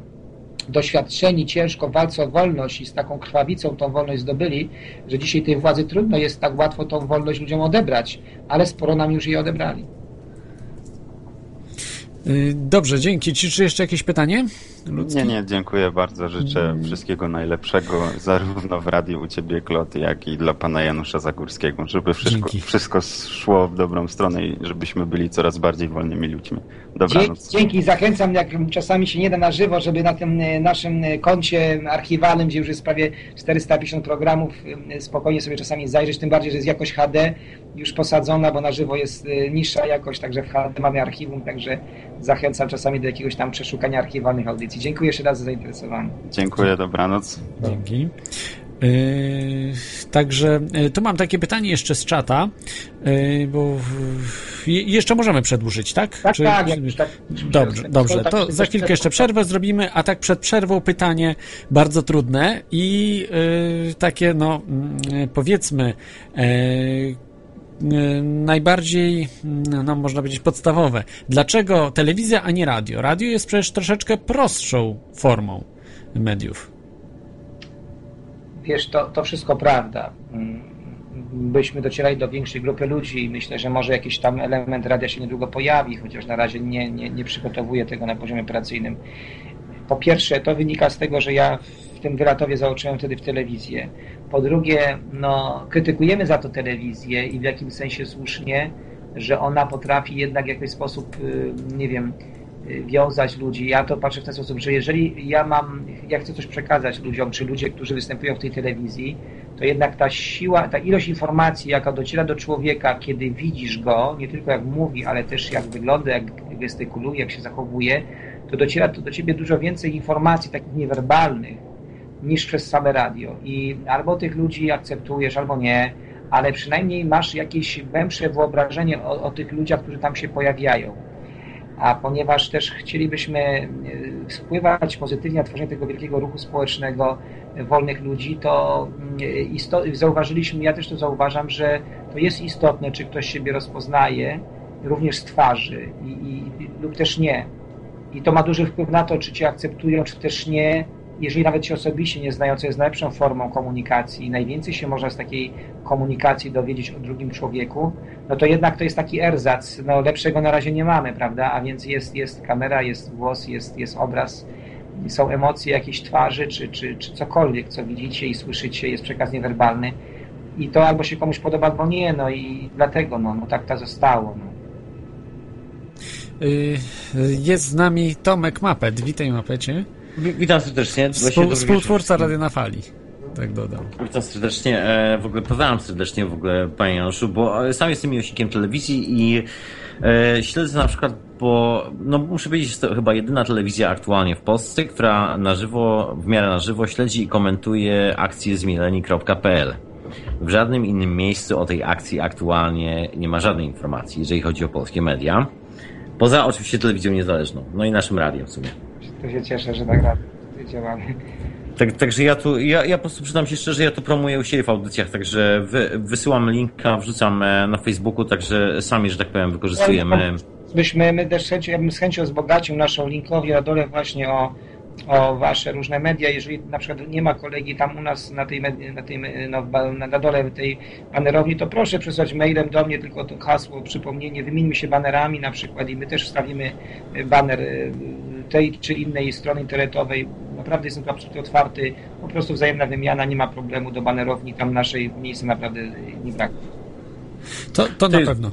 doświadczeni ciężko walce o wolność i z taką krwawicą tą wolność zdobyli, że dzisiaj tej władzy trudno jest tak łatwo tą wolność ludziom odebrać, ale sporo nam już jej odebrali. Y, dobrze, dzięki. Czy, czy jeszcze jakieś pytanie? Lucki? Nie, nie, dziękuję bardzo. Życzę hmm. wszystkiego najlepszego zarówno w radiu u Ciebie, Klot, jak i dla Pana Janusza Zagórskiego, żeby wszystko, wszystko szło w dobrą stronę i żebyśmy byli coraz bardziej wolnymi ludźmi. Dobranoc. Dzięki, zachęcam, jak czasami się nie da na żywo, żeby na tym e, naszym e, koncie archiwalnym, gdzie już jest prawie 450 programów, e, spokojnie sobie czasami zajrzeć, tym bardziej, że jest jakość HD już posadzona, bo na żywo jest niższa jakość, także w HD mamy archiwum, także zachęcam czasami do jakiegoś tam przeszukania archiwalnych audycji. Dziękuję jeszcze raz za zainteresowanie. Dziękuję, dobranoc. Dzięki. Yy, także yy, tu mam takie pytanie jeszcze z czata, yy, bo jeszcze możemy przedłużyć, tak? Tak, Czy, tak, czy... tak. Dobrze, dobrze. To za chwilkę jeszcze przerwę zrobimy, a tak przed przerwą pytanie bardzo trudne i takie, no mm, powiedzmy najbardziej, no można powiedzieć, podstawowe. Dlaczego telewizja, a nie radio? Radio jest przecież troszeczkę prostszą formą mediów. Wiesz, to, to wszystko prawda. Byśmy docierali do większej grupy ludzi i myślę, że może jakiś tam element radia się niedługo pojawi, chociaż na razie nie, nie, nie przygotowuję tego na poziomie operacyjnym. Po pierwsze, to wynika z tego, że ja w tym Wyratowie założyłem wtedy w telewizję. Po drugie, no, krytykujemy za to telewizję i w jakimś sensie słusznie, że ona potrafi jednak w jakiś sposób, y, nie wiem, y, wiązać ludzi. Ja to patrzę w ten sposób, że jeżeli ja mam, ja chcę coś przekazać ludziom, czy ludzie, którzy występują w tej telewizji, to jednak ta siła, ta ilość informacji, jaka dociera do człowieka, kiedy widzisz go, nie tylko jak mówi, ale też jak wygląda, jak gestykuluje, jak się zachowuje, to dociera to do ciebie dużo więcej informacji takich niewerbalnych, niż przez same radio. I albo tych ludzi akceptujesz, albo nie, ale przynajmniej masz jakieś głębsze wyobrażenie o, o tych ludziach, którzy tam się pojawiają. A ponieważ też chcielibyśmy e, wpływać pozytywnie na tworzenie tego wielkiego ruchu społecznego wolnych ludzi, to mm, zauważyliśmy, ja też to zauważam, że to jest istotne, czy ktoś siebie rozpoznaje, również z twarzy i, i, lub też nie. I to ma duży wpływ na to, czy cię akceptują, czy też nie, jeżeli nawet się osobiście nie znają, co jest najlepszą formą komunikacji, najwięcej się można z takiej komunikacji dowiedzieć o drugim człowieku, no to jednak to jest taki erzac, no lepszego na razie nie mamy, prawda, a więc jest, jest kamera, jest głos, jest, jest obraz, są emocje jakieś twarzy, czy, czy, czy cokolwiek, co widzicie i słyszycie, jest przekaz niewerbalny i to albo się komuś podoba, albo nie, no i dlatego, no, no tak to zostało, no. Y, jest z nami Tomek Mapet. Witaj Mapecie. Witam serdecznie. Współ, współtwórca Radio na Fali. Tak dodam. Witam serdecznie. E, w ogóle pozdrawiam serdecznie w ogóle Panie Januszu, bo sam jestem miłośnikiem telewizji i e, śledzę na przykład, bo no muszę powiedzieć, że to chyba jedyna telewizja aktualnie w Polsce, która na żywo, w miarę na żywo śledzi i komentuje akcję z mileni.pl. W żadnym innym miejscu o tej akcji aktualnie nie ma żadnej informacji, jeżeli chodzi o polskie media. Poza oczywiście telewizją niezależną, no i naszym radiem w sumie to się cieszę, że tak działamy. Tak, także ja tu, ja, ja po prostu przyznam się szczerze, ja to promuję u siebie w audycjach, także wy, wysyłam linka, wrzucam e, na Facebooku, także sami, że tak powiem, wykorzystujemy. Byśmy, my też chęcią, ja bym z chęcią wzbogacił naszą linkowi na dole właśnie o, o wasze różne media. Jeżeli na przykład nie ma kolegi tam u nas na tej, na, tej no, na dole tej banerowni, to proszę przysłać mailem do mnie tylko to hasło, przypomnienie, wymieńmy się banerami na przykład i my też wstawimy baner tej czy innej strony internetowej. Naprawdę jestem tu absolutnie otwarty. Po prostu wzajemna wymiana, nie ma problemu do banerowni. Tam naszej miejsca naprawdę nie brakuje. To, to na pewno.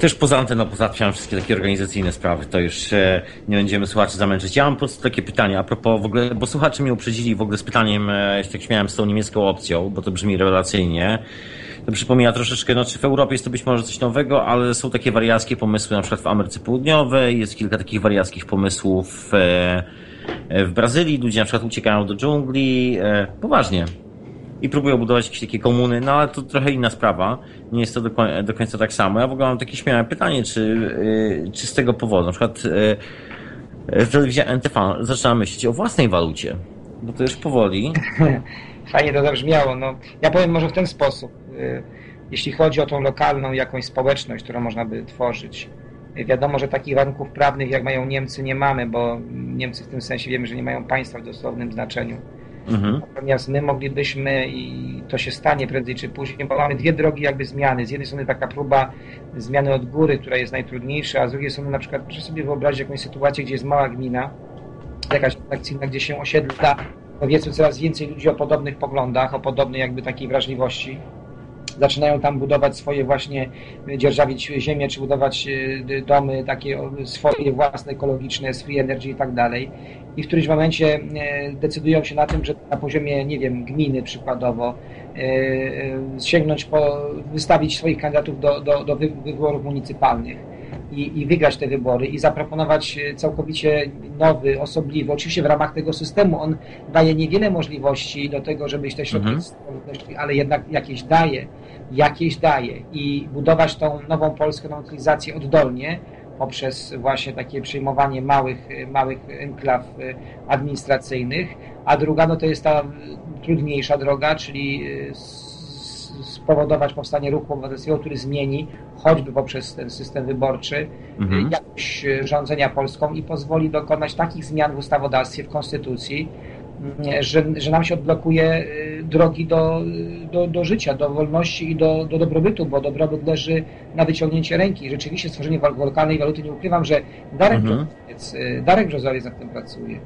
Też poza anteną pozałatwiam wszystkie takie organizacyjne sprawy, to już e, nie będziemy słuchaczy zamęczyć. Ja mam po prostu takie pytanie a propos w ogóle, bo słuchacze mnie uprzedzili w ogóle z pytaniem, e, jak śmiałem z tą niemiecką opcją, bo to brzmi rewelacyjnie. to przypomina troszeczkę, no czy w Europie jest to być może coś nowego, ale są takie wariackie pomysły na przykład w Ameryce Południowej, jest kilka takich wariackich pomysłów e, w Brazylii, ludzie na przykład uciekają do dżungli, e, poważnie. I próbują budować jakieś takie komuny, no ale to trochę inna sprawa. Nie jest to do, do końca tak samo. Ja w ogóle mam takie śmiałe pytanie, czy, e, czy z tego powodu, na przykład e, telewizja NTV zaczyna myśleć o własnej walucie, bo to już powoli. Fajnie to zabrzmiało. No, ja powiem może w ten sposób. Jeśli chodzi o tą lokalną jakąś społeczność, którą można by tworzyć, Wiadomo, że takich warunków prawnych, jak mają Niemcy, nie mamy, bo Niemcy w tym sensie wiemy, że nie mają państwa w dosłownym znaczeniu. Mhm. Natomiast my moglibyśmy, i to się stanie prędzej czy później, bo mamy dwie drogi jakby zmiany. Z jednej strony taka próba zmiany od góry, która jest najtrudniejsza, a z drugiej strony na przykład proszę sobie wyobrazić jakąś sytuację, gdzie jest mała gmina, jakaś atrakcyjna, gdzie się osiedla powiedzmy coraz więcej ludzi o podobnych poglądach, o podobnej jakby takiej wrażliwości zaczynają tam budować swoje właśnie, dzierżawić ziemię, czy budować e, domy takie swoje własne, ekologiczne, free energy i tak dalej. I w którymś momencie e, decydują się na tym, że na poziomie, nie wiem, gminy przykładowo, sięgnąć po, wystawić swoich kandydatów do, do, do wyborów municypalnych i, i wygrać te wybory i zaproponować całkowicie nowy, osobliwy, oczywiście w ramach tego systemu on daje niewiele możliwości do tego, żebyś te środki, mhm. ale jednak jakieś daje, jakieś daje i budować tą nową polską cywilizację oddolnie poprzez właśnie takie przyjmowanie małych, małych enklaw administracyjnych, a druga no to jest ta trudniejsza droga, czyli spowodować powstanie ruchu obywatelskiego, który zmieni choćby poprzez ten system wyborczy mhm. jakość e, rządzenia Polską i pozwoli dokonać takich zmian w ustawodawstwie, w konstytucji, że, że nam się odblokuje e, drogi do, do, do życia, do wolności i do, do dobrobytu, bo dobrobyt leży na wyciągnięcie ręki. Rzeczywiście stworzenie lokalnej waluty, nie ukrywam, że Darek, mhm. E, Darek Brzozowiec nad tym pracuje.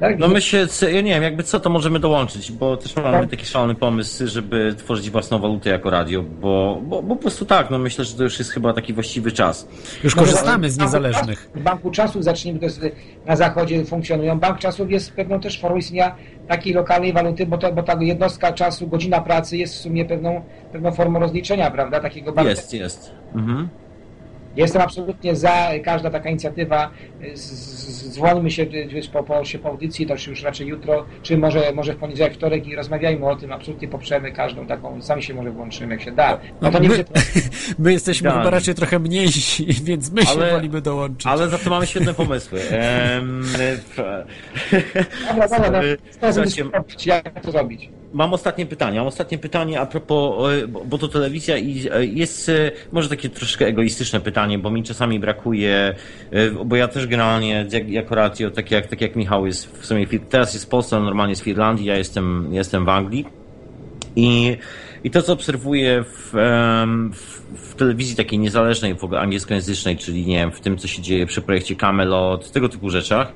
Tak, no my się, ja nie wiem, jakby co to możemy dołączyć, bo też mamy tak. taki szalony pomysł, żeby tworzyć własną walutę jako radio, bo, bo, bo po prostu tak, no myślę, że to już jest chyba taki właściwy czas. Już korzystamy z niezależnych. W Banku Czasów zacznijmy, to jest, na zachodzie funkcjonują. Bank Czasów jest pewną też formą istnienia takiej lokalnej waluty, bo, to, bo ta jednostka czasu, godzina pracy jest w sumie pewną, pewną formą rozliczenia, prawda, takiego banku. Jest, jest. Mhm. Jestem absolutnie za, każda taka inicjatywa, dzwońmy się wiesz, po, po, się po audycji, to już raczej jutro, czy może, może w poniedziałek, wtorek i rozmawiajmy o tym, absolutnie poprzemy każdą taką, sami się może włączymy, jak się da. No to nie my, my jesteśmy da. chyba raczej trochę mniejsi, więc my ale, się wolimy dołączyć. Ale za to mamy świetne pomysły. Um, dobra, dobra, no, jak to zrobić? Mam ostatnie pytanie. Mam ostatnie pytanie a propos, bo to telewizja i e, jest e, może takie troszkę egoistyczne pytanie, bo mi czasami brakuje, e, bo ja też generalnie jako radio, tak jak, tak jak Michał jest w sumie, teraz jest w Polsce, normalnie jest w Irlandii, ja jestem, jestem w Anglii i, i to, co obserwuję w, w, w telewizji takiej niezależnej, w ogóle angielskojęzycznej, czyli nie wiem, w tym, co się dzieje przy projekcie Camelot, tego typu rzeczach,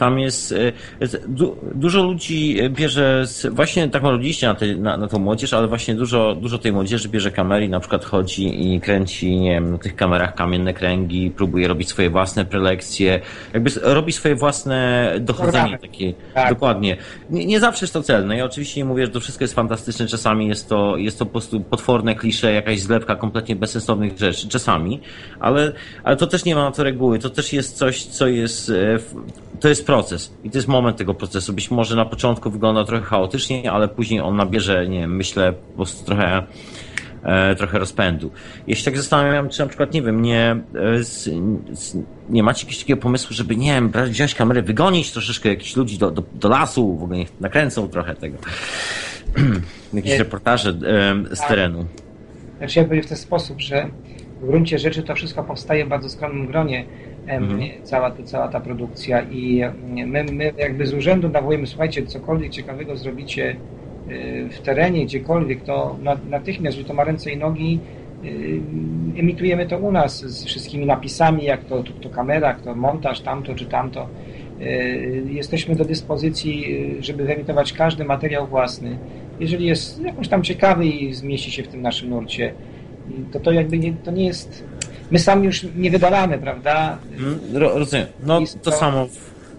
tam jest, e, du, dużo ludzi bierze, właśnie tak maludziście na, tej, na, na tą młodzież, ale właśnie dużo, dużo tej młodzieży bierze kamery na przykład chodzi i kręci, nie wiem, na tych kamerach kamienne kręgi, próbuje robić swoje własne prelekcje, jakby robi swoje własne dochodzenie takie, tak. dokładnie. Nie, nie zawsze jest to celne. Ja oczywiście nie mówię, że to wszystko jest fantastyczne, czasami jest to, jest to po prostu potworne klisze, jakaś zlepka kompletnie bezsensownych rzeczy, czasami, ale, ale to też nie ma na to reguły, to też jest coś, co jest, e, to jest proces i to jest moment tego procesu. Być może na początku wygląda trochę chaotycznie, ale później on nabierze, nie wiem, myślę, po prostu trochę, e, trochę rozpędu. Jeśli tak zastanawiam, czy na przykład, nie wiem, nie, e, z, z, nie macie jakiegoś takiego pomysłu, żeby, nie wiem, wziąć kamerę, wygonić troszeczkę jakichś ludzi do, do, do lasu, w ogóle niech nakręcą trochę tego. Jakieś reportaże e, z tak. terenu. Znaczy ja powiem w ten sposób, że w gruncie rzeczy to wszystko powstaje w bardzo skromnym gronie mhm. cała, ta, cała ta produkcja i my, my jakby z urzędu nawołujemy, słuchajcie, cokolwiek ciekawego zrobicie y, w terenie, gdziekolwiek, to natychmiast, że to ma ręce i nogi, y, emitujemy to u nas z wszystkimi napisami, jak to, to, to kamera, jak to montaż, tamto czy tamto. Y, jesteśmy do dyspozycji, żeby wyemitować każdy materiał własny. Jeżeli jest jakoś tam ciekawy i zmieści się w tym naszym nurcie, to to jakby nie, to nie jest my sami już nie wydalamy, prawda? Mm, rozumiem. No to, to samo.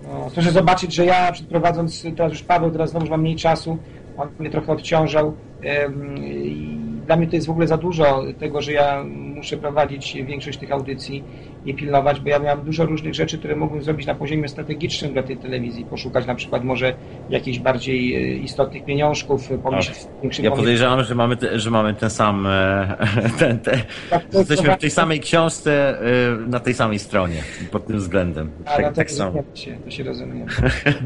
No, proszę zobaczyć, że ja prowadząc, teraz już Paweł, teraz znowu mam mniej czasu, on mnie trochę odciążał. dla mnie to jest w ogóle za dużo tego, że ja muszę prowadzić większość tych audycji i pilnować, bo ja miałem dużo różnych rzeczy, które mogłem zrobić na poziomie strategicznym dla tej telewizji, poszukać na przykład może jakichś bardziej e, istotnych pieniążków, pomyśleć większym Ja podejrzewam, że mamy, te, że mamy ten sam, e, ten, te, tak, jesteśmy w tej samej książce, e, na tej samej stronie, pod tym względem. A, tak, no tak samo. Się, to się rozumie.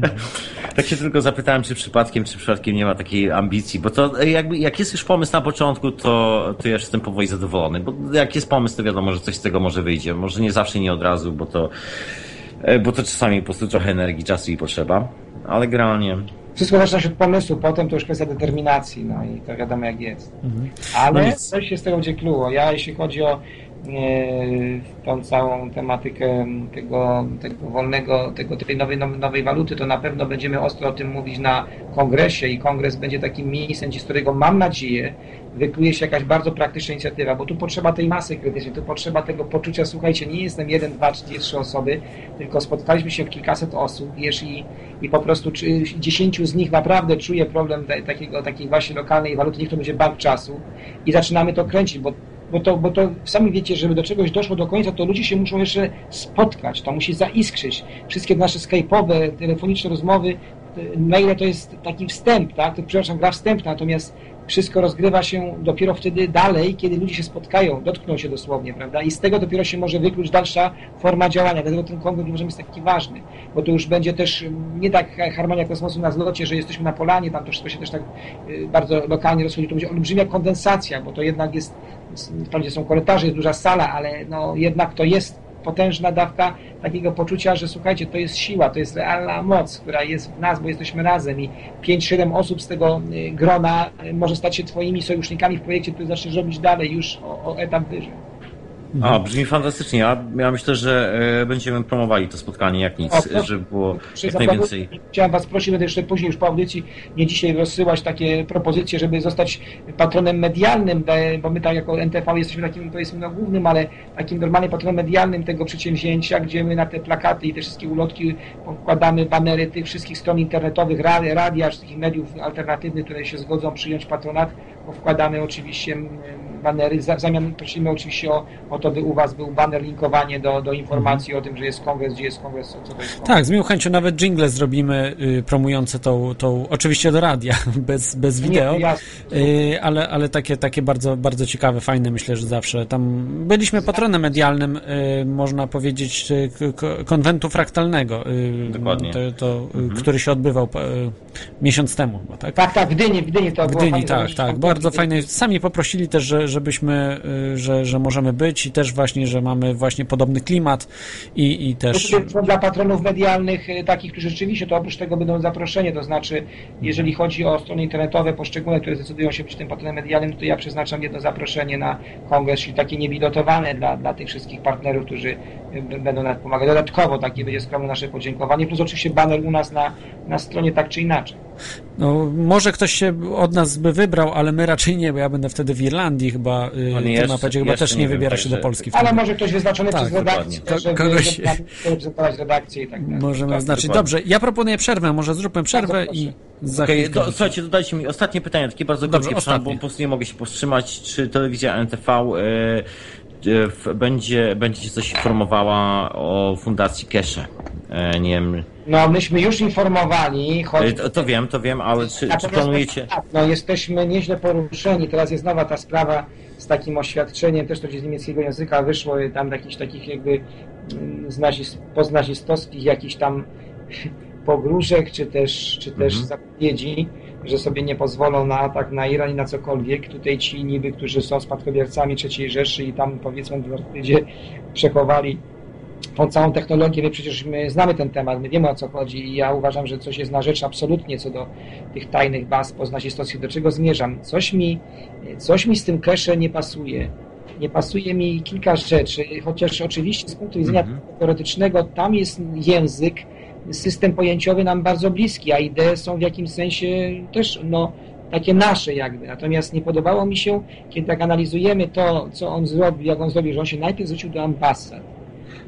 tak się tylko zapytałem, czy przypadkiem, czy przypadkiem nie ma takiej ambicji, bo to jakby, jak jest już pomysł na początku, to, to ja jestem powoli zadowolony, bo jak jest pomysł, to wiadomo, że coś z tego może wyjdzie. Może nie zawsze, nie od razu, bo to, e, bo to czasami po prostu trochę energii, czasu i potrzeba, ale generalnie wszystko zaczyna się od pomysłu, potem to już kwestia determinacji, no i to wiadomo jak jest. Mhm. Ale no coś się z tego dziekluło. Ja jeśli chodzi o tą całą tematykę tego, tego wolnego, tego, tej nowej, nowej waluty, to na pewno będziemy ostro o tym mówić na kongresie i kongres będzie takim miejscem, z którego mam nadzieję wykluje się jakaś bardzo praktyczna inicjatywa, bo tu potrzeba tej masy krytycznej, tu potrzeba tego poczucia, słuchajcie, nie jestem jeden, dwa, czy trzy osoby, tylko spotkaliśmy się w kilkaset osób, wiesz, i, i po prostu dziesięciu z nich naprawdę czuje problem takiego, takiej właśnie lokalnej waluty, niech to będzie bank czasu i zaczynamy to kręcić, bo bo to, bo to sami wiecie, żeby do czegoś doszło do końca, to ludzie się muszą jeszcze spotkać, to musi zaiskrzyć. Wszystkie nasze skype'owe, telefoniczne rozmowy, maile to jest taki wstęp, tak? To, przepraszam, gra wstępna, natomiast wszystko rozgrywa się dopiero wtedy dalej, kiedy ludzie się spotkają, dotkną się dosłownie, prawda? I z tego dopiero się może wykluć dalsza forma działania. Dlatego ten kongres jest taki ważny, bo to już będzie też nie tak harmonia kosmosu na zlocie, że jesteśmy na polanie, tam to wszystko się też tak y, bardzo lokalnie rozchodzi. To będzie olbrzymia kondensacja, bo to jednak jest, wprawdzie są korytarze, jest duża sala, ale no jednak to jest potężna dawka takiego poczucia, że słuchajcie, to jest siła, to jest realna moc, która jest w nas, bo jesteśmy razem i 5-7 osób z tego y, grona y, może stać się twoimi sojusznikami w projekcie, który zaczniesz robić dalej już o, o etap wyżej. A, brzmi fantastycznie. Ja, ja myślę, że e, będziemy promowali to spotkanie jak nic, o, żeby było jak najwięcej. Chciałem Was prosić, będę jeszcze później już po audycji, nie dzisiaj rozsyłać takie propozycje, żeby zostać patronem medialnym, bo my tak jako NTV jesteśmy takim, powiedzmy, no, głównym, ale takim normalnie patronem medialnym tego przedsięwzięcia, gdzie my na te plakaty i te wszystkie ulotki wkładamy banery tych wszystkich stron internetowych, radia, wszystkich mediów alternatywnych, które się zgodzą przyjąć patronat, bo wkładamy oczywiście banery. W zamian prosimy oczywiście o, o to, by u Was był baner, linkowanie do, do informacji o tym, że jest kongres, gdzie jest kongres, co to jest kongres. Tak, z miłą chęcią nawet jingle zrobimy y, promujące tą, tą, oczywiście do radia, bez, bez wideo, Nie, y, ale, ale takie, takie bardzo, bardzo ciekawe, fajne myślę, że zawsze. Tam byliśmy patronem medialnym, y, można powiedzieć, y, konwentu fraktalnego. Y, Dokładnie. To, to mhm. który się odbywał y, miesiąc temu. Tak? tak, tak, w Gdyni, w Gdyni to w Gdyni, tak, tak, bardzo fajne. Sami poprosili też, że, żebyśmy, y, że, że możemy być i też właśnie, że mamy właśnie podobny klimat i, i też... Dla patronów medialnych, y, takich, którzy rzeczywiście, to oprócz tego będą zaproszenie, to znaczy, jeżeli chodzi o strony internetowe poszczególne, które zdecydują się być tym patronem medialnym, to ja przeznaczam jedno zaproszenie na kongres, czyli takie niebilotowane dla, dla tych wszystkich partnerów, którzy będą nam pomagać. Dodatkowo takie będzie skromne nasze podziękowanie, plus oczywiście banner u nas na, na stronie tak czy inaczej. No, może ktoś się od nas by wybrał, ale my raczej nie, bo ja będę wtedy w Irlandii chyba, yy, jeszcze, napadzie, chyba też nie, nie wybiera się do Polski. Ale może ktoś wyznaczony tak, przez redakcję, Ko kogoś... reprezentować redakcję i tak dalej. Możemy tak, znaczyć. Dobrze, ja proponuję przerwę, może zróbmy przerwę i za okay, do, Słuchajcie, dodajcie mi ostatnie pytanie, takie bardzo krótkie, bo po prostu nie mogę się powstrzymać. Czy telewizja NTV yy, będzie, będzie coś informowała o Fundacji Kesze? Yy, nie wiem no, myśmy już informowali. Choć... To, to wiem, to wiem, ale czy, czy planujecie... Tak, no, jesteśmy nieźle poruszeni. Teraz jest nowa ta sprawa z takim oświadczeniem, też to z niemieckiego języka wyszło, tam jakichś takich jakby mm, znazist, poznazistowskich jakichś tam pogróżek, czy też, czy też mhm. zapowiedzi, że sobie nie pozwolą na atak na Iran i na cokolwiek. Tutaj ci niby, którzy są spadkobiercami III Rzeszy i tam powiedzmy w Antarktydzie przechowali tą całą technologię, my przecież my znamy ten temat, my wiemy o co chodzi i ja uważam, że coś jest na rzecz absolutnie co do tych tajnych baz poznazistowskich, do czego zmierzam. Coś mi, coś mi z tym cache nie pasuje. Nie pasuje mi kilka rzeczy, chociaż oczywiście z punktu widzenia mm -hmm. teoretycznego tam jest język, system pojęciowy nam bardzo bliski, a idee są w jakimś sensie też no, takie nasze jakby. Natomiast nie podobało mi się, kiedy tak analizujemy to, co on zrobił, jak on zrobił, że on się najpierw zwrócił do ambasad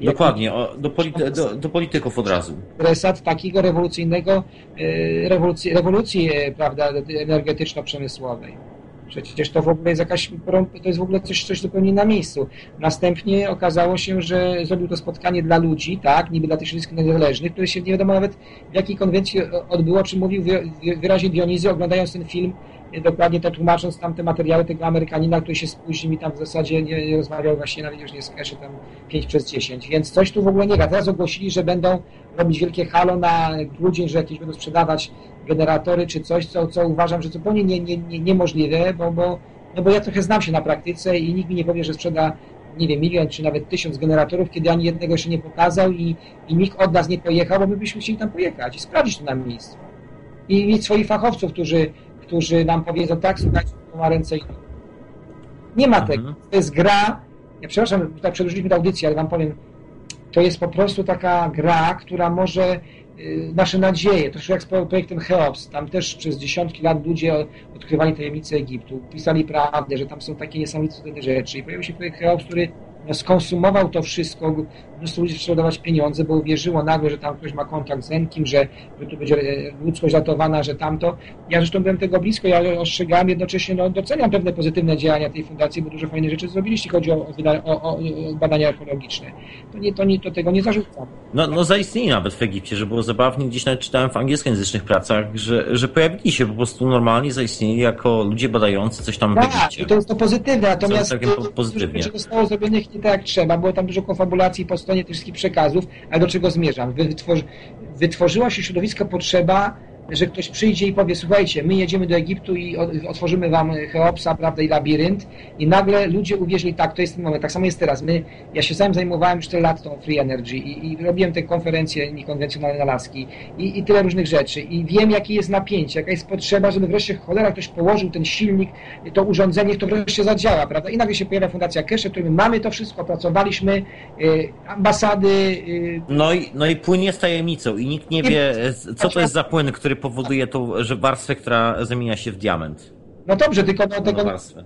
Dokładnie, o, do, polity, do, do, polityków od razu. Resat takiego rewolucyjnego, e, rewolucji, rewolucji e, prawda, energetyczno-przemysłowej. Przecież to w ogóle jest jakaś, to jest w ogóle coś, coś zupełnie na miejscu. Następnie okazało się, że zrobił to spotkanie dla ludzi, tak, niby dla tych wszystkich niezależnych, które się nie wiadomo nawet w jakiej konwencji odbyło, czy mówił wyraźnie Dionizy, oglądając ten film, dokładnie to tłumacząc tamte materiały tego Amerykanina, który się spóźnił i tam w zasadzie nie, rozmawiał właśnie nawet już nie z tam 5 przez 10, więc coś tu w ogóle nie gra. Teraz ogłosili, że będą robić wielkie halo na grudzień, że jakieś będą sprzedawać generatory czy coś, co, co uważam, że zupełnie nie, nie, nie, niemożliwe, bo, bo, no bo ja trochę znam się na praktyce i nikt mi nie powie, że sprzeda nie wiem, milion czy nawet tysiąc generatorów, kiedy ani jednego jeszcze nie pokazał i, i nikt od nas nie pojechał, bo my byśmy chcieli tam pojechać i sprawdzić to na miejscu. I mieć swoich fachowców, którzy którzy nam powiedzą, tak, słuchajcie, to ma ręce i Nie ma tego. Mhm. To jest gra, ja przepraszam, tak przedłużyliśmy tę audycję, ale wam powiem, to jest po prostu taka gra, która może nasze nadzieje, troszkę jak z projektem Cheops, tam też przez dziesiątki lat ludzie odkrywali tajemnice Egiptu, pisali prawdę, że tam są takie niesamowite rzeczy. I pojawił się projekt Cheops, który skonsumował to wszystko, mnóstwo ludzi zaczęło dawać pieniądze, bo uwierzyło nagle, że tam ktoś ma kontakt z Enkim, że, że tu będzie e, ludzkość ratowana, że tamto. Ja zresztą byłem tego blisko, ja ostrzegałem jednocześnie, no, doceniam pewne pozytywne działania tej fundacji, bo dużo fajnych rzeczy zrobiliście, jeśli chodzi o, o, o, o badania archeologiczne. To, nie, to, nie, to tego nie zarzucam. No, no zaistnieli nawet w Egipcie, że było zabawnie, gdzieś nawet czytałem w angielskojęzycznych pracach, że, że pojawili się po prostu normalnie, zaistnieli jako ludzie badający coś tam tak, w Egipcie. to jest to pozytywne, natomiast to, pozytywnie. dużo zostało zrobionych nie tak jak trzeba, było tam dużo konfabulacji po stronie tych wszystkich przekazów, ale do czego zmierzam? Wytworzy, wytworzyła się środowiska potrzeba że ktoś przyjdzie i powie, słuchajcie, my jedziemy do Egiptu i otworzymy wam Cheopsa, prawda, i labirynt i nagle ludzie uwierzyli, tak, to jest ten moment. Tak samo jest teraz. My, ja się sam zajmowałem 4 lat tą Free Energy i, i robiłem te konferencje niekonwencjonalne na laski i, i tyle różnych rzeczy i wiem, jakie jest napięcie, jaka jest potrzeba, żeby wreszcie cholera ktoś położył ten silnik, to urządzenie, to wreszcie zadziała, prawda? I nagle się pojawia Fundacja Kesze, którym mamy to wszystko, pracowaliśmy, y, ambasady... Y, no, i, no i płyn jest tajemnicą i nikt nie wie, co to jest za płyn, który powoduje to, że warstwę, która zamienia się w diament. No dobrze, tylko do tego... Warstwę.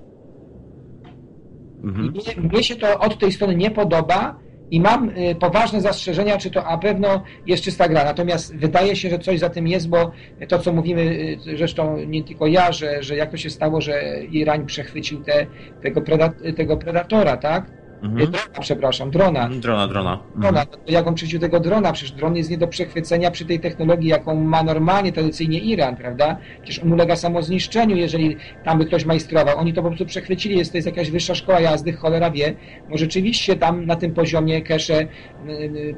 Mhm. Mnie, mnie się to od tej strony nie podoba i mam y, poważne zastrzeżenia, czy to na pewno jest czysta gra. Natomiast wydaje się, że coś za tym jest, bo to, co mówimy, y, zresztą nie tylko ja, że, że jak to się stało, że Iran przechwycił te, tego, predat, tego predatora, tak? Mhm. Drona, przepraszam, drona. Drona, drona. Drona. Mhm. To jak on przeciw tego drona? Przecież dron jest nie do przechwycenia przy tej technologii, jaką ma normalnie, tradycyjnie Iran, prawda? Przecież on ulega samozniszczeniu, jeżeli tam by ktoś majstrował. Oni to po prostu przechwycili, jest to jest jakaś wyższa szkoła jazdy, cholera wie. Może rzeczywiście tam na tym poziomie kesze,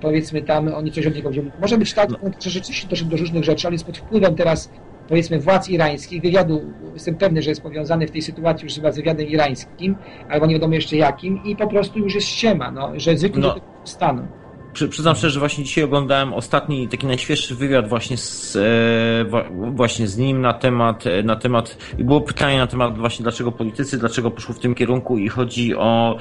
powiedzmy tam, oni coś od niego wzięli. Może być tak, no. że rzeczywiście doszedł do różnych rzeczy, ale jest pod wpływem teraz powiedzmy władz irańskich, wywiadu, jestem pewny, że jest powiązany w tej sytuacji już chyba z wywiadem irańskim, albo nie wiadomo jeszcze jakim i po prostu już jest ściema, no, że zwykle no. stanu. Przy, przyznam szczerze, że właśnie dzisiaj oglądałem ostatni, taki najświeższy wywiad właśnie z, e, właśnie z nim na temat, e, na temat, i było pytanie na temat właśnie dlaczego politycy, dlaczego poszło w tym kierunku i chodzi o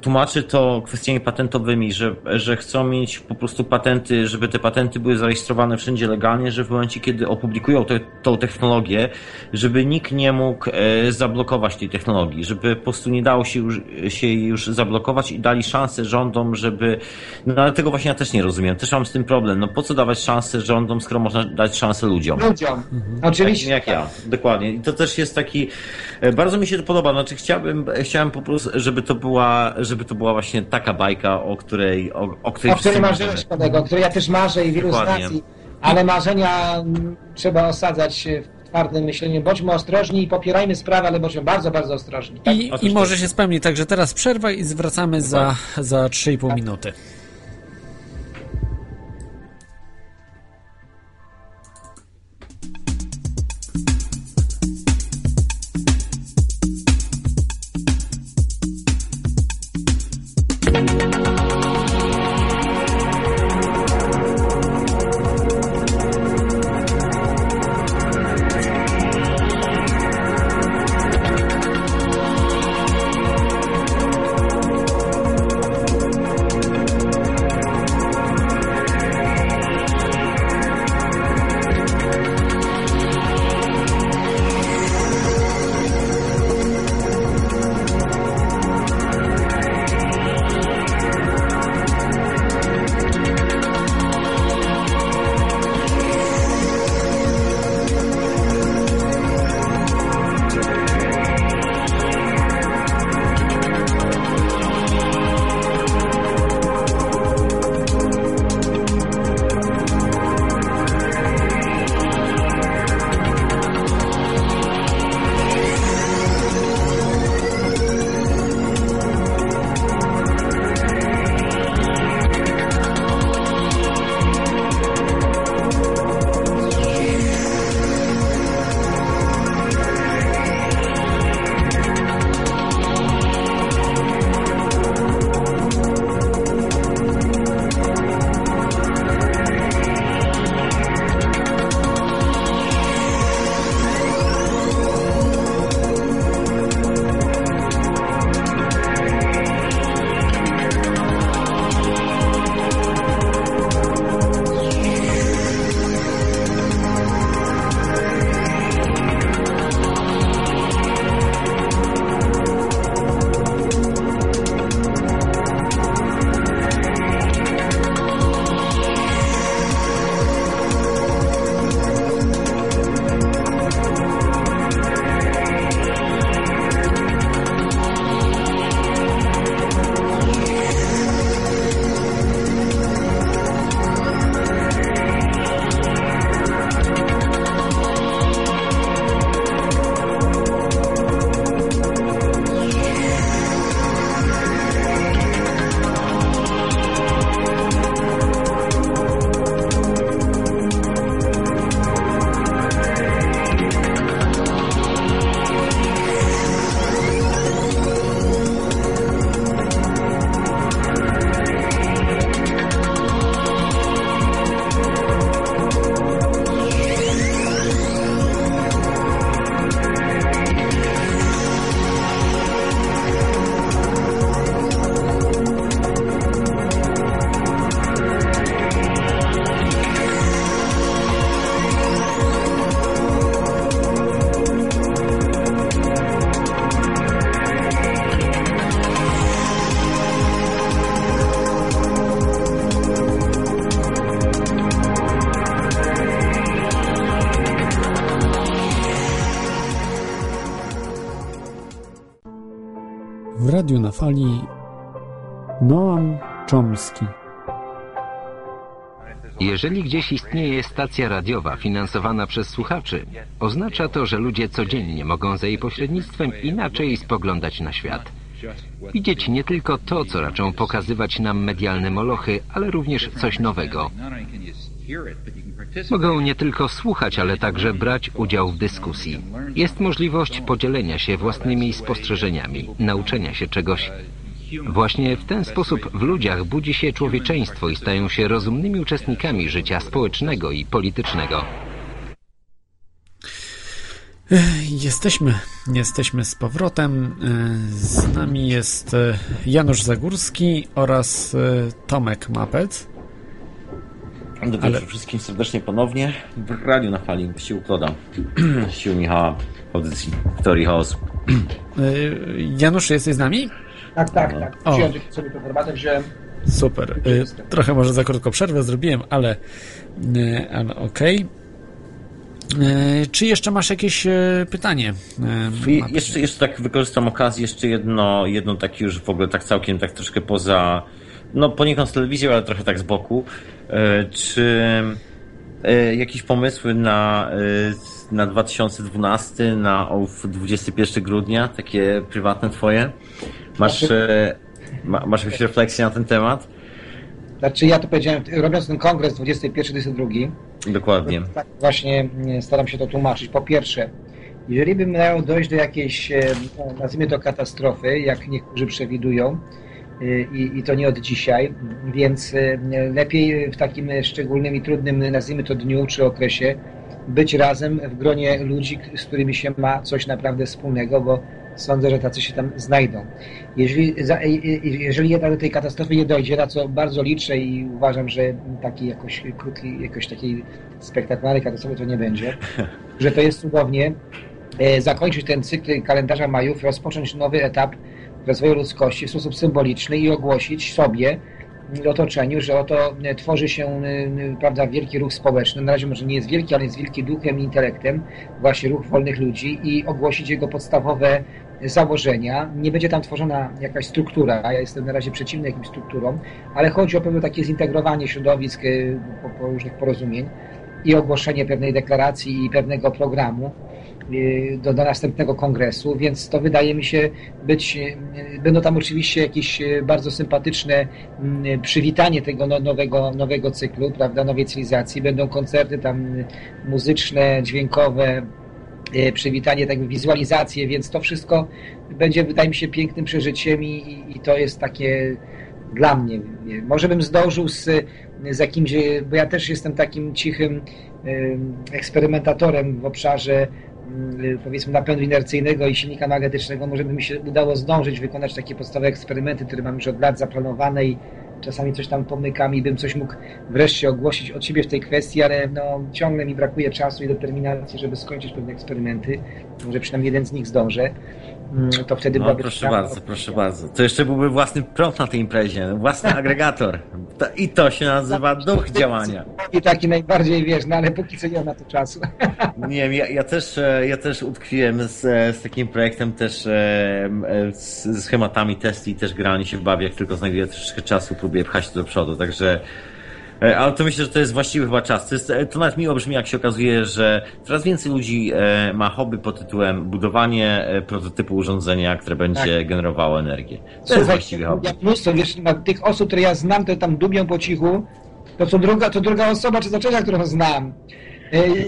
tłumaczy to kwestiami patentowymi, że, że chcą mieć po prostu patenty, żeby te patenty były zarejestrowane wszędzie legalnie, że w momencie, kiedy opublikują te, tą technologię, żeby nikt nie mógł e, zablokować tej technologii, żeby po prostu nie dało się już, się już zablokować i dali szansę rządom, żeby... No ale tego właśnie ja też nie rozumiem. Też mam z tym problem. No po co dawać szansę rządom, skoro można dać szansę ludziom? Ludziom. Mhm. Oczywiście. jak ja. Dokładnie. I to też jest taki... E, bardzo mi się to podoba. Znaczy chciałbym, chciałem po prostu, żeby to była, żeby to była właśnie taka bajka, o której o, o której, o której marzyłeś, kolego, o której ja też marzę i wielu stacji, ale marzenia trzeba osadzać w twardym myśleniu. Bądźmy ostrożni i popierajmy sprawę, ale bądźmy bardzo, bardzo ostrożni. Tak? I, I może się spełni, także teraz przerwa i zwracamy za, za 3,5 minuty. Radiu na fali Noam Chomsky. Jeżeli gdzieś istnieje stacja radiowa finansowana przez słuchaczy, oznacza to, że ludzie codziennie mogą za jej pośrednictwem inaczej spoglądać na świat. Widzieć nie tylko to, co raczą pokazywać nam medialne molochy, ale również coś nowego. Mogą nie tylko słuchać, ale także brać udział w dyskusji. Jest możliwość podzielenia się własnymi spostrzeżeniami, nauczenia się czegoś. Właśnie w ten sposób w ludziach budzi się człowieczeństwo i stają się rozumnymi uczestnikami życia społecznego i politycznego. Jesteśmy, jesteśmy z powrotem. Z nami jest Janusz Zagórski oraz Tomek Mapec. Dobry Ale... wszystkim serdecznie ponownie w radiu na fali sił Kloda, sił Michała, audycji Teorii Chaosu. Janusz, jesteś z nami? Tak, tak, no. tak. Wziąłem sobie formatę, wziąłem. Super. Trochę może za krótko przerwę zrobiłem, ale, ale okej. Okay. Czy jeszcze masz jakieś pytanie? Jeszcze, jeszcze tak wykorzystam okazję, jeszcze jedno, jedno takie już w ogóle tak całkiem tak troszkę poza, no poniekąd z telewizją, ale trochę tak z boku. Czy jakieś pomysły na, na 2012, na 21 grudnia, takie prywatne twoje? Masz, znaczy, masz jakieś refleksje na ten temat? Znaczy ja to powiedziałem, robiąc ten kongres 21-22. Dokładnie. Tak właśnie staram się to tłumaczyć. Po pierwsze, jeżeli by miało dojść do jakiejś, nazwijmy to katastrofy, jak niektórzy przewidują, i, i to nie od dzisiaj, więc lepiej w takim szczególnym i trudnym, nazwijmy to dniu czy okresie, być razem w gronie ludzi, z którymi się ma coś naprawdę wspólnego, bo sądzę, że tacy się tam znajdą. Jeżeli, jeżeli do tej katastrofy nie dojdzie, na co bardzo liczę i uważam, że taki jakoś krótki, jakoś takiej spektakularnej katastrofy to nie będzie, że to jest cudownie e, zakończyć ten cykl kalendarza majów, rozpocząć nowy etap rozwoju ludzkości w sposób symboliczny i ogłosić sobie, otoczeniu, że oto tworzy się e, prawda, wielki ruch społeczny. Na razie może nie jest wielki, ale jest wielki duchem i intelektem, właśnie ruch wolnych ludzi i ogłosić jego podstawowe założenia. Nie będzie tam tworzona jakaś struktura, ja jestem na razie przeciwny jakimś strukturom, ale chodzi o pewne takie zintegrowanie środowisk e, po, po różnych porozumień i ogłoszenie pewnej deklaracji i pewnego programu Y, do, do następnego kongresu, więc to wydaje mi się być, y, będą tam oczywiście jakieś y, bardzo sympatyczne mm, przywitanie tego no, nowego, nowego cyklu, prawda, nowej cywilizacji, będą koncerty tam muzyczne, dźwiękowe, przywitanie, tak wizualizacje, więc to wszystko będzie, wydaje mi się, pięknym przeżyciem i, i to jest takie dla mnie. Może bym zdążył z, z jakimś, bo ja też jestem takim cichym eksperymentatorem w obszarze Y, powiedzmy napędu inercyjnego i silnika magnetycznego, może by mi się udało zdążyć wykonać takie podstawowe eksperymenty, które mam już od lat zaplanowane i czasami coś tam pomykam i bym coś mógł wreszcie ogłosić od siebie w tej kwestii, ale no, ciągle mi brakuje czasu i determinacji, żeby skończyć pewne eksperymenty. Może przynajmniej jeden z nich zdążę. Mm, to wtedy no, proszę bardzo, proszę bardzo. To jeszcze byłby własny prąd na tej imprezie, własny agregator. To, I to się nazywa duch działania. I taki najbardziej wiesz, no ale póki co nie ma to czasu. Nie wiem, ja, ja, też, e, ja też utkwiłem z, e, z takim projektem, też e, z schematami testy i też granie się bawię, jak tylko znajduję troszeczkę czasu, próbuję pchać to do przodu, także ale to myślę, że to jest właściwy chyba czas. To, jest, e, to nawet miło brzmi, jak się okazuje, że coraz więcej ludzi e, ma hobby pod tytułem budowanie prototypu urządzenia, które będzie tak. generowało energię. To Słuchaj, jest właściwy hobby. Ja mnóstwo, wiesz, tych osób, które ja znam, to tam dubią po cichu, to co druga, to druga osoba czy zaczęcia, którą znam.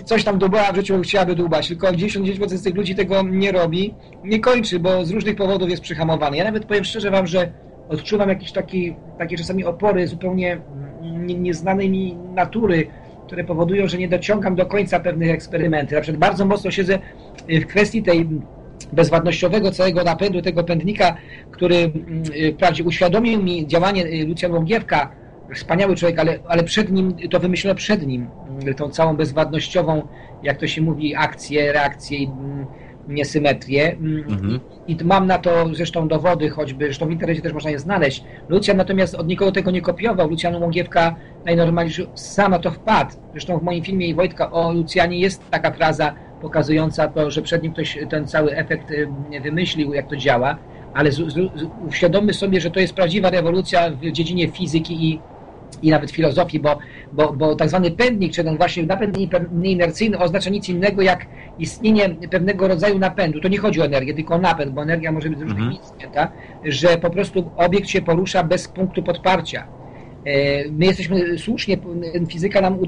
Coś tam dubała w życiu, chciałaby dubać, tylko 99% z tych ludzi tego nie robi, nie kończy, bo z różnych powodów jest przyhamowany. Ja nawet powiem szczerze wam, że odczuwam jakieś taki, takie czasami opory zupełnie nieznanej mi natury, które powodują, że nie dociągam do końca pewnych eksperymentów. Na przykład bardzo mocno siedzę w kwestii tej bezwadnościowego całego napędu, tego pędnika, który mm, wprawdzie uświadomił mi działanie y, Lucjan Łągiewka, wspaniały człowiek, ale, ale przed nim, to wymyślono przed nim, mm, tą całą bezwadnościową, jak to się mówi, akcję, reakcję niesymetrię. Mhm. I mam na to zresztą dowody, choćby, zresztą w internecie też można je znaleźć. Lucjan natomiast od nikogo tego nie kopiował. Lucjan Łągiewka najnormalniej sam na to wpadł. Zresztą w moim filmie i Wojtka o Lucjanie jest taka fraza pokazująca to, że przed nim ktoś ten cały efekt wymyślił, jak to działa. ale z, z, uświadommy sobie, że to jest prawdziwa rewolucja w dziedzinie fizyki i, i nawet filozofii, bo, bo, bo tak zwany pędnik, czy ten właśnie napęd inercyjny oznacza nic innego jak istnienie pewnego rodzaju napędu. To nie chodzi o energię, tylko o napęd, bo energia może być z różnych mhm. miejsc, że po prostu obiekt się porusza bez punktu podparcia. E, my jesteśmy słusznie, fizyka nam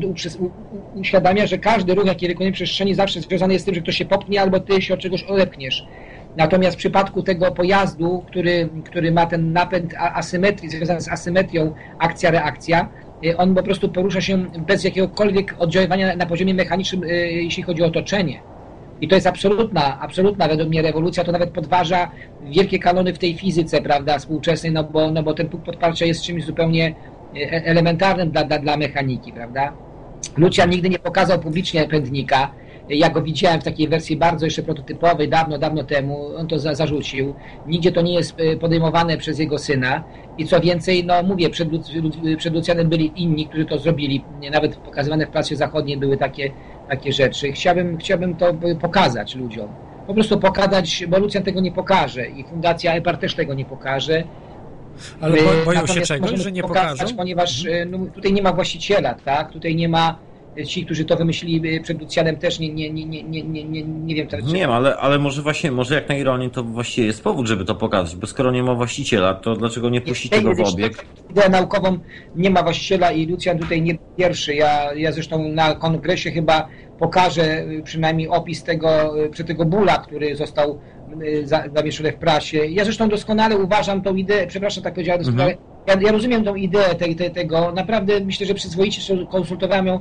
uświadamia, że każdy ruch, jaki wykonuje przestrzeni, zawsze związany jest z tym, że ktoś się popchnie albo ty się od czegoś odepchniesz. Natomiast w przypadku tego pojazdu, który, który ma ten napęd asymetrii, związany z asymetrią akcja-reakcja, e, on po prostu porusza się bez jakiegokolwiek oddziaływania na poziomie mechanicznym, e, jeśli chodzi o otoczenie. I to jest absolutna, absolutna według mnie rewolucja, to nawet podważa wielkie kanony w tej fizyce, prawda, współczesnej, no bo, no bo ten punkt podparcia jest czymś zupełnie E, elementarnym dla, dla, dla mechaniki, prawda? Lucian nigdy nie pokazał publicznie pędnika. Ja go widziałem w takiej wersji bardzo jeszcze prototypowej, dawno, dawno temu. On to za, zarzucił. Nigdzie to nie jest e, podejmowane przez jego syna. I co więcej, no mówię, przed, przed Lucjanem byli inni, którzy to zrobili. Nawet pokazywane w prasie zachodniej były takie, takie rzeczy. Chciałbym, chciałbym to pokazać ludziom. Po prostu pokazać, bo Lucjan tego nie pokaże i Fundacja EPAR też tego nie pokaże. Ale boją się czegoś, że nie pokażą? Ponieważ mhm. no, tutaj nie ma właściciela, tak? Tutaj nie ma e, ci, którzy to wymyślili e, przed Lucjanem też nie, nie, nie, nie, nie, nie, nie, nie wiem. Nie wiem, ale, ale może właśnie, może jak na ironię to właściwie jest powód, żeby to pokazać, bo skoro nie ma właściciela, to dlaczego nie puścić tego w obiekt? Ideę naukową nie ma właściciela i Lucjan tutaj nie pierwszy. Ja, ja zresztą na kongresie chyba pokażę e, przynajmniej opis tego, tego bóla, który został Y, zamieszczone w prasie. Ja zresztą doskonale uważam tą ideę, przepraszam, tak powiedziałem doskonale, mhm. ja, ja, rozumiem tą ideę tej, tej, tego, naprawdę myślę, że przyzwoicie konsultowałem ją y,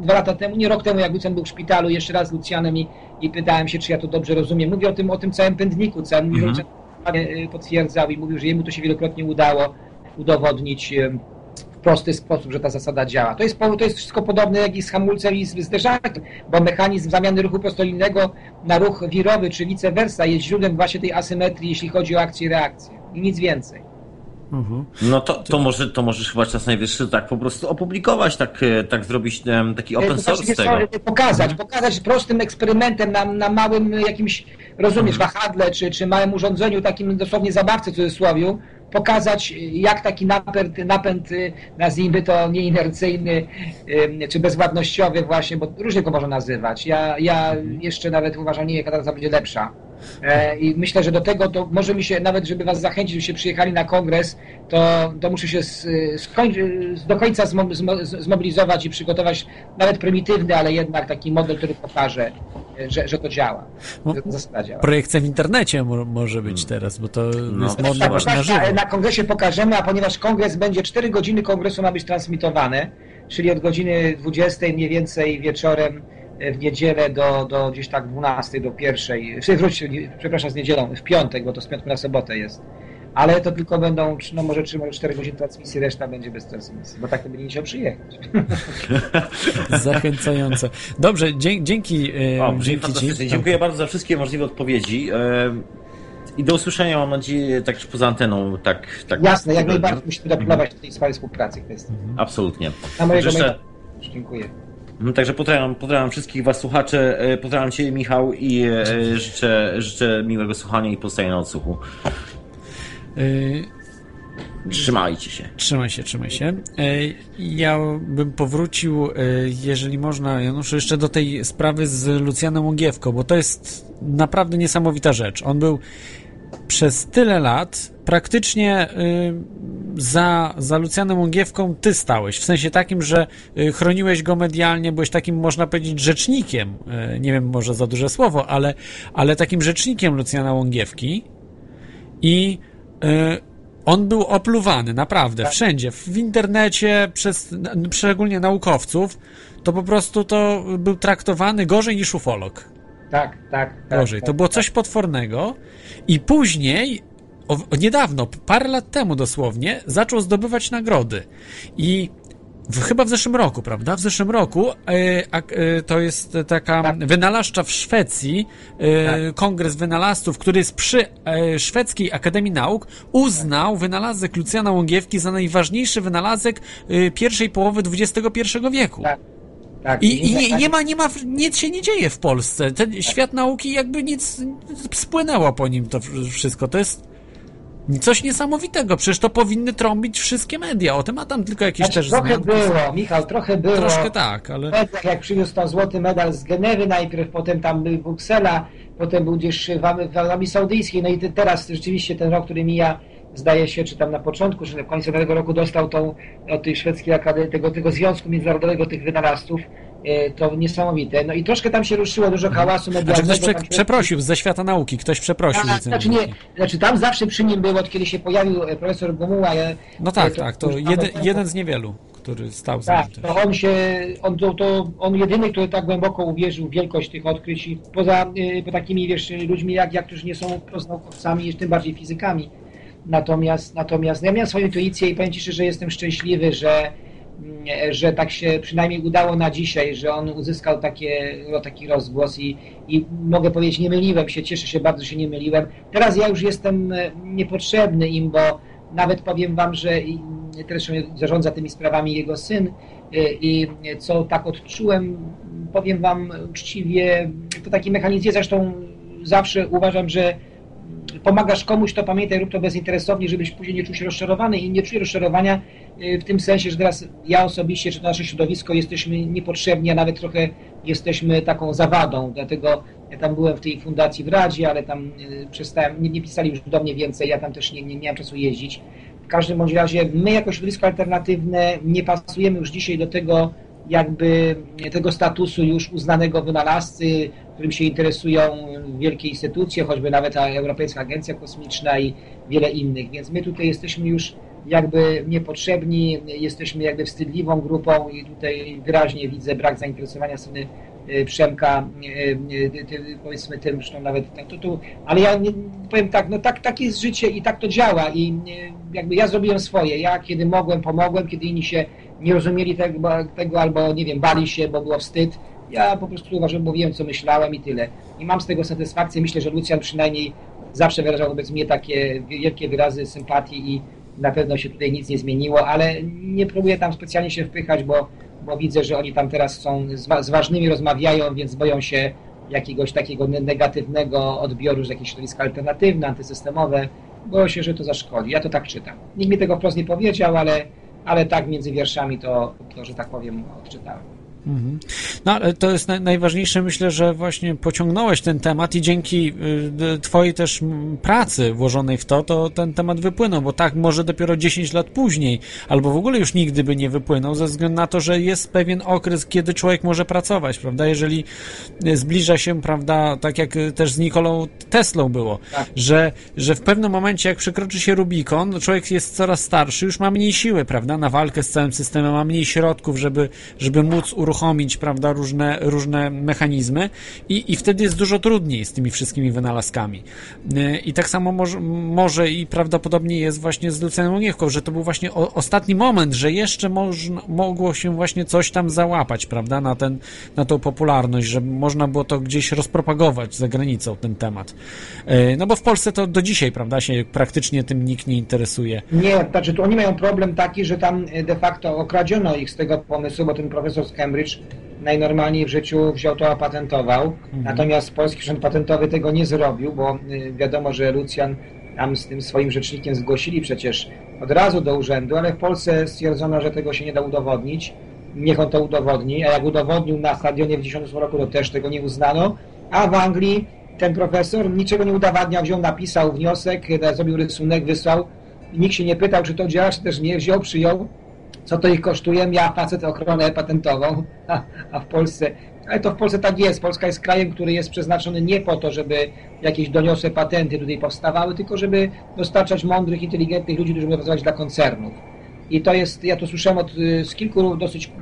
dwa lata temu, nie rok temu, jak Lucjan był w szpitalu, jeszcze raz z Lucjanem i, i pytałem się, czy ja to dobrze rozumiem. Mówię o tym, o tym całym pędniku, całym mhm. Lucjan potwierdzał i mówił, że jemu to się wielokrotnie udało udowodnić y, prosty sposób, że ta zasada działa. To jest, to jest wszystko podobne jak i z hamulcem i z zderzakiem, bo mechanizm zamiany ruchu prostolinnego na ruch wirowy, czy vice versa, jest źródłem właśnie tej asymetrii, jeśli chodzi o akcję i reakcję. I nic więcej. Mhm. No to, to, może, to możesz chyba czas najwyższy tak po prostu opublikować, tak, e, tak zrobić um, taki open source z tego. Pokazać, mhm. pokazać prostym eksperymentem na, na małym jakimś, rozumiesz, mhm. wahadle, czy, czy małym urządzeniu, takim dosłownie zabawce w cudzysłowie, pokazać, jak taki napęd, napęd nazwijmy to nieinercyjny, czy bezwładnościowy właśnie, bo różnie go można nazywać. Ja, ja jeszcze nawet uważam, nie, jaka ta będzie lepsza. E, I myślę, że do tego to może mi się, nawet żeby was zachęcić, żebyście przyjechali na kongres, to, to muszę się do końca zmobilizować i przygotować nawet prymitywny, ale jednak taki model, który pokaże, że, że to działa. No, działa. Projekcja w internecie może być hmm. teraz, bo to no, jest modne tak, na żywo. Na kongresie pokażemy, a ponieważ kongres będzie 4 godziny kongresu ma być transmitowany, czyli od godziny 20 mniej więcej wieczorem w niedzielę do, do gdzieś tak 12, do pierwszej, wróć, przepraszam, z niedzielą, w piątek, bo to z piątku na sobotę jest. Ale to tylko będą, no może 3, może 4 godziny transmisji, reszta będzie bez transmisji, bo tak to będzie nie chciał przyjechać. Zachęcające. Dobrze, dzięki. O, dzięki ci. Dziękuję bardzo za wszystkie możliwe odpowiedzi. I do usłyszenia, mam nadzieję, tak poza anteną. Tak, tak Jasne, jak najbardziej musimy dopilnować mhm. tej swojej współpracy kwestii. Absolutnie. Na mojego Jeszcze... Dziękuję. Mhm, także pozdrawiam, pozdrawiam wszystkich Was słuchaczy, e, pozdrawiam Cię Michał i e, życzę, życzę miłego słuchania i pozostaję na odsłuchu. Y Trzymajcie się. Trzymaj się, trzymaj się. E, ja bym powrócił, jeżeli można, Januszu, jeszcze do tej sprawy z Lucjanem Łągiewką, bo to jest naprawdę niesamowita rzecz. On był przez tyle lat praktycznie y, za, za Lucjanem Łągiewką ty stałeś, w sensie takim, że y, chroniłeś go medialnie, byłeś takim, można powiedzieć, rzecznikiem, y, nie wiem, może za duże słowo, ale, ale takim rzecznikiem Lucjana Łągiewki i on był opluwany, naprawdę, tak. wszędzie, w internecie, przez, szczególnie naukowców, to po prostu to był traktowany gorzej niż ufolog. Tak, tak. tak gorzej. Tak, to było coś potwornego i później o, niedawno, parę lat temu dosłownie, zaczął zdobywać nagrody. I w, chyba w zeszłym roku, prawda? W zeszłym roku e, e, to jest taka tak. wynalazcza w Szwecji, e, tak. kongres wynalazców, który jest przy e, Szwedzkiej Akademii Nauk, uznał wynalazek Lucjana Łągiewki za najważniejszy wynalazek e, pierwszej połowy XXI wieku. Tak. Tak, I, i nie, nie, ma, nie ma, nic się nie dzieje w Polsce. Ten świat nauki jakby nic spłynęło po nim to wszystko. To jest Coś niesamowitego, przecież to powinny trąbić wszystkie media o tym, a tam tylko jakieś znaczy, też Trochę zmiany. było, Michał, trochę było. Troszkę tak, ale... Jak przyniósł tam złoty medal z Genewy najpierw, potem tam był Bruksela, potem był gdzieś w, w Arabii Saudyjskiej, no i teraz rzeczywiście ten rok, który mija, zdaje się, czy tam na początku, czy na końcu tego roku dostał tą od tej szwedzkiej akademii, tego, tego Związku Międzynarodowego tych wynalazców, e, to niesamowite. No i troszkę tam się ruszyło, dużo hałasu medialnego. Znaczy ktoś prze, przeprosił ze świata nauki, ktoś przeprosił. A, znaczy nie, znaczy tam zawsze przy nim było, od kiedy się pojawił e, profesor Gomuła. No tak, to, tak, to jeden, jeden z niewielu który stał za tak, to on się, on, to, to, on jedyny, który tak głęboko uwierzył w wielkość tych odkryć poza y, takimi wiesz, ludźmi jak, jak którzy nie są naukowcami, tym bardziej fizykami, Natomiast, natomiast ja miałem swoją intuicję i powiem Ci szczerze, że jestem szczęśliwy, że, mm, że tak się przynajmniej udało na dzisiaj, że on uzyskał takie, no, taki rozgłos i, i mogę powiedzieć, nie myliłem się, cieszę się bardzo, że się nie myliłem. Teraz ja już jestem e, niepotrzebny im, bo nawet powiem Wam, że teraz zarządza tymi sprawami jego syn e, i co tak odczułem, powiem Wam uczciwie, to taki mechanizm zresztą zawsze uważam, że pomagasz komuś, to pamiętaj, rób to bezinteresownie, żebyś później nie czuł się rozczarowany i nie czuję rozczarowania y, w tym sensie, że teraz ja osobiście, czy nasze środowisko jesteśmy niepotrzebni, a nawet trochę jesteśmy taką zawadą, dlatego ja tam byłem w tej fundacji w Radzie, ale tam y, przestałem, nie, nie pisali już do mnie więcej, ja tam też nie, nie miałem czasu jeździć. W każdym bądź razie my jako środowisko alternatywne nie pasujemy już dzisiaj do tego, jakby tego statusu już uznanego wynalazcy, którym się interesują wielkie instytucje, choćby nawet Europejska Agencja Kosmiczna i wiele innych. Więc my tutaj jesteśmy już jakby niepotrzebni, jesteśmy jakby wstydliwą grupą i tutaj wyraźnie widzę brak zainteresowania strony y, Przemka, y, y, powiedzmy tym, zresztą nawet tak, to, to, ale ja powiem tak, no tak, tak jest życie i tak to działa i jakby ja zrobiłem swoje, ja kiedy mogłem, pomogłem, kiedy inni się nie rozumieli tego, tego albo nie wiem, bali się, bo było wstyd, ja po prostu uważam, bo wiem, co myślałem i tyle. I mam z tego satysfakcję. Myślę, że Lucjan przynajmniej zawsze wyrażał wobec mnie takie wielkie wyrazy sympatii i na pewno się tutaj nic nie zmieniło, ale nie próbuję tam specjalnie się wpychać, bo, bo widzę, że oni tam teraz są, z, ważnymi rozmawiają, więc boją się jakiegoś takiego negatywnego odbioru, że jakieś środowiska alternatywne, antysystemowe. Boją się, że to zaszkodzi. Ja to tak czytam. Nikt mi tego wprost nie powiedział, ale, ale tak między wierszami to, to że tak powiem, odczytałem. No ale to jest najważniejsze, myślę, że właśnie pociągnąłeś ten temat i dzięki y, twojej też pracy włożonej w to, to ten temat wypłynął, bo tak może dopiero 10 lat później, albo w ogóle już nigdy by nie wypłynął, ze względu na to, że jest pewien okres, kiedy człowiek może pracować, prawda? Jeżeli y, zbliża się, prawda, tak jak y, też z Nikolą Teslą było, tak. że, że w pewnym momencie, jak przekroczy się Rubikon, człowiek jest coraz starszy, już ma mniej siły, prawda, na walkę z całym systemem, ma mniej środków, żeby, żeby móc uruchomić uruchomić, prawda, różne, różne mechanizmy i, i wtedy jest dużo trudniej z tymi wszystkimi wynalazkami. Y, I tak samo może, może i prawdopodobnie jest właśnie z Lucjanem Oniewką, że to był właśnie o, ostatni moment, że jeszcze można, mogło się właśnie coś tam załapać, prawda, na, ten, na tą popularność, że można było to gdzieś rozpropagować za granicą ten temat. Y, no bo w Polsce to do dzisiaj, prawda, się praktycznie tym nikt nie interesuje. Nie, znaczy tu oni mają problem taki, że tam de facto okradziono ich z tego pomysłu, bo ten profesor z Cambridge najnormalniej w życiu wziął to, opatentował. Mhm. Natomiast polski rząd patentowy tego nie zrobił, bo y, wiadomo, że Lucjan tam z tym swoim rzecznikiem zgłosili przecież od razu do urzędu, ale w Polsce stwierdzono, że tego się nie da udowodnić. Niech on to udowodni, a jak udowodnił na stadionie w 10 roku, to też tego nie uznano. A w Anglii ten profesor niczego nie udowadniał, wziął, napisał wniosek, zrobił rysunek, wysłał. Nikt się nie pytał, czy to działa, czy też nie, wziął, przyjął co to ich kosztuje, miała facet ochronę patentową, a, a w Polsce ale to w Polsce tak jest. Polska jest krajem, który jest przeznaczony nie po to, żeby jakieś doniosłe patenty tutaj powstawały, tylko żeby dostarczać mądrych, inteligentnych ludzi, którzy będą pracować dla koncernów. I to jest, ja to słyszałem od, y, z kilku dosyć,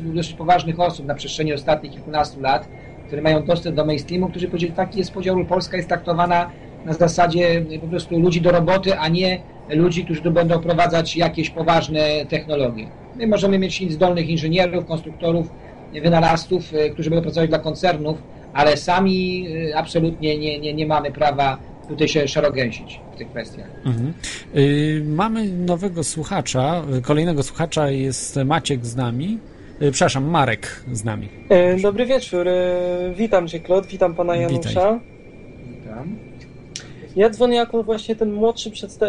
dosyć poważnych osób na przestrzeni ostatnich kilkunastu lat, które mają dostęp do mainstreamu, którzy powiedzieli, taki jest podział, Polska jest traktowana na zasadzie po prostu ludzi do roboty, a nie ludzi, którzy tu będą prowadzać jakieś poważne technologie. My możemy mieć zdolnych inżynierów, konstruktorów, wynalazców, e, którzy będą pracować dla koncernów, ale sami e, absolutnie nie, nie, nie mamy prawa tutaj się szerogęsić w tych kwestiach. Mhm. Yy, mamy nowego słuchacza, kolejnego słuchacza jest Maciek z nami. przepraszam, Marek z nami. Dobry wieczór. Witam Cię, Klod, witam Pana Janusza. Witaj. Witam. Ja dzwonię jako właśnie ten młodszy przedsta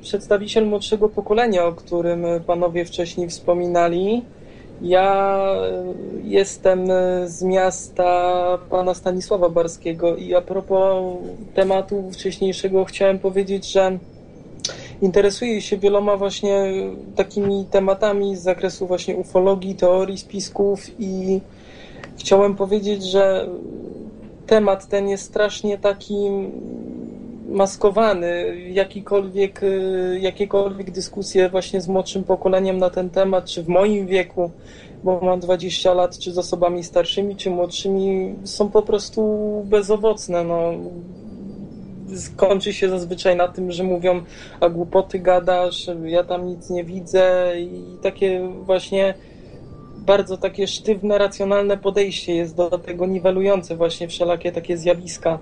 przedstawiciel młodszego pokolenia, o którym Panowie wcześniej wspominali. Ja jestem z miasta pana Stanisława Barskiego i a propos tematu wcześniejszego chciałem powiedzieć, że interesuję się wieloma właśnie takimi tematami z zakresu właśnie ufologii, teorii spisków i chciałem powiedzieć, że temat ten jest strasznie taki maskowany. Jakikolwiek, jakiekolwiek dyskusje właśnie z młodszym pokoleniem na ten temat, czy w moim wieku, bo mam 20 lat, czy z osobami starszymi, czy młodszymi, są po prostu bezowocne. No, skończy się zazwyczaj na tym, że mówią, a głupoty gadasz, ja tam nic nie widzę i takie właśnie bardzo takie sztywne, racjonalne podejście jest do tego niwelujące właśnie wszelakie takie zjawiska.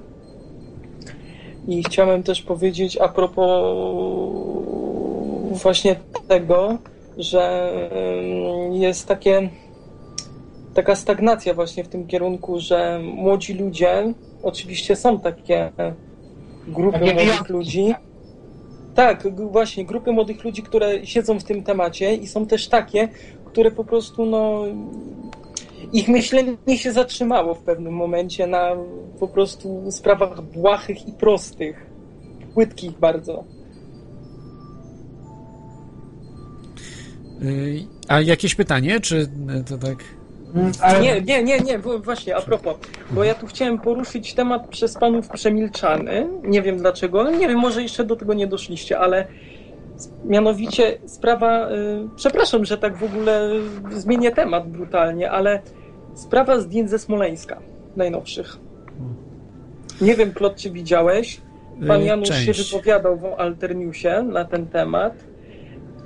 I chciałem też powiedzieć a propos właśnie tego, że jest takie taka stagnacja właśnie w tym kierunku, że młodzi ludzie, oczywiście są takie grupy Takie młodych wyjątki. ludzi. Tak, właśnie, grupy młodych ludzi, które siedzą w tym temacie i są też takie, które po prostu, no, ich myślenie się zatrzymało w pewnym momencie na po prostu sprawach błahych i prostych, płytkich bardzo. Y, A jakieś pytanie, czy y, to tak? Ale Nie, nie, nie, nie, właśnie, a propos, bo ja tu chciałem poruszyć temat przez panów przemilczany, nie wiem dlaczego, nie wiem, może jeszcze do tego nie doszliście, ale mianowicie sprawa, y, przepraszam, że tak w ogóle zmienię temat brutalnie, ale sprawa zdjęć ze Smoleńska, najnowszych. Nie wiem, Klot, czy widziałeś, pan Y, Janusz się część. wypowiadał w Alternewsie na ten temat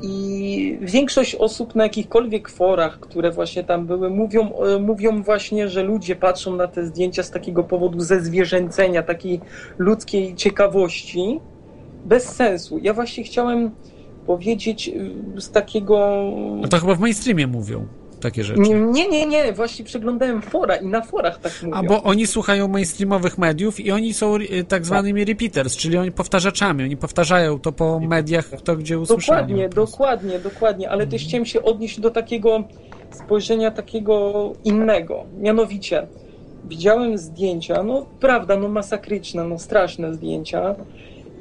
i większość osób na jakichkolwiek forach, które właśnie tam były, mówią, e, mówią właśnie, że ludzie patrzą na te zdjęcia z takiego powodu zezwierzęcenia, takiej ludzkiej ciekawości, bez sensu. Ja właśnie chciałem powiedzieć y, z takiego... No to chyba w mainstreamie mówią takie rzeczy. Nie, nie, nie, właśnie przeglądałem fora i na forach tak mówią. A bo oni słuchają mainstreamowych mediów i oni są y, tak zwanymi repeaters, czyli oni powtarzaczami, oni powtarzają to po mediach, to gdzie usłyszeli. Dokładnie, dokładnie, dokładnie, ale też chciałem się odnieść do takiego spojrzenia takiego innego. Mianowicie, widziałem zdjęcia, no prawda, no masakryczne, no straszne zdjęcia,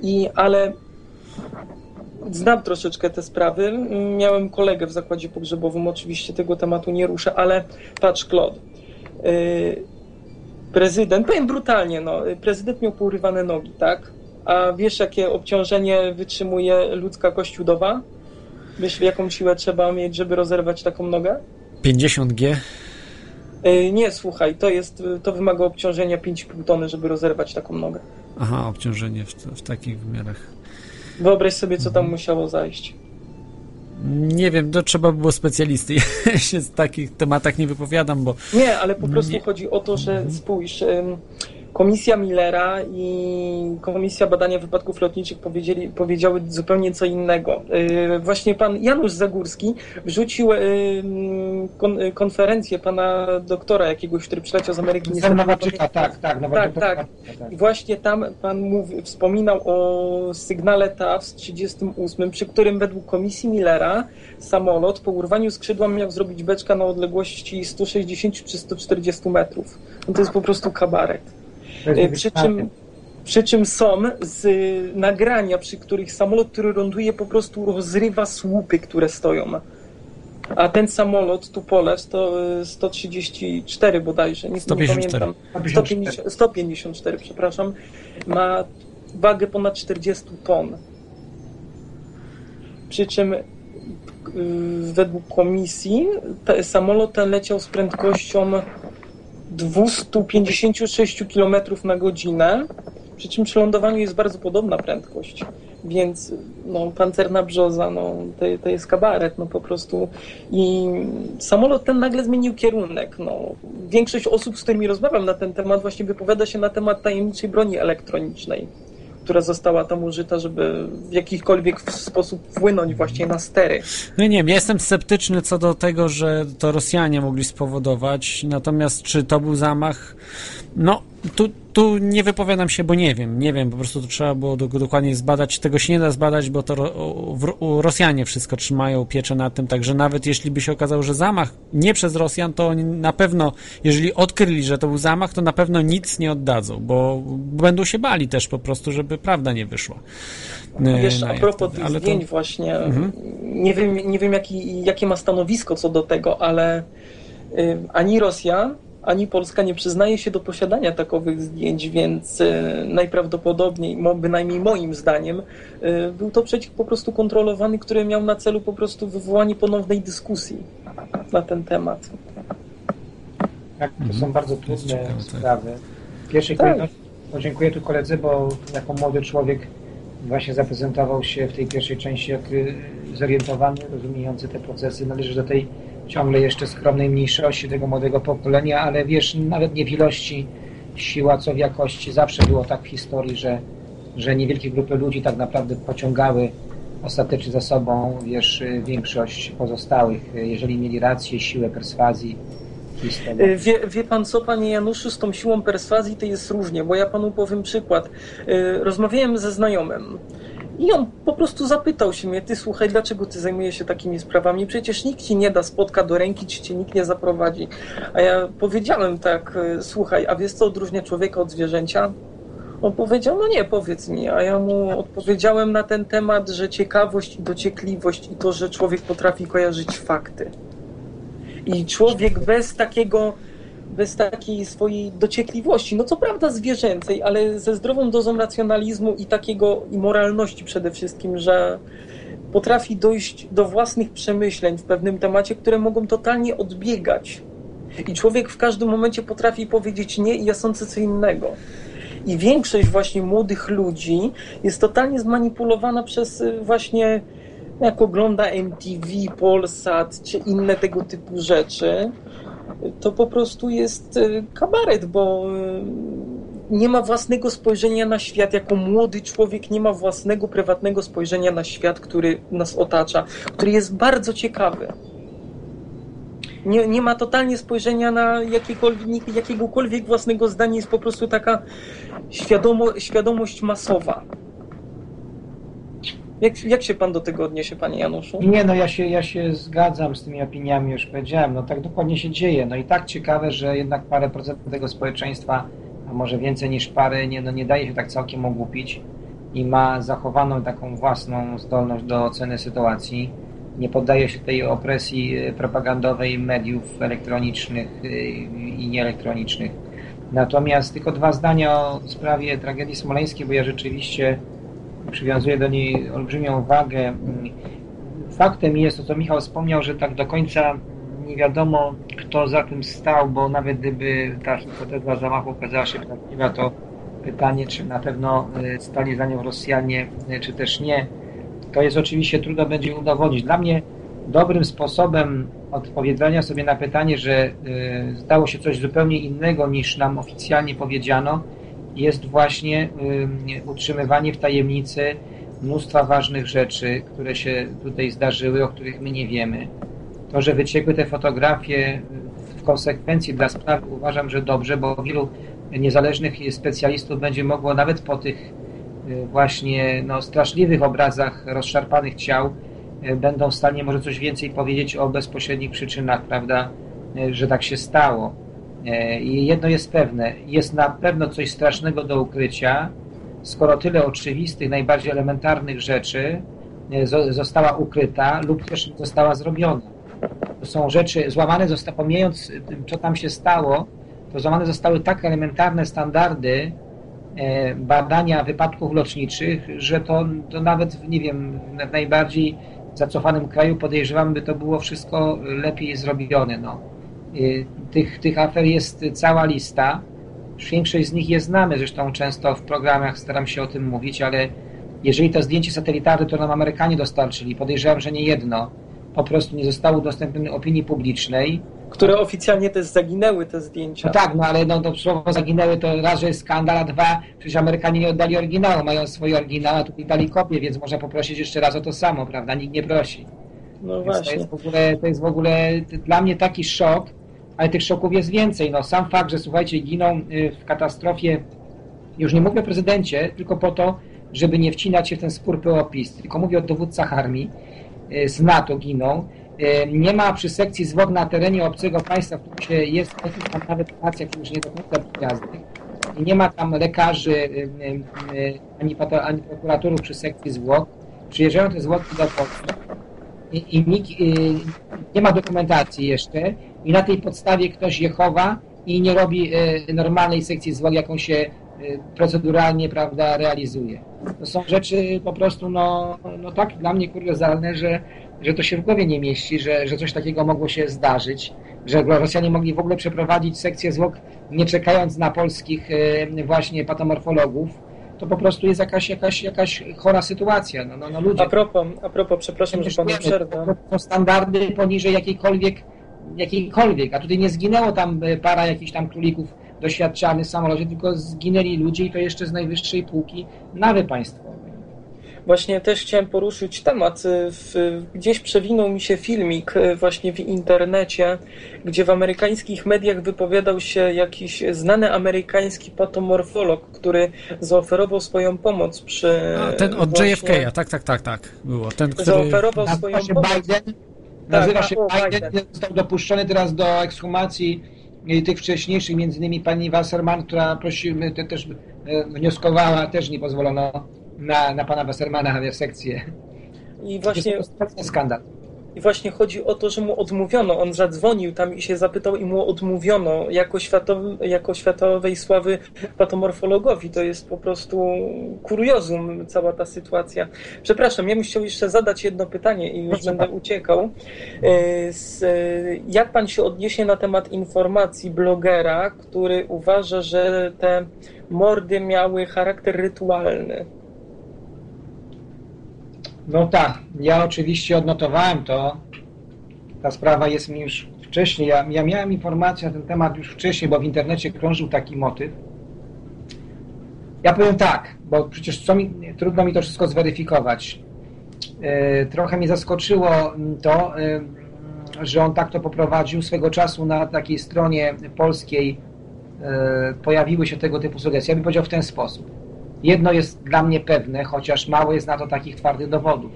i ale znam troszeczkę te sprawy. Miałem kolegę w zakładzie pogrzebowym, oczywiście tego tematu nie ruszę, ale patrz, Claude. Yy, prezydent, powiem brutalnie, no, prezydent miał pourywane nogi, tak? A wiesz, jakie obciążenie wytrzymuje ludzka kościudowa? Wiesz, jaką siłę trzeba mieć, żeby rozerwać taką nogę? 50G. Yy, nie, słuchaj, to jest, to wymaga obciążenia 5,5 tony, żeby rozerwać taką nogę. Aha, obciążenie w, w takich wymiarach. Wyobraź sobie, co tam musiało zajść. Nie wiem, to trzeba by było specjalisty. Ja się z takich tematach nie wypowiadam, bo Nie, ale po prostu Nie. chodzi o to, że spójrz, Komisja Millera i Komisja Badania Wypadków Lotniczych powiedzieli, powiedziały zupełnie co innego. Yy, Właśnie pan Janusz Zagórski wrzucił kon, konferencję pana doktora jakiegoś, który przyleciał z Ameryki. Sam niestety nie Nowaczyka, pamiętam. tak, tak, Nowaczyka, tak. tak. I właśnie tam pan mówi, wspominał o sygnale TAW z 38, przy którym według komisji Millera samolot po urwaniu skrzydła miał zrobić beczka na odległości 160 czy 140 metrów. No to jest po prostu kabaret. E, Przy czym, przy czym są z nagrania, przy których samolot, który ląduje, po prostu rozrywa słupy, które stoją. A ten samolot, Tupolew, to 134 bodajże, nie, 154. nie pamiętam. 150, 154, przepraszam, ma wagę ponad 40 ton. Przy czym y, według komisji te, samolot ten leciał z prędkością 256 km na godzinę, przy czym przy lądowaniu jest bardzo podobna prędkość. Więc no, pancerna brzoza, no, to, to jest kabaret, no po prostu. I samolot ten nagle zmienił kierunek. No. Większość osób, z którymi rozmawiam na ten temat, właśnie wypowiada się na temat tajemniczej broni elektronicznej, która została tam użyta, żeby w jakikolwiek sposób wpłynąć właśnie na stery. No nie wiem, ja jestem sceptyczny co do tego, że to Rosjanie mogli spowodować, natomiast czy to był zamach, no tu, tu nie wypowiadam się, bo nie wiem, nie wiem, po prostu to trzeba było do, dokładnie zbadać, tego się nie da zbadać, bo to ro, Rosjanie wszystko trzymają pieczę nad tym, także nawet jeśli by się okazało, że zamach nie przez Rosjan, to oni na pewno, jeżeli odkryli, że to był zamach, to na pewno nic nie oddadzą, bo będą się bali też po prostu, żeby prawda nie wyszła. E, Wiesz, a propos tych zdjęć to... właśnie, mhm. nie wiem, nie wiem jaki, jakie ma stanowisko co do tego, ale y, ani Rosja, ani Polska nie przyznaje się do posiadania takowych zdjęć, więc e, najprawdopodobniej, bynajmniej moim zdaniem, e, był to przeciek po prostu kontrolowany, który miał na celu po prostu wywołanie ponownej dyskusji na ten temat. Tak, to są bardzo trudne tak. sprawy. W pierwszej tak. kolejności podziękuję tu koledze, bo jako młody człowiek właśnie zaprezentował się w tej pierwszej części jak zorientowany, rozumiejący te procesy. Należy do tej ciągle jeszcze skromnej mniejszości tego młodego pokolenia, ale wiesz, nawet nie w ilości siła, co w jakości. Zawsze było tak w historii, że, że niewielkie grupy ludzi tak naprawdę pociągały ostatecznie za sobą, wiesz, większość pozostałych, jeżeli mieli rację, siłę perswazji. Y, wie, wie, pan co, panie Januszu, z tą siłą perswazji to jest różnie, bo ja panu powiem przykład. Y, rozmawiałem ze znajomym i on po prostu zapytał się mnie, ty słuchaj, dlaczego ty zajmujesz się takimi sprawami? Przecież nikt ci nie da spotka do ręki, czy cię nikt nie zaprowadzi. A ja powiedziałem tak, e, słuchaj, a wiesz co odróżnia człowieka od zwierzęcia? On powiedział, no nie, powiedz mi. A ja mu odpowiedziałem na ten temat, że ciekawość i dociekliwość i to, że człowiek potrafi kojarzyć fakty. I człowiek bez takiego bez takiej swojej dociekliwości, no co prawda zwierzęcej, ale ze zdrową dozą racjonalizmu i takiego i moralności przede wszystkim, że potrafi dojść do własnych przemyśleń w pewnym temacie, które mogą totalnie odbiegać. I człowiek w każdym momencie potrafi powiedzieć nie i ja sądzę co innego. I większość właśnie młodych ludzi jest totalnie zmanipulowana przez y, właśnie jak ogląda MTV, Polsat czy inne tego typu rzeczy, to po prostu jest e, kabaret, bo e, nie ma własnego spojrzenia na świat. Jako młody człowiek nie ma własnego, prywatnego spojrzenia na świat, który nas otacza, który jest bardzo ciekawy. Nie, nie ma totalnie spojrzenia na jakiekolwiek, jakiegokolwiek własnego zdania, jest po prostu taka świadomo, świadomość masowa. Jak, jak się pan do tego odniesie, panie Januszu? Nie, no ja się, ja się zgadzam z tymi opiniami, już powiedziałem, no tak dokładnie się dzieje. No i tak ciekawe, że jednak parę procent tego społeczeństwa, a może więcej niż parę, nie, no nie daje się tak całkiem ogłupić i ma zachowaną taką własną zdolność do oceny sytuacji. Nie poddaje się tej opresji propagandowej mediów elektronicznych y, i nieelektronicznych. Natomiast tylko dwa zdania o sprawie tragedii smoleńskiej, bo ja rzeczywiście przywiązuje do niej olbrzymią wagę. Faktem jest to, co Michał wspomniał, że tak do końca nie wiadomo, kto za tym stał, bo nawet gdyby ta hipoteza zamachu okazała się prawdziwa, to pytanie, czy na pewno y, stali za nią Rosjanie, y, czy też nie, to jest oczywiście trudno będzie udowodnić. Dla mnie dobrym sposobem odpowiedzenia sobie na pytanie, że zdało y, się coś zupełnie innego niż nam oficjalnie powiedziano, jest właśnie utrzymywanie w tajemnicy mnóstwa ważnych rzeczy, które się tutaj zdarzyły, o których my nie wiemy. To, że wyciekły te fotografie w konsekwencji dla sprawy uważam, że dobrze, bo wielu niezależnych specjalistów będzie mogło nawet po tych y, właśnie no, straszliwych obrazach rozszarpanych ciał y, będą w stanie może coś więcej powiedzieć o bezpośrednich przyczynach, prawda, y, że tak się stało. E, I jedno jest pewne, jest na pewno coś strasznego do ukrycia, skoro tyle oczywistych, najbardziej elementarnych rzeczy e, została ukryta lub też została zrobiona. To są rzeczy złamane, zosta, pomijając co tam się stało, to złamane zostały tak elementarne standardy e, badania wypadków lotniczych, że to, to nawet, nie wiem, w najbardziej zacofanym kraju podejrzewam, by to było wszystko lepiej zrobione. No. Y, tych, tych afer jest cała lista. Większość z nich je znamy, zresztą często w programach staram się o tym mówić, ale jeżeli to zdjęcie satelitarne to nam Amerykanie dostarczyli, podejrzewam, że nie jedno, po prostu nie zostało udostępnione opinii publicznej, które oficjalnie też zaginęły, te zdjęcia. No tak, no ale no, to słowo zaginęły to raz, że jest skandal, a dwa, przecież Amerykanie nie oddali oryginału, mają swoje oryginały, a tutaj dali kopię, więc można poprosić jeszcze raz o to samo, prawda? Nikt nie prosi. No Więc właśnie. To jest, w ogóle, to jest w ogóle dla mnie taki szok, ale tych szoków jest więcej. No, sam fakt, że słuchajcie, giną y, w katastrofie, już nie mówię o prezydencie, tylko po to, żeby nie wcinać się w ten spór PO-PiS, tylko mówię o dowódcach armii y, z NATO giną. Y, Nie ma przy sekcji zwłok na terenie obcego państwa, w którym się jest tam nawet nacja, w już nie do końca przyjaznych. I nie ma tam lekarzy ani, ani prokuratorów przy sekcji zwłok. Przyjeżdżają te zwłoki do Polski i, i nikt, y, nie ma dokumentacji jeszcze i na tej podstawie ktoś je chowa i nie robi y, normalnej sekcji zwłok, jaką się y, proceduralnie prawda, realizuje. To są rzeczy po prostu no, no tak dla mnie kuriozalne, że, że to się w głowie nie mieści, że, że coś takiego mogło się zdarzyć, że Rosjanie mogli w ogóle przeprowadzić sekcję zwłok nie czekając na polskich właśnie patomorfologów. To po prostu jest jakaś, jakaś, jakaś chora sytuacja. No, no, no ludzie, A propos, a propos, przepraszam, że panu przerwę. to są standardy poniżej jakiejkolwiek, jakiejkolwiek, a tutaj nie zginęło tam e, para jakichś tam królików doświadczalnych w samolocie, tylko zginęli ludzie i to jeszcze z najwyższej półki nawy państwowej. Właśnie też chciałem poruszyć temat. W, gdzieś przewinął mi się filmik e, właśnie w internecie, gdzie w amerykańskich mediach wypowiadał się jakiś znany amerykański patomorfolog, który zaoferował swoją pomoc przy... A, ten od właśnie- JFK, tak, tak, tak, tak, było. Ten, który... Zaoferował swoją Nazywa się pomoc. Biden, nazywa Tak, się Biden, Biden. został dopuszczony teraz do ekshumacji e, tych wcześniejszych, między innymi pani Wasserman, która prosiła, te, też e, wnioskowała, też nie pozwolono na, na pana Wassermana w sekcję. I To właśnie, prostu skandal. I właśnie chodzi o to, że mu odmówiono. On zadzwonił tam i się zapytał, i mu odmówiono jako, światowy, jako światowej sławy patomorfologowi. To jest po prostu kuriozum, cała ta sytuacja. Przepraszam, ja bym chciał jeszcze zadać jedno pytanie i już Proszę będę uciekał. E, e, Jak pan się odniesie na temat informacji blogera, który uważa, że te mordy miały charakter rytualny? No tak, ja oczywiście odnotowałem to. Ta sprawa jest mi już wcześniej. Ja, ja miałem informację na ten temat już wcześniej, bo w internecie krążył taki motyw. Ja powiem tak, bo przecież co mi, trudno mi to wszystko zweryfikować. E, trochę mnie zaskoczyło to, e, że on tak to poprowadził. Swego czasu na takiej stronie polskiej e, pojawiły się tego typu sugestie. Ja bym powiedział w ten sposób. Jedno jest dla mnie pewne, chociaż mało jest na to takich twardych dowodów,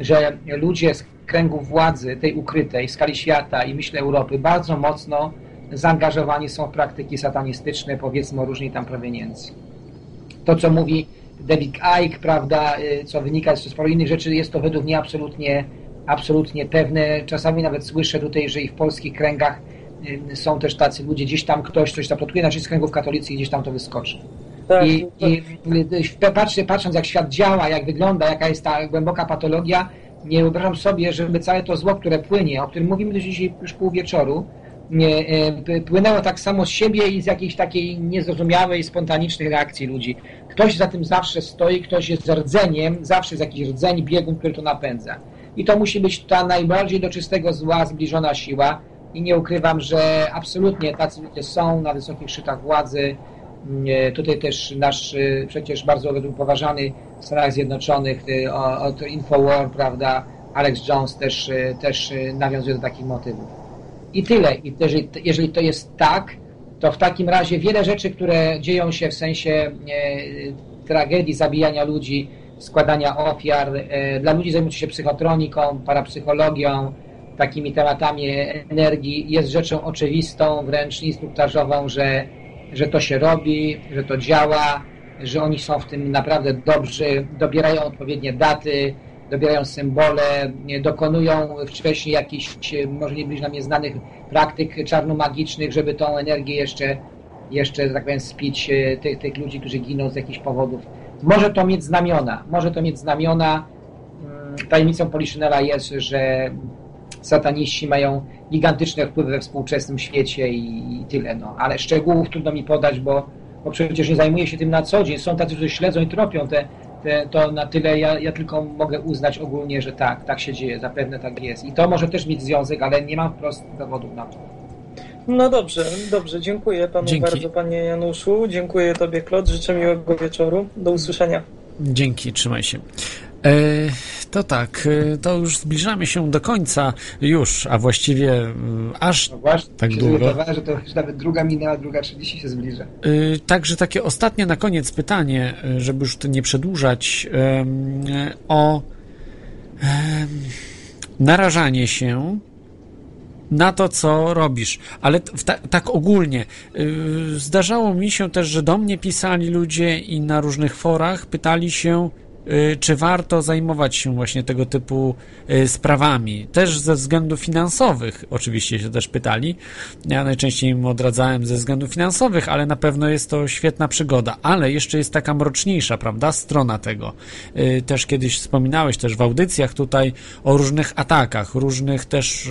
że ludzie z kręgów władzy, tej ukrytej, w skali świata i myślę Europy, bardzo mocno zaangażowani są w praktyki satanistyczne, powiedzmy o różnej tam proweniencji. To, co mówi David Icke, prawda, y, co wynika z sporo innych rzeczy, jest to według mnie absolutnie, absolutnie pewne. Czasami nawet słyszę tutaj, że i w polskich kręgach y, są też tacy ludzie, gdzieś tam ktoś coś zaplotuje, znaczy z kręgów katolickich gdzieś tam to wyskoczy. Tak, I, i patrzcie, patrząc jak świat działa, jak wygląda, jaka jest ta głęboka patologia, nie wyobrażam sobie, żeby całe to zło, które płynie, o którym mówimy dzisiaj już pół wieczoru, e, płynęło tak samo z siebie i z jakiejś takiej niezrozumiałej, spontanicznej reakcji ludzi. Ktoś za tym zawsze stoi, ktoś jest rdzeniem, zawsze jest jakiś rdzeń, biegun, który to napędza. I to musi być ta najbardziej do czystego zła zbliżona siła. I nie ukrywam, że absolutnie tacy ludzie są na wysokich szczytach władzy. Nie, Tutaj też nasz y, przecież bardzo upoważany w Stanach Zjednoczonych o- od Infowar, prawda, Alex Jones też, też nawiązuje do takich motywów. I tyle. I jeżeli, jeżeli to jest tak, to w takim razie wiele rzeczy, które dzieją się w sensie e, tragedii, zabijania ludzi, składania ofiar, e, dla ludzi zajmujących się psychotroniką, parapsychologią, takimi tematami energii, jest rzeczą oczywistą, wręcz instruktażową, że, że to się robi, że to działa, że oni są w tym naprawdę dobrzy, dobierają odpowiednie daty, dobierają symbole, dokonują wcześniej jakichś, może nie być nam nieznanych praktyk czarnomagicznych, żeby tą energię jeszcze, jeszcze tak powiem, spić e, tych, tych ludzi, którzy giną z jakichś powodów. Może to mieć znamiona, może to mieć znamiona. Mm, Tajemnicą Poliszynela jest, że sataniści mają gigantyczne wpływy we współczesnym świecie i, i tyle, no. Ale szczegółów trudno mi podać, bo, bo przecież nie zajmuję się tym na co dzień. Są tacy, którzy śledzą i tropią te, to na tyle ja, ja tylko mogę uznać ogólnie, że tak, tak się dzieje, zapewne tak jest. I to może też mieć związek, ale nie mam wprost dowodów na to. No dobrze, dobrze. Dziękuję panu Dzięki. bardzo, panie Januszu. Dziękuję tobie, Klot. Życzę miłego wieczoru. Do usłyszenia. Dzięki, trzymaj się. E, to tak, e, to już zbliżamy się do końca już, a właściwie aż No właśnie, Tak długo? zorientowałem, że to już nawet druga minęła, druga 30 się zbliża. Y, Także takie ostatnie na koniec pytanie, żeby już to nie przedłużać, o narażanie się na to, co robisz. Ale ta, tak ogólnie. Zdarzało mi się też, że do mnie pisali ludzie i na różnych forach pytali się, czy warto zajmować się właśnie tego typu y, sprawami. Też ze względów finansowych, oczywiście się też pytali. Ja najczęściej im odradzałem ze względów finansowych, ale na pewno jest to świetna przygoda. Ale jeszcze jest taka mroczniejsza, prawda, strona tego. Y, Też kiedyś wspominałeś też w audycjach tutaj o różnych atakach, różnych też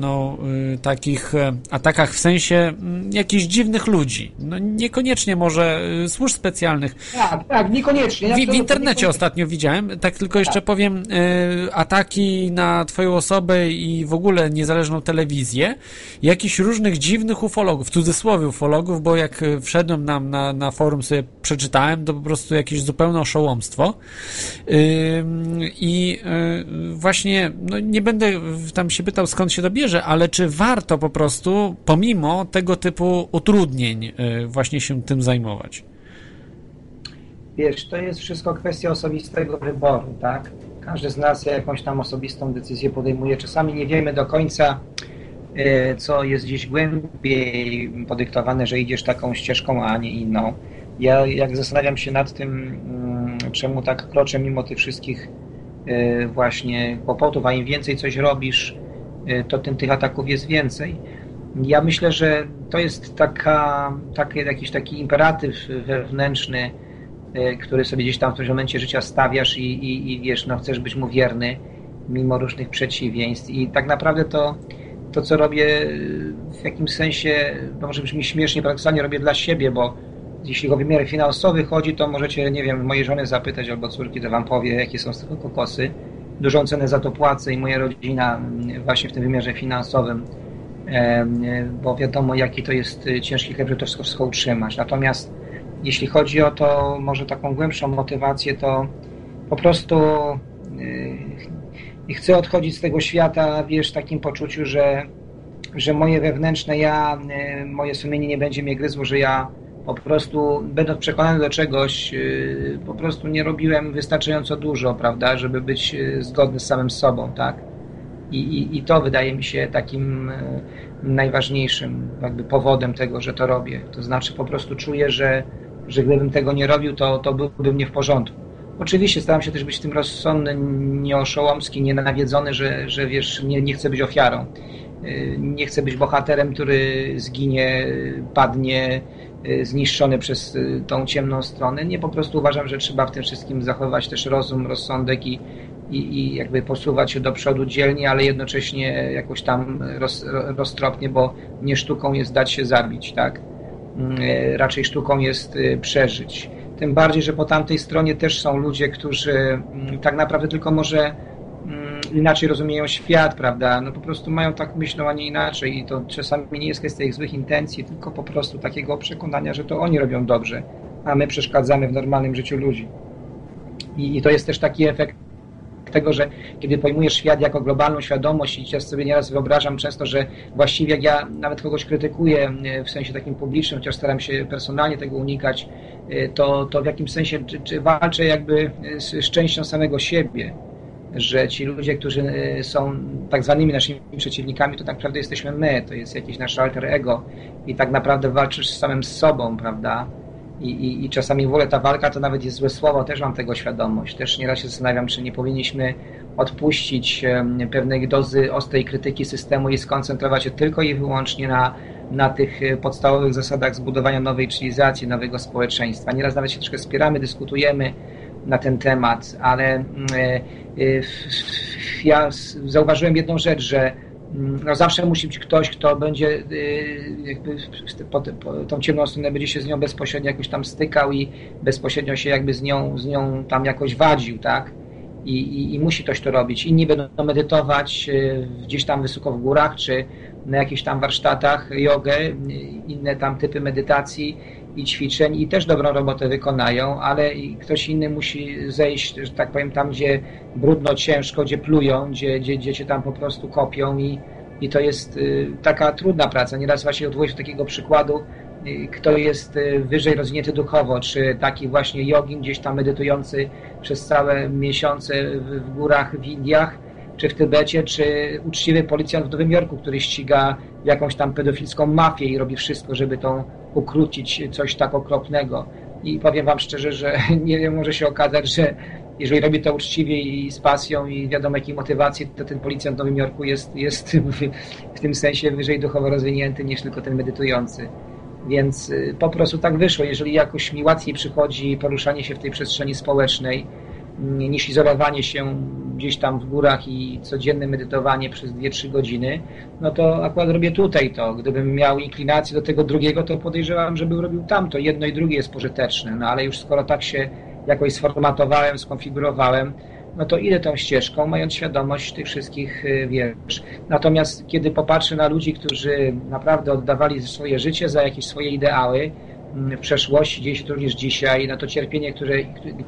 no, y, takich e, atakach w sensie mm, jakichś dziwnych ludzi. No, niekoniecznie może y, służb specjalnych, Tak, tak, niekoniecznie. Ja w, w absolutnie internecie ostatnio widziałem, tak tylko jeszcze powiem, e, ataki na twoją osobę i w ogóle niezależną telewizję, jakichś różnych dziwnych ufologów, w cudzysłowie ufologów, bo jak e, wszedłem nam na, na forum sobie przeczytałem, to po prostu jakieś zupełne oszołomstwo. I y, właśnie, no nie będę tam się pytał skąd się to bierze, ale czy warto po prostu, pomimo tego typu utrudnień, y, właśnie się tym zajmować? Wiesz, to jest wszystko kwestia osobistego wyboru, tak? Każdy z nas jakąś tam osobistą decyzję podejmuje. Czasami nie wiemy do końca, e, co jest gdzieś głębiej podyktowane, że idziesz taką ścieżką, a nie inną. Ja jak zastanawiam się nad tym, mm, czemu tak kroczę mimo tych wszystkich e, właśnie kłopotów, a im więcej coś robisz, e, to tym tych ataków jest więcej. Ja myślę, że to jest taka, taki, jakiś taki imperatyw wewnętrzny, który sobie gdzieś tam w którymś momencie życia stawiasz i, i, i wiesz, no chcesz być mu wierny mimo różnych przeciwieństw i tak naprawdę to, to co robię y, w jakimś sensie, no może brzmi śmiesznie, paradoksalnie robię dla siebie, bo jeśli o wymiary finansowy chodzi, to możecie, nie wiem, mojej żony zapytać albo córki, to wam powie, jakie są z tego kokosy. Dużą cenę za to płacę i moja rodzina mm, właśnie w tym wymiarze finansowym bo wiadomo, jaki to jest y, ciężki chleb, żeby to wszystko utrzymać. Natomiast jeśli chodzi o to, może taką głębszą motywację, to po prostu yy, chcę odchodzić z tego świata, wiesz, w takim poczuciu, że, że moje wewnętrzne ja, yy, moje sumienie nie będzie mnie gryzło, że ja po prostu, będąc przekonany do czegoś, yy, po prostu nie robiłem wystarczająco dużo, prawda, żeby być yy, zgodny z samym sobą, tak? I, i, I to wydaje mi się takim e, najważniejszym jakby powodem tego, że to robię. To znaczy po prostu czuję, że, że gdybym tego nie robił, to, to byłbym nie w porządku. Oczywiście staram się też być tym rozsądny, nieoszołomski, nienawiedzony, że, że wiesz, nie, nie chcę być ofiarą. E, Nie chcę być bohaterem, który zginie, padnie, e, zniszczony przez e, tą ciemną stronę. Nie, po prostu uważam, że trzeba w tym wszystkim zachować też rozum, rozsądek i, i, i jakby posuwać się do przodu dzielnie, ale jednocześnie jakoś tam roz, roztropnie, bo nie sztuką jest dać się zabić, tak? E, Raczej sztuką jest e, przeżyć. Tym bardziej, że po tamtej stronie też są ludzie, którzy mm, tak naprawdę tylko może mm, inaczej rozumieją świat, prawda? No po prostu mają tak myślą, a nie inaczej i to czasami nie jest kwestia ich złych intencji, tylko po prostu takiego przekonania, że to oni robią dobrze, a my przeszkadzamy w normalnym życiu ludzi. I, i to jest też taki efekt tego, że kiedy pojmujesz świat jako globalną świadomość i ja sobie nieraz wyobrażam często, że właściwie jak ja nawet kogoś krytykuję e, w sensie takim publicznym, chociaż staram się personalnie tego unikać, e, to, to w jakimś sensie czy, czy walczę jakby z szczęścią samego siebie, że ci ludzie, którzy e, są tak zwanymi naszymi przeciwnikami, to tak naprawdę jesteśmy my, to jest jakiś nasz alter ego i tak naprawdę walczysz z samym sobą, prawda? I, i, I czasami w ogóle ta walka to nawet jest złe słowo, też mam tego świadomość. Też nieraz się zastanawiam, czy nie powinniśmy odpuścić pewnej dozy ostrej krytyki systemu i skoncentrować się tylko i wyłącznie na, na tych e, podstawowych zasadach zbudowania nowej cywilizacji, nowego społeczeństwa. Nieraz nawet się troszkę spieramy, dyskutujemy na ten temat, ale mm, e, e, ja zauważyłem jedną rzecz, że no zawsze musi być ktoś, kto będzie y, jakby po, po, tą ciemną stronę będzie się z nią bezpośrednio jakoś tam stykał i bezpośrednio się jakby z nią, z nią tam jakoś wadził, tak? I, i, i musi ktoś to robić. Inni będą medytować y, gdzieś tam wysoko w górach, czy na jakichś tam warsztatach jogę, inne tam typy medytacji i ćwiczeń i też dobrą robotę wykonają, ale ktoś inny musi zejść, że tak powiem, tam, gdzie brudno, ciężko, gdzie plują, gdzie, gdzie, gdzie cię tam po prostu kopią i, i to jest y, taka trudna praca. Nieraz właśnie odwołuję takiego przykładu, y, kto jest y, wyżej rozwinięty duchowo, czy taki właśnie jogin gdzieś tam medytujący przez całe miesiące w górach w Indiach, czy w Tybecie, czy uczciwy policjant w Nowym Jorku, który ściga jakąś tam pedofilską mafię i robi wszystko, żeby tą ukrócić coś tak okropnego. I powiem Wam szczerze, że nie wiem, może się okazać, że jeżeli robi to uczciwie i z pasją i wiadomo jakiej motywacji, to ten policjant w Nowym Jorku jest, jest w, tym sensie wyżej duchowo rozwinięty niż tylko ten medytujący. Więc y, po prostu tak wyszło. Jeżeli jakoś mi łatwiej przychodzi poruszanie się w tej przestrzeni społecznej, niż izolowanie się gdzieś tam w górach i codzienne medytowanie przez 2-3 godziny, no to akurat robię tutaj to. Gdybym miał inklinację do tego drugiego, to podejrzewam, żebym robił tamto. Jedno i drugie jest pożyteczne, no ale już skoro tak się jakoś sformatowałem, skonfigurowałem, no to idę tą ścieżką, mając świadomość tych wszystkich y, wiesz. Natomiast kiedy popatrzę na ludzi, którzy naprawdę oddawali swoje życie za jakieś swoje ideały, przeszłości, to również dzisiaj, na to cierpienie, które,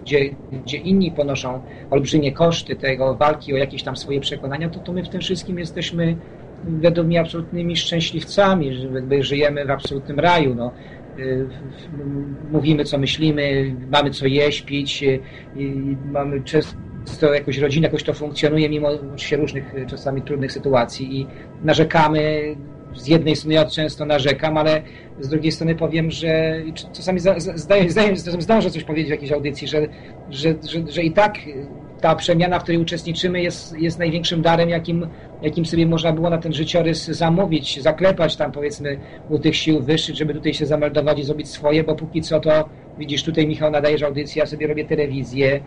gdzie, gdzie inni ponoszą olbrzymie koszty tego walki o jakieś tam swoje przekonania, to, to my w tym wszystkim jesteśmy według mnie absolutnymi szczęśliwcami, że jakby żyjemy w absolutnym raju. No. Y, mówimy, co myślimy, mamy co jeść, pić, y, mamy często jakoś rodzinę, jakoś to funkcjonuje, mimo się różnych czasami trudnych sytuacji i narzekamy z jednej strony ja często narzekam, ale z drugiej strony powiem, że czasami zdaję, zdaję, zdążę coś powiedzieć w jakiejś audycji, że, że, że, że i tak ta przemiana, w której uczestniczymy, jest, jest największym darem, jakim, jakim sobie można było na ten życiorys zamówić, zaklepać tam powiedzmy u tych sił wyższych, żeby tutaj się zameldować i zrobić swoje, bo póki co to widzisz, tutaj Michał nadajesz audycję, ja sobie robię telewizję,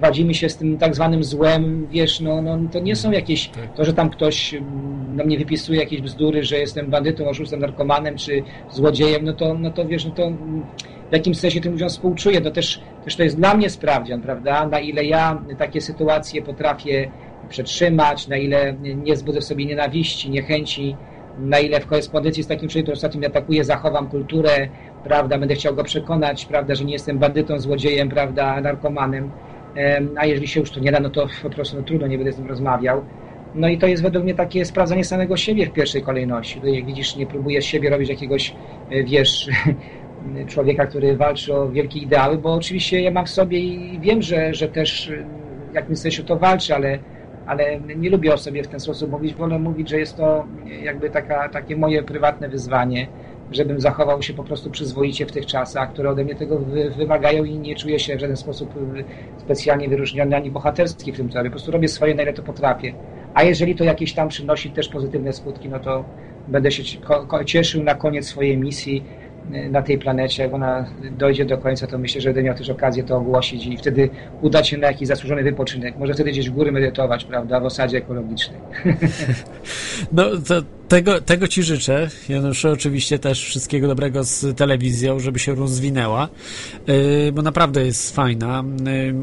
wadzimy się z tym tak zwanym złem, wiesz, no, no to nie są jakieś, tak. to, że tam ktoś mm, na mnie wypisuje jakieś bzdury, że jestem bandytą, oszustem, narkomanem czy złodziejem, no to, no to wiesz, no to w jakimś sensie tym ludziom współczuję, to też, też to jest dla mnie sprawdzian, prawda, na ile ja takie sytuacje potrafię przetrzymać, na ile nie zbudzę w sobie nienawiści, niechęci, na ile w korespondencji z takim człowiekiem, który ostatnio mnie atakuje, zachowam kulturę, prawda, będę chciał go przekonać, prawda, że nie jestem bandytą, złodziejem, prawda, narkomanem, a jeżeli się już to nie da, no to po prostu no, trudno, nie będę z nim rozmawiał. No i to jest według mnie takie sprawdzanie samego siebie w pierwszej kolejności. Tutaj jak widzisz, nie próbuję z siebie robić jakiegoś, e, wiesz, człowieka, który walczy o wielkie ideały, bo oczywiście ja mam w sobie i wiem, że, że też w jakimś sensie to walczy, ale, ale nie lubię o sobie w ten sposób mówić, wolę mówić, że jest to jakby taka, takie moje prywatne wyzwanie, żebym zachował się po prostu przyzwoicie w tych czasach, które ode mnie tego wymagają i nie czuję się w żaden sposób y, specjalnie wyróżniony ani bohaterski w tym celu. Po prostu robię swoje, na ile to potrafię. A jeżeli to jakieś tam przynosi też pozytywne skutki, no to będę się cieszył na koniec swojej misji na tej planecie, jak ona dojdzie do końca, to myślę, że będę miał też okazję to ogłosić i wtedy udać się na jakiś zasłużony wypoczynek. Może wtedy gdzieś w góry medytować, prawda, w osadzie ekologicznej. No, to tego, tego Ci życzę, Januszu, oczywiście też wszystkiego dobrego z telewizją, żeby się rozwinęła, yy, bo naprawdę jest fajna. Yy,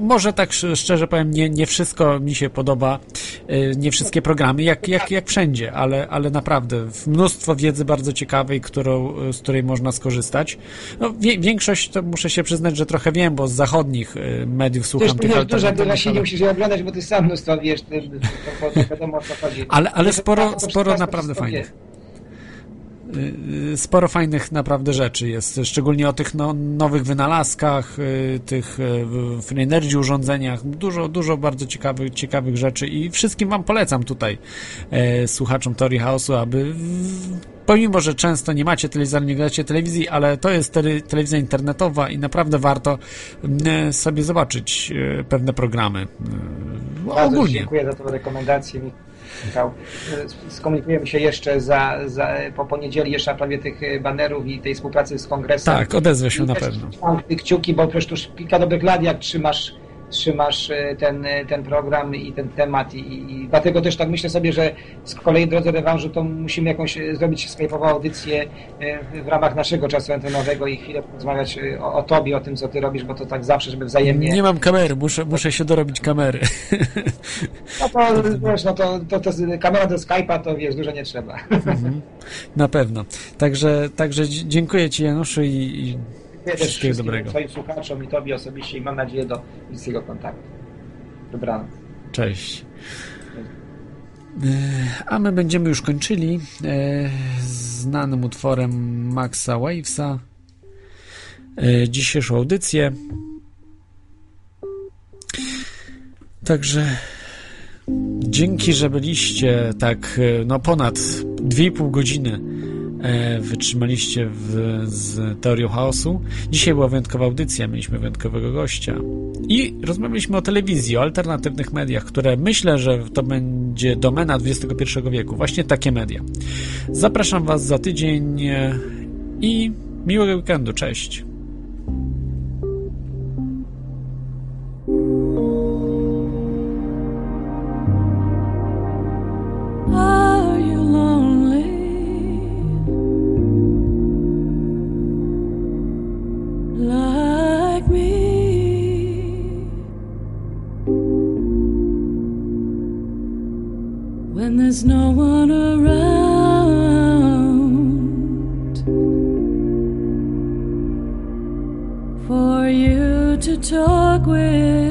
może tak szczerze powiem, nie, nie wszystko mi się podoba, yy, nie wszystkie programy, jak, jak, jak wszędzie, ale, ale naprawdę mnóstwo wiedzy bardzo ciekawej, którą, z której można skorzystać. No, większość to muszę się przyznać, że trochę wiem, bo z zachodnich mediów słucham Też tych duża była się nie musisz oglądać, bo ty sam mnóstwo wiesz, to, to, to, wiadomo o co chodzi. Ale, ale sporo, sporo naprawdę fajnych. Y, y, sporo fajnych naprawdę rzeczy jest, szczególnie o tych no, nowych wynalazkach, y, tych w Energy urządzeniach, dużo, dużo bardzo ciekawych, ciekawych rzeczy i wszystkim Wam polecam tutaj e, słuchaczom Tori House'u, aby pomimo, że często nie macie telewizora, nie gracie telewizji, ale to jest telewizja internetowa i naprawdę warto sobie zobaczyć pewne programy. Bardzo ogólnie. dziękuję za tę rekomendację. Michał. Skomunikujemy się jeszcze za, za, po poniedzieli jeszcze na prawie tych banerów i tej współpracy z kongresem. Tak, odezwę się I na pewno. Mam kciuki, bo przecież już kilka dobrych lat, jak trzymasz trzymasz e, ten, e, ten program i ten temat i, i dlatego też tak myślę sobie, że z kolei drodze rewanżu to musimy jakąś zrobić sklepową audycję w ramach naszego czasu antenowego i chwilę porozmawiać o, o tobie, o tym, co ty robisz, bo to tak zawsze, żeby wzajemnie... Nie mam kamery, muszę, muszę się dorobić kamery. No to, wiesz, no to, to, to kamera do Skype'a to wiesz, dużo nie trzeba. Mhm. Na pewno. Także, także dziękuję Ci Januszu i, wszystkiego dobrego. Twoim słuchaczom i Tobie osobiście i mam nadzieję do bliskiego kontaktu. Dobranoc. Cześć. E, a my będziemy już kończyli e, znanym utworem Maxa Wavesa e, dzisiejszą audycję. Także dzięki, że byliście tak no ponad 2,5 godziny wytrzymaliście w, z teorią chaosu. Dzisiaj była wyjątkowa audycja, mieliśmy wyjątkowego gościa. I rozmawialiśmy o telewizji, o alternatywnych mediach, które myślę, że to będzie domena XXI wieku. Właśnie takie media. Zapraszam Was za tydzień e, i miłego weekendu. Cześć. There's no one around for you to talk with.